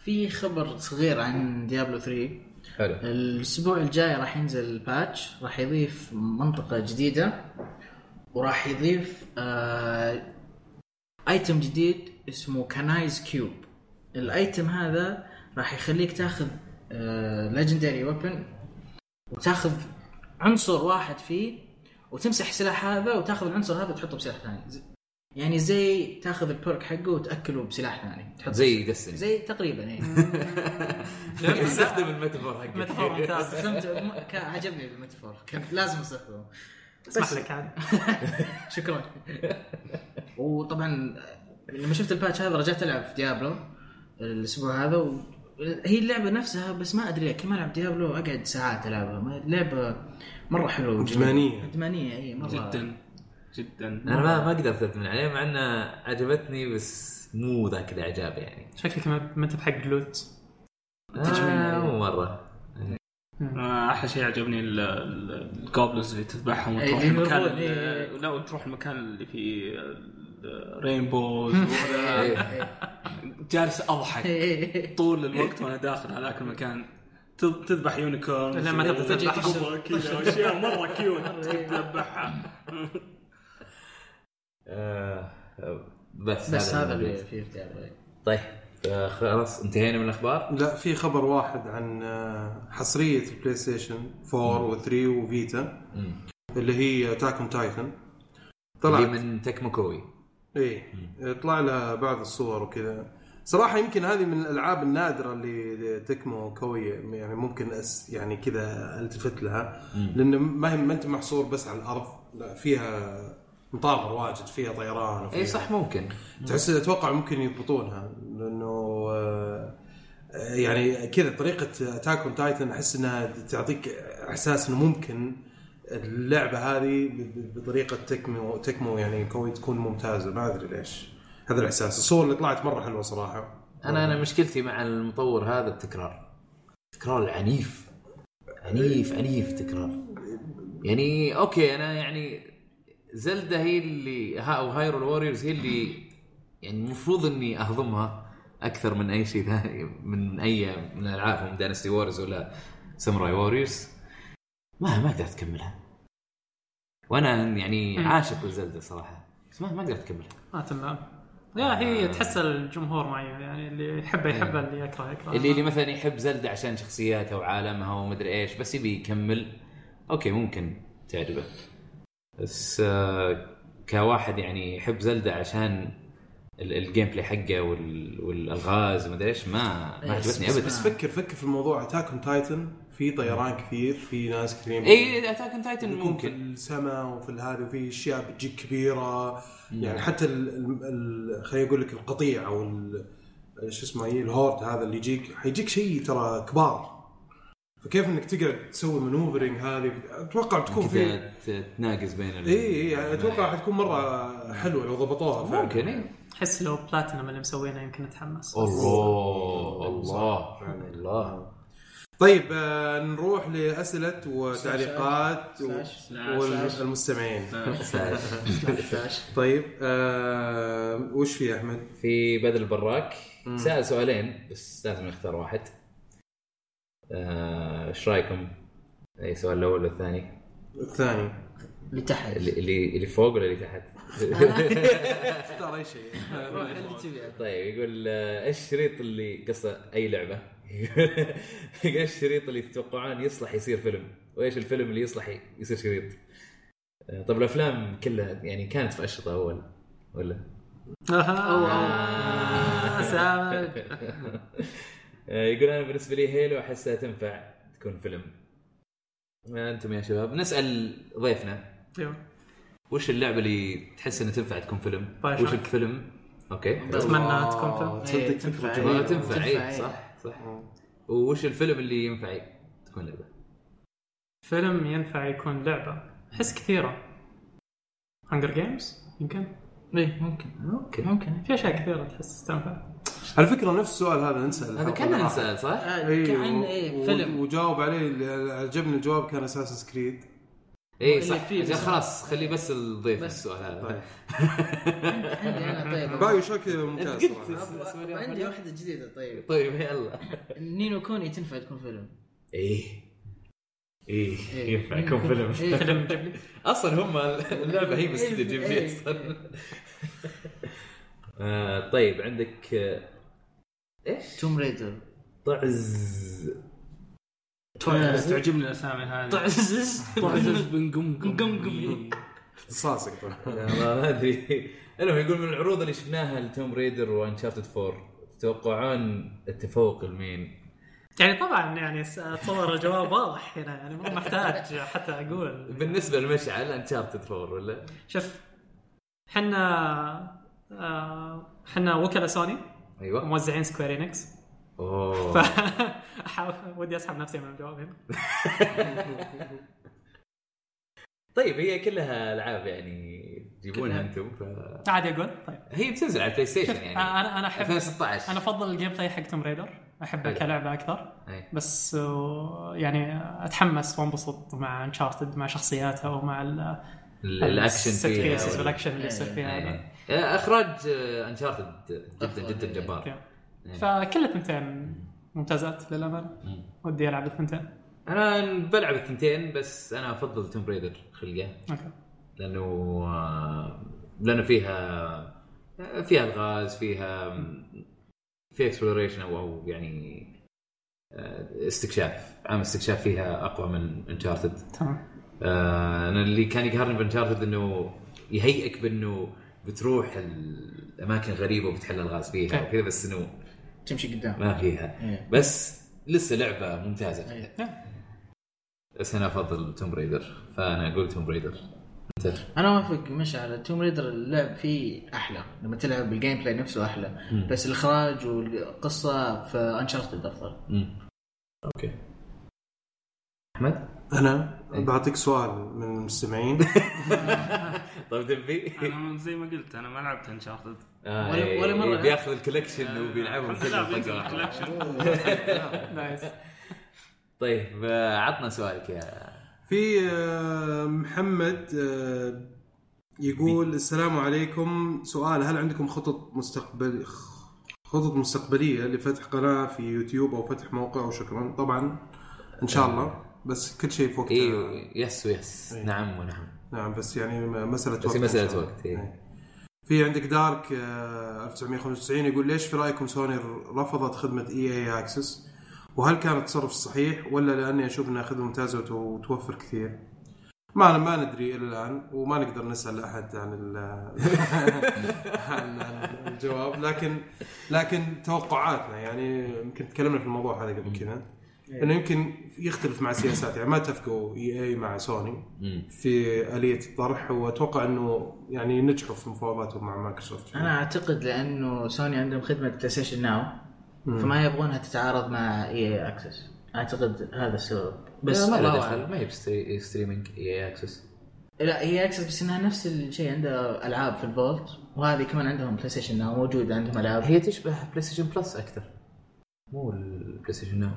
في خبر صغير عن ديابلو 3 حلو. الأسبوع الجاي راح ينزل patch راح يضيف منطقة جديدة وراح يضيف آه item جديد اسمه Kanai's Cube ال item هذا راح يخليك تاخذ آه legendary weapon وتاخذ عنصر واحد فيه وتمسح السلاح هذا وتاخذ العنصر هذا وتحطه بسلاح ثاني. يعني زي تاخذ ال perk حقه وتأكله بسلاح ثاني. تحطه زي Destiny زي تقريبا إيه. استخدم ال metaphor حقك metaphor ممتاز. عجبني ال metaphor. كان لازم استخدمه اسمح لك عادي. شكرا. وطبعا لما شفت ال patch هذا رجعت ألعب في ديابلو الأسبوع هذا و... هي اللعبة نفسها بس ما أدري كل ما ألعب ديابلو أقعد ساعات ألعبها. ما- لعبة مرة حلوة. إدمانية. ادمانيه اي مرة جدا. جدا. أنا ما ما قدرت ادمن عليه مع انها عجبتني بس مو ذاك الإعجاب يعني. شكلك ما ما أنت بحق loot. تجميل. آه مو مرة. آه، أحلى شيء عجبني ال- ال- ال goblins اللي تذبحهم إيه، وتروح المكان إيه. لا وتروح المكان اللي فيه rainbows إيه. جالس أضحك طول الوقت وأنا داخل هذاك المكان. تذ- تذبح unicorn لما تبغى تجي تذبح. كذا اشياء مرة cute تذبحها. آه، بس بس هذا اللي. فيه اختيار طيب آه، خلاص انتهينا من الأخبار؟ لا في خبر واحد عن آه، حصرية البلاي ستيشن 4 و3 وفيتا مم. اللي هي Attack Titan اللي طلعت. من تكمو كوي. إيه. طلع لها بعض الصور وكذا. صراحة يمكن هذه من الألعاب النادرة اللي تكمو كوي يعني ممكن أس يعني كذا ألتفت لها. لأن ما هي ما أنت محصور بس على الأرض لا فيها مطار واجد فيها طيران وفيها اي صح ممكن. تحس أتوقع ممكن يضبطونها لأنه آه، يعني كذا طريقة Attack on Titan أحس إنها تعطيك إحساس إنه ممكن اللعبة هذه بطريقة تكمو تكمو يعني كوي تكون ممتازة. ما أدري ليش. هذا الإحساس. الصور اللي طلعت مرة حلوة صراحة. أنا أنا مشكلتي مع المطور هذا التكرار. التكرار العنيف عنيف عنيف تكرار. يعني أوكي أنا يعني زلدة هي اللي ها أو Hyrule Warriors هي اللي يعني المفروض إني أهضمها أكثر من أي شيء ثاني من أي من الالعاب هم Dynasty Warriors ولا Samurai Warriors ما ما قدرت أكملها. وأنا يعني عاشق لزلدة صراحة. بس ما ما قدرت أكملها. ما تمام. لا هي تحس الجمهور معي يعني اللي يحبه يحبه اللي يكره يكره. اللي اللي مثلا يحب زلدة عشان شخصياتها وعالمها ومدري إيش بس يبي يكمل. okay ممكن تعجبه. بس آه، كواحد يعني يحب زلدة عشان ال- ال gameplay حقه وال- والألغاز ومدري إيش ما ما عجبتني ابدا. بس فكر فكر في الموضوع. Attack on Titan في طيران كثير في ناس كثير اي Attack on Titan يكون في ممكن. السماء وفي هذه وفي أشياء بتجيك كبيرة. يعني حتى ال ال خليني أقول لك القطيع أو ال- شو اسمه إيه ال horde هذا اللي يجيك حيجيك شيء ترى كبار. فكيف إنك تقعد تسوي maneuvering هذه؟ أتوقع بتكون في ت- تناقز بين إي إي يعني أتوقع حتكون مرة حلوة لو ضبطوها فعلا. ممكن إي. أحس لو بلاتينم اللي مسوينه يمكن اتحمس الله الله الله. طيب آه نروح لأسئلة وتعليقات. والمستمعين. طيب آه وش في أحمد؟ في بدر البراك. سأل سؤالين بس لازم نختار واحد. إيش رأيكم؟ أي سؤال الأول ولا الثاني؟ الثاني اللي تحت اللي اللي اللي فوق ولا اللي تحت؟ اختار أي شيء روح اللي تبيه طيب يقول آه، إيش الشريط اللي قصة أي لعبة يقول إيش الشريط اللي تتوقعون يصلح يصير فيلم؟ وإيش الفيلم اللي يصلح يصير شريط؟ آه، طب الأفلام كلها يعني كانت في أشرطة أول ولا؟ آه، سامج آه، يقول أنا بالنسبة لي هيلو أحسها تنفع تكون فيلم آه، أنتم يا شباب نسأل ضيفنا أيوه. وش اللعبة اللي تحس إنها تنفع تكون فيلم؟ باي وش. الفيلم؟ أوكي أتمنى تكون فيلم إيه، تصدق تنفع. آه، جميلة. تنفع تنفع، اي إيه. صح صح وش الفيلم اللي ينفع تكون لعبة؟ فيلم ينفع يكون لعبة أحس كثيرة Hunger Games يمكن إيه ممكن okay ممكن في أشياء كثيرة تحس تنفع على فكرة نفس السؤال هذا نسال هذا كان نسال صح؟ أي كان إيه فيلم. وجاوب عليه اللي عجبني الجواب كان Assassin's Creed اي صح. بس- خلاص خليه بس الضيف بس. السؤال هذا. طيب. عندي أنا طيب. BioShock ممتاز عندي واحدة جديدة طيب. طيب يلا. Ni no Kuni تنفع تكون فيلم؟ إيه. إيه إيه. ينفع يكون فيلم. إيه. فيلم أصلا هم اللعبة هي جيبلي إيه. أصلا. آه، طيب عندك آه، إيش؟ Tomb Raider طعز. تعجبني الأسامي هذه. طعزز طعزز بن قمقم قمقم. اختصاصك طبعا. والله ما أدري. المهم يقول من العروض اللي شفناها ل Tomb Raider و Uncharted 4 تتوقعون التفوق لمين؟ يعني طبعا يعني اتصور الجواب واضح هنا. يعني مو محتاج حتى أقول. بالنسبة لمشعل Uncharted 4 ولا؟ شوف حنا آه، حنا وكلاء سوني. أيوه. موزعين Square Enix أوه. ودي أسحب نفسي من الجواب هنا. طيب هي كلها ألعاب يعني تجيبونها أنتم ف عادي أقول؟ طيب. هي بتنزل على ال PlayStation يعني. أنا أنا احب 2016 أنا أفضل ال gameplay حق Tomb Raider احبها حلو. كلعبة أكثر. أي. بس آه، يعني أتحمس وانبسط مع Uncharted مع شخصياتها ومع ال- ال- الأكشن فيها والأكشن اللي يصير. فيها. اخراج Uncharted جدا. جدا جبار okay. إيه. فكل الثنتين ممتازات للأمانة. ودي ألعب الثنتين أنا بلعب الثنتين بس أنا أفضل Tomb Raider خلقه okay لأنه آه، لأنه فيها فيها الغاز فيها في exploration أو يعني آه، استكشاف عام استكشاف فيها أقوى من Uncharted تمام أنا اللي كان يقهرني ب Uncharted إنه يهيئك بأنه بتروح الأماكن غريبه وبتحل الغاز فيها okay. وكذا بس إنه تمشي قدام. ما فيها. إيه. بس لسه لعبة ممتازة. إيه. بس أنا أفضل Tomb Raider فأنا أقول Tomb Raider أنت؟ أنا اوافق مش على Tomb Raider اللعب فيه أحلى. لما تلعب ال gameplay نفسه أحلى. مم. بس الإخراج والقصة في Uncharted أفضل. okay. أحمد؟ أنا إيه. بعطيك سؤال من المستمعين. طيب دبي. أنا زي ما قلت أنا ما لعبت Uncharted آه ولا- إيه، ولا مرة. إيه، بياخذ ال collection وبيلعبهم الحمد لله كلهم nice طيب آه، عطنا سؤالك يا في آه، محمد آه، يقول السلام عليكم. سؤال هل عندكم خطط مستقبل خطط مستقبلية لفتح قناة في يوتيوب أو فتح موقع؟ أو شكرا طبعا إن شاء الله. بس كل شيء في وقته أيوه yes و yes إيه. نعم ونعم نعم بس يعني مسألة بس وقت الله. وقت، إيه. إيه. في عندك Dark آه، 1995 يقول ليش في رايكم سوني رفضت خدمة EA Access وهل كان التصرف صحيح ولا لأني أشوف إنها خدمة ممتازة وت- وتوفر كثير؟ ما ما ندري إلى الآن وما نقدر نسأل أحد عن ال- عن عن الجواب لكن لكن توقعاتنا يعني يمكن تكلمنا في الموضوع هذا قبل كذا انه يمكن يختلف مع سياسات يعني ما اتفقوا EA مع سوني. في آلية الطرح وأتوقع إنه يعني نجحوا في مفاوضاتهم مع مايكروسوفت. أنا أعتقد لأنه سوني عندهم خدمة PlayStation Now فما يبغونها تتعارض مع EA Access أعتقد هذا السبب. بس ما الله له دخل. ما هي ب stre- streaming EA Access لا هي Access بس إنها نفس الشيء. عندها ألعاب في ال vault وهذه كمان عندهم PlayStation Now موجوده عندهم ألعاب. هي تشبه PlayStation Plus أكثر مو ال PlayStation Now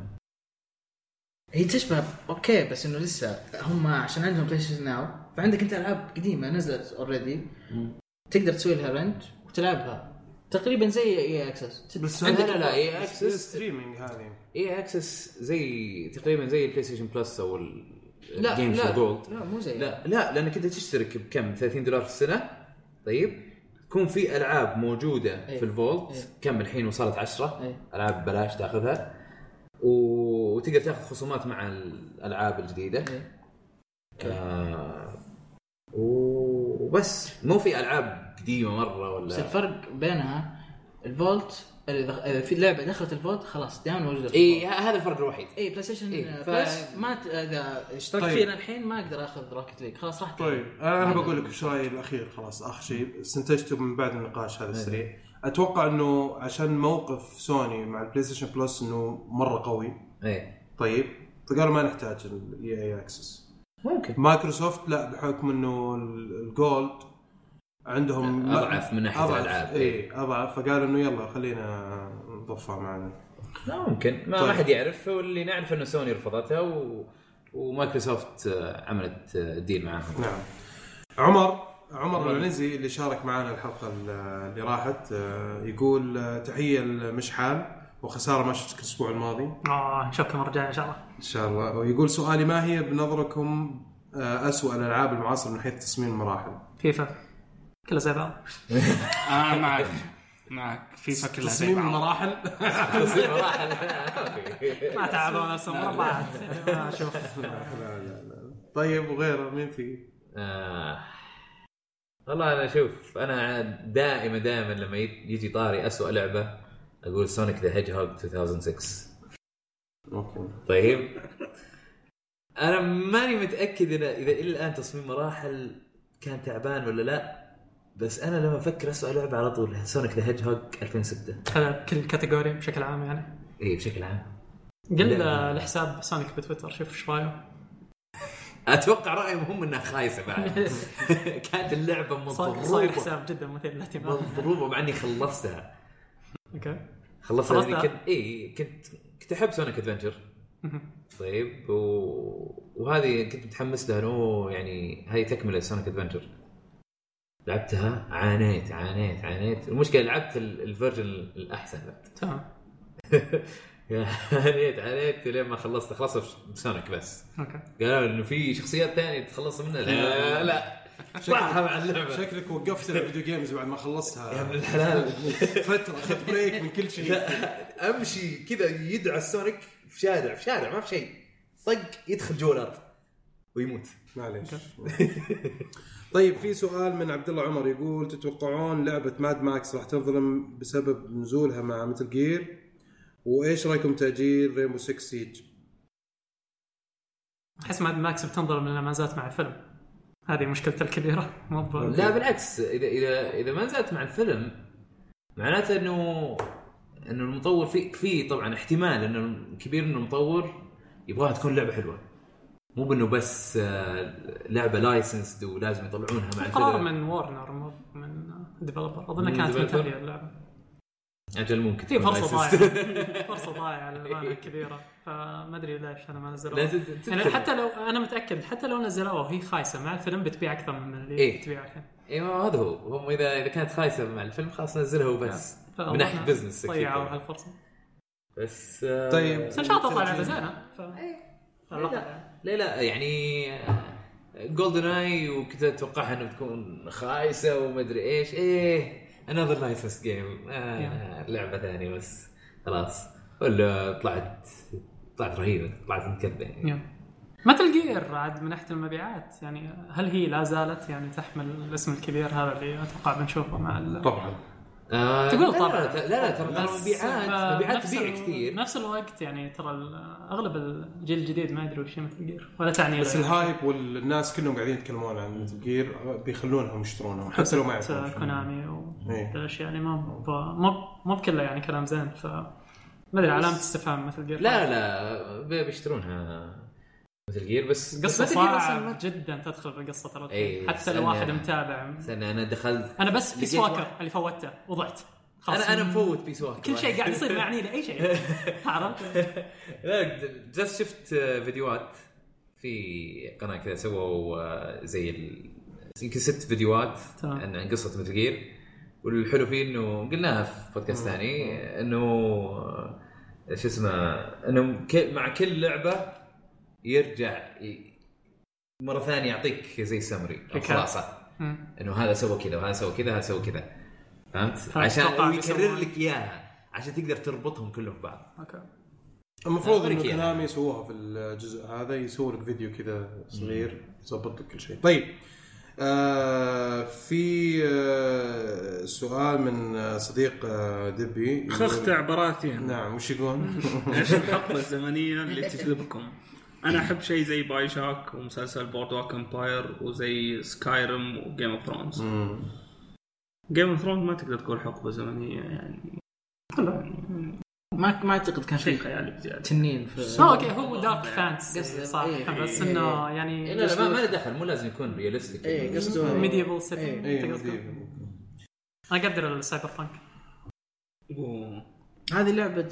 هي تشبه okay بس إنه لسه هم عشان عندهم PlayStation Now فعندك أنت ألعاب قديمة نزلت already تقدر تسوي لها rent وتلعبها. تقريبا زي EA Access بس لا عندك لا لا EA Access streaming هذه. EA Access زي تقريبا زي ال PlayStation Plus أو لا لا Gold لا مو زي. لا لا لأنك أنت تشترك بكم 30 دولار في السنة. طيب تكون في ألعاب موجودة إيه. في ال vault إيه. كم الحين وصلت 10 إيه. ألعاب ببلاش تأخذها. وتقدر تاخذ خصومات مع الألعاب الجديدة. إيه. آه وبس. مو في ألعاب قديمة مرة بس ولا الفرق بينها ال vault في لعبة دخلت ال vault خلاص دائما موجودة إي. هذا الفرق الوحيد. إي PlayStation إيه، ف- Plus ما ت... إذا اشتركت طيب. فينا الحين ما أقدر آخذ Rocket League خلاص راح طيب أنا أنا بقول لك إيش رايي الاخير خلاص آخر شيء. استنتجته من بعد النقاش هذا السريع. أتوقع إنه عشان موقف سوني مع ال PlayStation Plus إنه مرة قوي. إيه. طيب فقالوا ما نحتاج ال EA Access ممكن. مايكروسوفت لا بحكم إنه ال- ال Gold عندهم أضعف من ناحية أضعف، الألعاب. اي أضعف. فقالوا إنه يلا خلينا نضفها معنا. لا ممكن. ما, طيب. حد يعرف. واللي نعرف إنه سوني رفضتها و... ومايكروسوفت آه، عملت آه، deal معاهم نعم. عمر عمر العنزي اللي شارك معنا الحلقة اللي راحت آه، يقول آه، تحية لمشحال وخسارة ما شفتك الأسبوع الماضي. آه نشوفكم المرة الجاية إن شاء الله. إن شاء الله. ويقول سؤالي ما هي بنظركم آه، أسوأ الألعاب المعاصرة من حيث تصميم المراحل؟ فيفا. كلها زي بعض. أنا معك. معك. فيفا كلها زي تصميم بعض. المراحل؟ ما تعبوا نفسهم مربعات ما أشوف. طيب وغيره مين في؟ والله أنا شوف أنا دائما دائما لما يجي طاري أسوأ لعبة أقول سونيك ذا هيدج هوج 2006 okay. طيب؟ أنا ماني متأكد إذا إذا إلى الآن تصميم مراحل كان تعبان ولا لا بس أنا لما أفكر اسوء لعبة على طول سونيك ذا هيدج هوج 2006 هذا كل category بشكل عام يعني؟ اي بشكل عام. قل لا. الحساب سونيك بتويتر شوف إيش رأيه. أتوقع رأيهم هم إنها خايسة بعد. كانت اللعبة صاير صاير مضروبة. حساب جدا مثير للاهتمام. مضروبة مع إني خلصتها. okay. خلصت خلصتها؟ كنت اي كنت كنت أحب سونيك ادفنشر طيب و... وهذه كنت متحمس لها إنه يعني هاي تكملة سونيك ادفنشر لعبتها عانيت عانيت عانيت. المشكلة لعبت ال- version الأحسن. تمام. عانيت عانيت لين ما خلصت خلصت بسونيك بس. okay. قالوا إنه في شخصيات ثانية تتخلص منها. لا لا راحة مع اللعبه شكلك وقفت ال video games بعد ما خلصتها. يا ابن الحلال. فترة أخذت break من كل شيء. لا أمشي كذا يدعى السونيك في شارع في شارع ما في شيء. طق يدخل جوا الأرض ويموت. معليش. طيب في سؤال من عبد الله عمر يقول تتوقعون لعبة ماد ماكس راح تنظلم بسبب نزولها مع ميتل جير وإيش رأيكم تأجيل رينبو 6 سيج؟ أحس ماد ماكس بتنظلم لانها ما زالت مع الفيلم. هذه مشكلته الكبيرة. مو لا بالعكس. اذا اذا إذا ما نزلت مع الفيلم معناته انه إنه المطور في في طبعا احتمال إنه كبير إنه المطور يبغاها تكون لعبة حلوة. مو بإنه بس آه، لعبة licensed ولازم يطلعونها مع قرار الفيلم من وارنر مو من developer أظن من كانت؟ منتهيه اللعبة. أجل ممكن. في فرصة. ضايعة. فرصة ضايعة للأمانة كبيره فما ادري ليش أنا ما نزلوها يعني. حتى لو أنا متأكد حتى لو نزلوها وهي خايسة مع الفيلم بتبيع أكثر من اللي إيه. تبيع الحين. أيوه هذا هو. هم اذا إذا كانت خايسة مع الفيلم خلاص نزلها وبس. فأظن من ناحية business ضيعوا. هالفرصة. بس آه، طيب. بس إن شاء الله تطلع لعبة زينة. ف... لا. لا لا يعني جولدن اي وكنت اتوقعها إنه تكون خايسة ومدري إيش. إيه. another licensed game لعبة ثانية بس. خلاص. ولا طلعت طلعت رهيبة. طلعت مكذبه يعني ميتل جير عاد من ناحيه المبيعات. يعني هل هي لا زالت يعني تحمل الاسم الكبير هذا اللي أتوقع بنشوفه مع. طبعا. آه تقول لا طبعاً. لا لا, ترى مبيعات ف- مبيعات تبيع كثير نفس الوقت يعني ترى أغلب الجيل الجديد ما يدري وش هي ميتل جير ولا تعني بس له. ال hype والناس كلهم قاعدين يتكلمون عن ميتل جير بيخلونهم يشترونها حتى لو ما يعرفون كونامي إيه. والاشياء يعني ما مو مو بكله يعني كلام زين ف ما أدري علامة استفهام ميتل جير لا لا بي- بيشترونها ميتل جير بس قصة بس ميتل جير أصلاً صعب جدا تدخل بالقصة ترى إيه، حتى. لو واحد متابع. استنى أنا دخلت أنا بس بيس واكر اللي فوته وضعت. أنا أنا مفوت بيس واكر كل شيء قاعد يصير ما يعني لي اي شيء. عرفت؟ لا جالس شفت فيديوهات في قناة كذا سووا آه، زي. يمكن ست فيديوهات. عن عن قصة ميتل جير والحلو فيه إنه قلناها في بودكاست ثاني إنه آه، شو اسمه إنه مع كل لعبة يرجع ي- مرة ثانية يعطيك زي سمري أو. خلاصه. إنه هذا سوى كذا وهذا سوى كذا هذا سوى كذا فهمت؟ فأتوقع عشان يكرر بيسوون- لك إياها عشان تقدر تربطهم كلهم ببعض أوكي المفروض أوريك إنه. كونامي يسووها في الجزء هذا يسووا لك فيديو كذا صغير يظبط لك كل شيء طيب آه في آه سؤال من آه صديق آه دبي خخت عباراتين نعم وش يقول؟ إيش الحقبه الزمنية اللي تجذبكم؟ أنا أحب شيء زي باي شاك ومسلسل بورد واك امباير وزي سكايرم وجيم اوف ثرونز. جيم اوف ثرونز ما تقدر تقول حقبة زمنية يعني. ما ما أعتقد كان شيء في خيالي بزيادة. تنين في okay هو dark fantasy قصدي- صح. إيه، بس إيه، إنه إيه. يعني لا لا ما, له دخل مو لازم يكون realistic إيه قصده medieval setting اي مدير. أنا أقدر ال cyberpunk هذه لعبة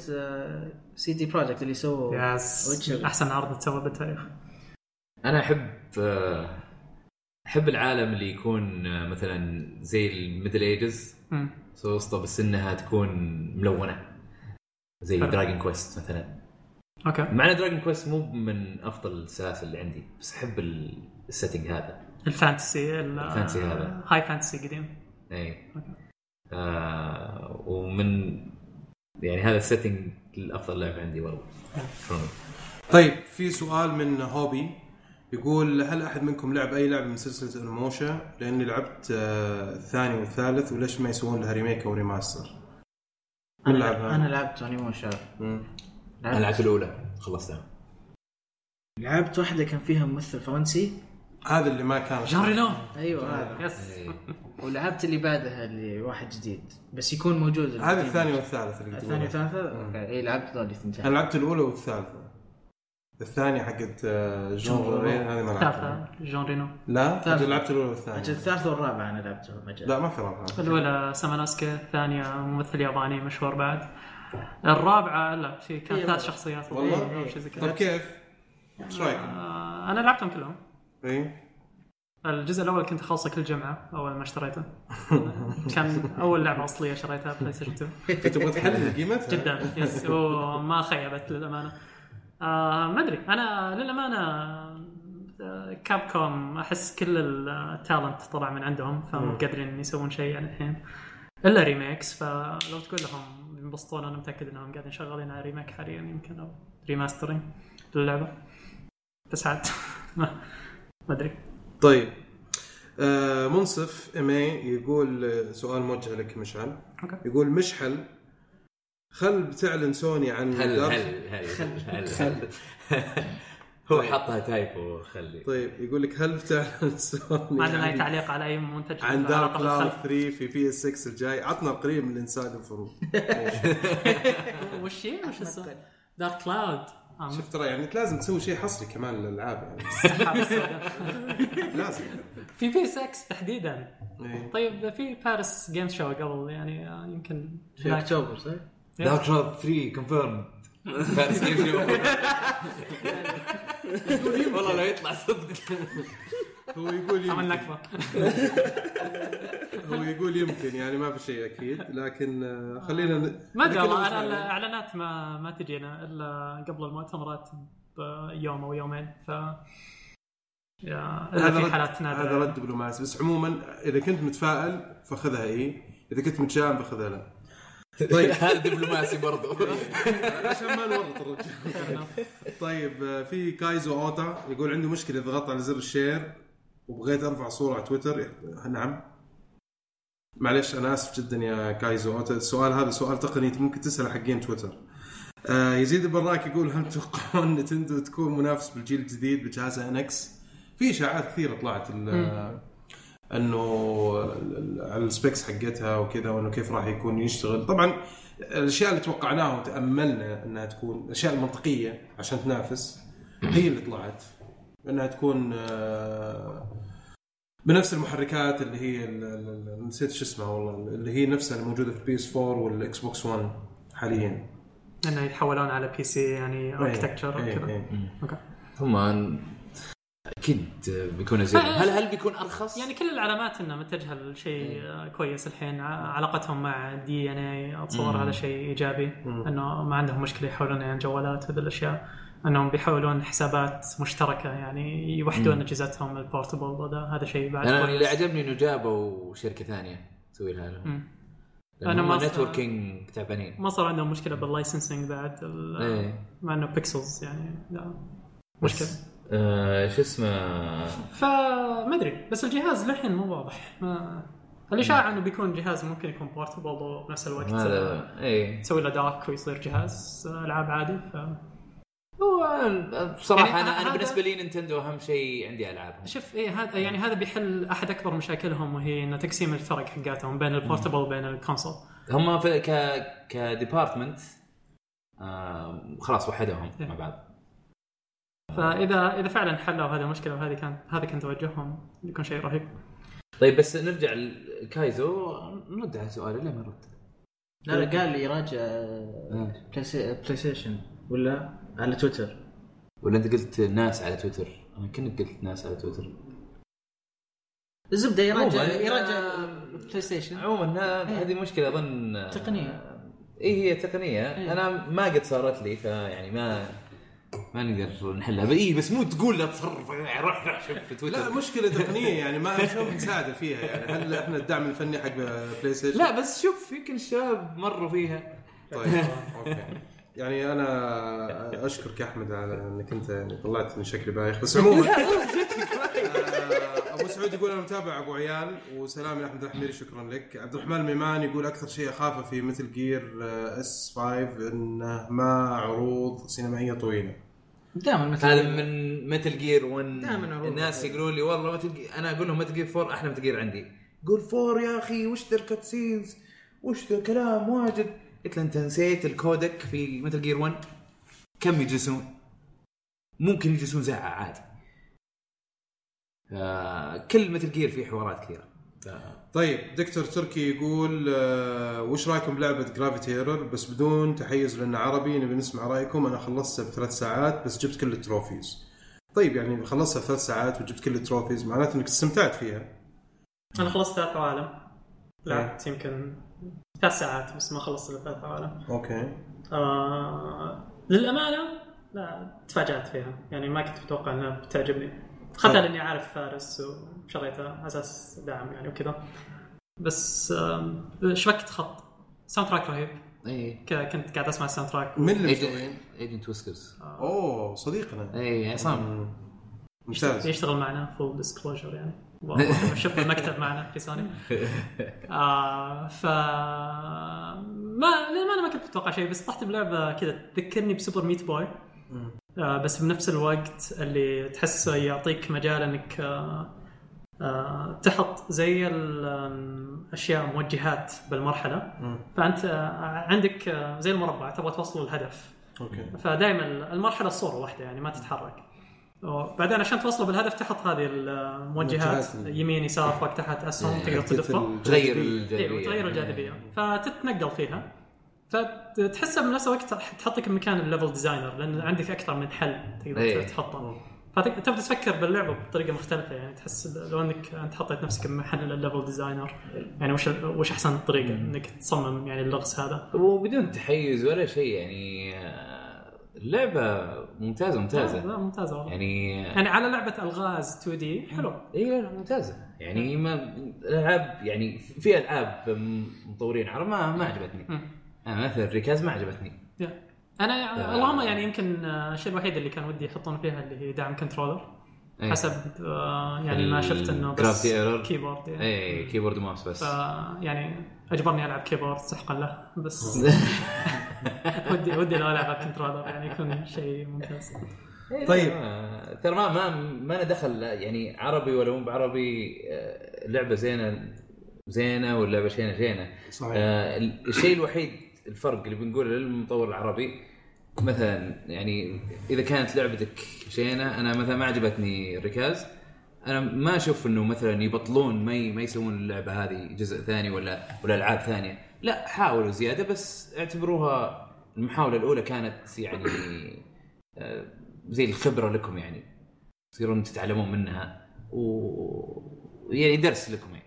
سي دي بروجكت اللي سووا yes. أحسن عرض تسوى بالتاريخ أنا أحب آه، أحب العالم اللي يكون آه، مثلا زي ال middle ages. وسطه بس إنها تكون ملونة زي. دراجون كويست مثلا okay مع ان دراجون كويست مو من أفضل السلاسل اللي عندي بس أحب ال- السيتنج هذا الفانتسي ال- ال fantasy هذا. high fantasy قديم اي. آه ومن يعني هذا ال setting الأفضل لعبه عندي والله شلون؟ طيب في سؤال من هوبي يقول هل أحد منكم لعب أي لعبه من سلسلة أنيموشا؟ لأني لعبت آه، الثاني والثالث وليش ما يسوون لها remake أو remaster؟ من أنا لعبها؟ أنا لعبت أنيموشا مم. أنا لعبت الأولى خلصتها لعبت واحدة كان فيها ممثل فرنسي هذا اللي ما كان جان رينو أيوه هذا. yes. إيه. ولعبت اللي بعدها اللي واحد جديد. بس يكون موجود. هذا. الثاني والثالث اللي الثاني تقوله. والثالثة؟ okay. اي لعبت ذول أنا الاثنتين لعبت الأولى والثالثة. الثانية حقت آه، جون جون رين هذه ما لعبتها. جون رينو. لا لعبت الأولى أجل والثانيه الثالثة والرابعة أنا لعبتهم أجل لا ما في رابعة. الأولى ساماناسكي الثانية ممثل ياباني مشهور بعد. الرابعة لا في كان إيه. ثلاث. شخصيات. والله؟ أو شيء زي طيب كيف؟ إيش رايكم؟ آه، أنا لعبتهم كلهم. اي الجزء الأول كنت أخلصه كل جمعة أول ما اشتريته. كان أول لعبة أصلية شريتها PlayStation 2 إنت تبغى تحلل قيمتها؟ جدا yes وما خيبت للأمانة. آه ما أدري. أنا للأمانة آه، Capcom أحس كل ال talent طلع من عندهم فمو قادرين يسوون شيء يعني الحين. إلا remakes فلو تقول لهم ينبسطون أنا متأكد إنهم قاعدين شغالين على remake حاليا يمكن أو remastering للعبة. بس عاد ما ادري طيب. آه منصف ام يقول آه، سؤال موجه لك مشعل. أوكي. يقول مشحل خل بتعلن سوني عن هل دارك- هل هل هل هل هو حطها تايبو خلي طيب يقول لك هل بتعلن سوني ما عندنا اي عن- تعليق على أي منتج؟ عن دارك كلاود بالخلف. 3 في بي اس 6 الجاي. عطنا القريب من الإنسان الفروض وش هي؟ وش اسمه؟ دارك كلاود آه، شوف ترى يعني أنت لازم تسوي شيء حصري كمان للألعاب يعني. لازم في بي 6 تحديدا إيه. طيب في باريس جيم شو قبل يعني آه، يمكن في. أكتوبر صح؟ دارك كلاود 3 كونفيرم فارس جيم شو والله لو يطلع صدق هو يقول عمل يمكن نكبة. هو يقول يمكن يعني ما في شيء أكيد لكن آه، خلينا ن- ما أدري نتكلم والله الاعلانات ما ما تجينا إلا قبل المؤتمرات بيوم أو يومين ف هذا في رد- حالات نادرة. هذا رد دبلوماسي. بس عموما إذا كنت متفائل فخذها إي. إذا كنت متشائم فخذها لا. طيب هذا دبلوماسي برضو. عشان ما نورط الرجال. طيب آه، في كايزو أوتا يقول عنده مشكلة إذا ضغط على زر ال share. وبغيت أرفع صورة على تويتر نعم. معلش أنا آسف جدا يا كايزو. السؤال هذا سؤال تقني ممكن تساله حقين تويتر. آه يزيد البراك يقول هل تتوقعون Nintendo تكون منافس بالجيل الجديد بجهازها NX؟ في إشاعات كثيرة طلعت إنه على ال specs حقتها وكذا وإنه كيف راح يكون يشتغل. طبعا الأشياء اللي توقعناها وتأملنا إنها تكون الاشياء المنطقيه عشان تنافس هي اللي طلعت. انها تكون آه، بنفس المحركات اللي هي ال- ال- ال- نسيت شو اسمها والله اللي هي نفسها الموجوده في ال PS 4 وال Xbox 1 حاليا. إنه يتحولون على PC يعني architecture إيه، وكذا؟ إيه. okay. هم أكيد بيكون زين. هل هل بيكون أرخص؟ يعني كل العلامات إنه متجهة لشيء كويس الحين. علاقتهم مع DeNA أتصور هذا شيء إيجابي إنه ما عندهم مشكلة يحولون يعني جوالات هذه الأشياء. أنهم بيحولون حسابات مشتركة يعني يوحدون أجهزتهم ال portable هذا هذا شيء بعد أنا اللي عجبني إنه جابوا شركة ثانية تسوي لها أنا ما networking تعبانين. ما صار عندهم مشكلة بال licensing بعد إيه. مع إنه Pixels يعني لا. مشكلة. آه شو اسمه؟ فما أدري بس الجهاز للحين مو واضح. ما الاشاعه إنه بيكون جهاز ممكن يكون portable وبنفس الوقت آه، هذا إيه. تسوي له dock ويصير جهاز آه، ألعاب عادي ف هو بصراحة يعني أنا أنا بالنسبة لي Nintendo أهم شيء عندي العابهم شوف إيه هذا يعني هذا بيحل أحد أكبر مشاكلهم وهي انه تقسيم الفرق حقاتهم بين ال portable وبين ال console هم في ك ك department آه خلاص وحدهم إيه. مع بعض. فاذا إذا فعلا حلوا هذه المشكلة وهذه كان هذا كان توجههم يكون شيء رهيب. طيب بس نرجع لكايزو نرد على سؤالي ليه ما رد؟ لا لا قال لي يراجع Play- PlayStation ولا؟ على تويتر. ولا أنت قلت ناس على تويتر؟ أنا كنت قلت ناس على تويتر. الزبده يراجع يراجع آه، PlayStation عموما ه- هذه مشكلة أظن تقنية. اي هي تقنية. إيه. أنا ما قد صارت لي فيعني ما ما نقدر نحلها. اي بس مو تقول لا تصرف. يعني روح روح شوف في تويتر. لا مشكلة تقنية يعني ما شلون بتساعده فيها يعني. هل إحنا الدعم الفني حق PlayStation لا بس شوف يمكن الشباب مروا فيها. طيب okay. يعني أنا أشكرك يا أحمد على إنك أنت يعني طلعت من شكلي بايخ بس عموما. آه، أبو سعود يقول أنا متابع أبو عيال وسلام يا أحمد الحميري شكرا لك. عبد الرحمن الميمان يقول أكثر شيء اخافه في Metal Gear S 5 إنه ما عروض سينمائية طويلة. دائما مثل هذا من Metal Gear 1 دائماً عروض. الناس يقولون لي والله Metal أنا أقول لهم Metal Gear 4 أحلى Metal Gear عندي. يقول 4 يا أخي وش ذا ال cutscenes وش ذا كلام واجد. قلت له أنت نسيت ال codec في Metal Gear 1 كم يجلسون؟ ممكن يجلسون ساعه عادي. آه، كل Metal Gear فيه حوارات كثيرة. طيب دكتور تركي يقول آه، وش رأيكم بلعبة Gravity Error بس بدون تحيز لأنه عربي نبي نسمع رأيكم. أنا خلصتها بثلاث ساعات بس جبت كل ال trophies. طيب يعني خلصتها ثلاث ساعات وجبت كل ال trophies معناته إنك استمتعت فيها. أنا خلصت ثلاث عوالم إيه. لعبت يمكن ثلاث ساعات بس ما خلصت الثلاث عوالم okay. آه للأمانة لا تفاجأت فيها. يعني ما كنت متوقع إنها بتعجبني. حتى لاني عارف فارس وشريتها على أساس دعم يعني وكذا. بس آه شبكت خط؟ soundtrack رهيب. اي كنت قاعد أسمع ال soundtrack من اللي مسوي؟ Agent Whiskers أوه صديقنا. اي عصام. ممتاز. يشتغل معنا full disclosure يعني. شق المكتب معنا في سوني. آه ف ما ما أنا ما كنت متوقع شيء بس طحت بلعبة كذا تذكرني ب Super Meat Boy. آه بس بنفس الوقت اللي تحسه يعطيك مجال إنك آه آه تحط زي الاشياء موجهات بالمرحلة. فأنت آه، عندك آه، زي المربع تبغى توصل الهدف. okay. فدائما المرحلة صوره واحدة يعني ما تتحرك. بعدين عشان توصله بالهدف تحط هذه الموجهات يمين يسار فوق تحت أسهم إيه، تقدر تدفها تغير إيه، الجاذبية. تغير الجاذبية. إيه. فتتنقل فيها. فتحسها بنفس الوقت تحطك بمكان ال level designer لأن عندك أكثر من حل تقدر تحطه. فتبدا تفكر باللعبة بطريقة مختلفة يعني تحس لو إنك أنت حطيت نفسك بمحل ال level designer يعني وش وش أحسن طريقة إنك تصمم يعني اللغز هذا؟ وبدون تحيز ولا شيء يعني آه، اللعبة ممتازة ممتازة. لا, لا ممتازة والله. يعني يعني على لعبة ألغاز 2D حلو. إي ممتازة. يعني ما العاب يعني في ألعاب مطورين عرب ما ما عجبتني. أنا مثلا ريكاز ما عجبتني. أنا اللهم يعني يمكن آه، الشيء الوحيد اللي كان ودي يحطون فيها اللي هي دعم controller إيه. حسب آه، يعني ما شفت إنه بس keyboard يعني. اي keyboard mouse بس. يعني أجبرني ألعب keyboard سحقا له بس ودي ودي لو العبها controller يعني يكون شيء ممتاز. طيب. آه، ترى ما ما ما دخل يعني عربي ولا مو بعربي آه، لعبة زينة زينة واللعبة شينة شينة. صحيح. آه الشيء الوحيد الفرق اللي بنقوله للمطور العربي مثلا يعني إذا كانت لعبتك شينة أنا مثلا ما عجبتني الركاز. أنا ما أشوف إنه مثلا يبطلون ما ما يسوون اللعبة هذه جزء ثاني ولا ولا ألعاب ثانية. لا حاولوا زيادة بس اعتبروها المحاولة الأولى كانت يعني آه، زي الخبرة لكم يعني. تصيرون تتعلمون منها و يعني درس لكم يعني.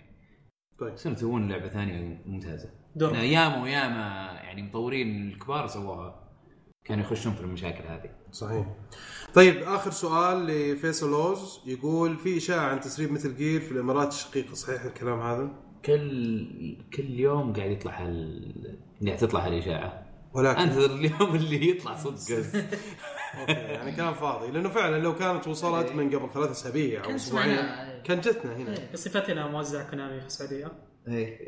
طيب. تصيرون تسوون لعبة ثانية ممتازة. يعني ياما وياما يعني مطورين الكبار سووها كانوا يخشون في المشاكل هذه. صحيح. طيب آخر سؤال لفيصل أوز. يقول في إشاعة عن تسريب Metal Gear في الإمارات الشقيقة صحيح الكلام هذا؟ كل كل يوم قاعد يطلع هال قاعد تطلع هالإشاعة. ولكن أنتظر اليوم اللي يطلع صدق. okay يعني كان فاضي. لأنه فعلا لو كانت وصلت إيه. من قبل ثلاث أسابيع أو أسبوعين إيه. كان جتنا هنا. إيه، بصفتنا موزع كونامي في السعودية. إيه.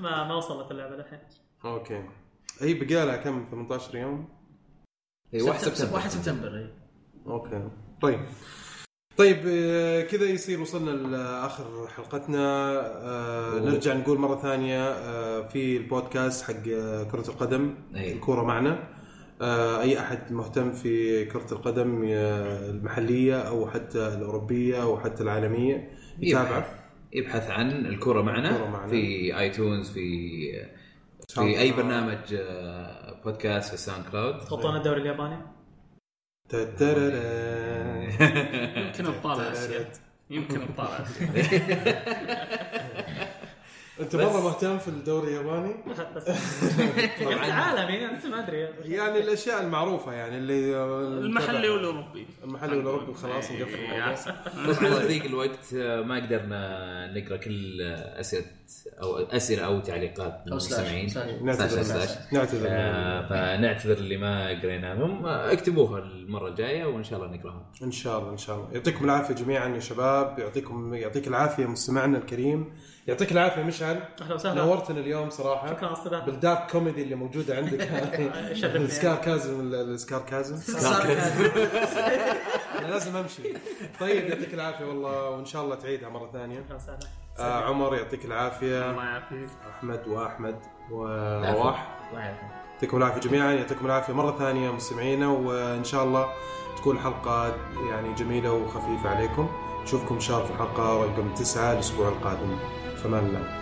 ما ما وصلت اللعبة الحين okay. هي بقى لها كم؟ 18 يوم؟ اي 1 سبتمبر. 1 سبتمبر اي okay. طيب. طيب آه، كذا يصير وصلنا لآخر حلقتنا. آه، نرجع نقول مرة ثانية آه، في البودكاست حق كرة القدم. أي. الكورة معنا. أي أحد مهتم في كرة القدم المحلية أو حتى الأوروبية أو حتى العالمية يتابع. يبحث. عن الكورة معنا, معنا. في iTunes في في أي برنامج بودكاست في SoundCloud. خطونا الدوري الياباني. يمكن ابطال أسيا. يمكن ابطال أسيا. أنت مرة مهتم في الدوري الياباني؟ بس. عالمي أنت ما أدري. يعني الأشياء المعروفة يعني اللي المحلي والأوروبي. المحلي والأوروبي خلاص نقفل إيه، الموضوع. أحسن. طبعا ضيق الوقت ما قدرنا نقرأ كل أسئلة أو أسئلة أو تعليقات من. المستمعين. نعتذر. آه، فنعتذر اللي ما قريناهم اكتبوها المرة الجاية وإن شاء الله نقرأها. إن شاء الله إن شاء الله. يعطيكم العافية جميعا يا شباب. يعطيكم يعطيك العافية مستمعنا الكريم. يعطيك العافية مشعل. أهلا وسهلا. نورتنا اليوم صراحة. شكرا على الاستضافة. بالدارك كوميدي اللي موجودة عندك. السكار كازم السكار كازم أنا لازم أمشي. طيب يعطيك العافية والله وإن شاء الله تعيدها مرة ثانية. أهلا وسهلا. آه عمر يعطيك العافية. الله يعافيك. أحمد وأحمد ورواح. الله يعافيك. يعطيكم العافية جميعا. يعطيكم العافية مرة ثانية مستمعينا وإن شاء الله تكون حلقة يعني جميلة وخفيفة عليكم. نشوفكم إن شاء الله في الحلقة رقم تسعة الأسبوع القادم. فمان الله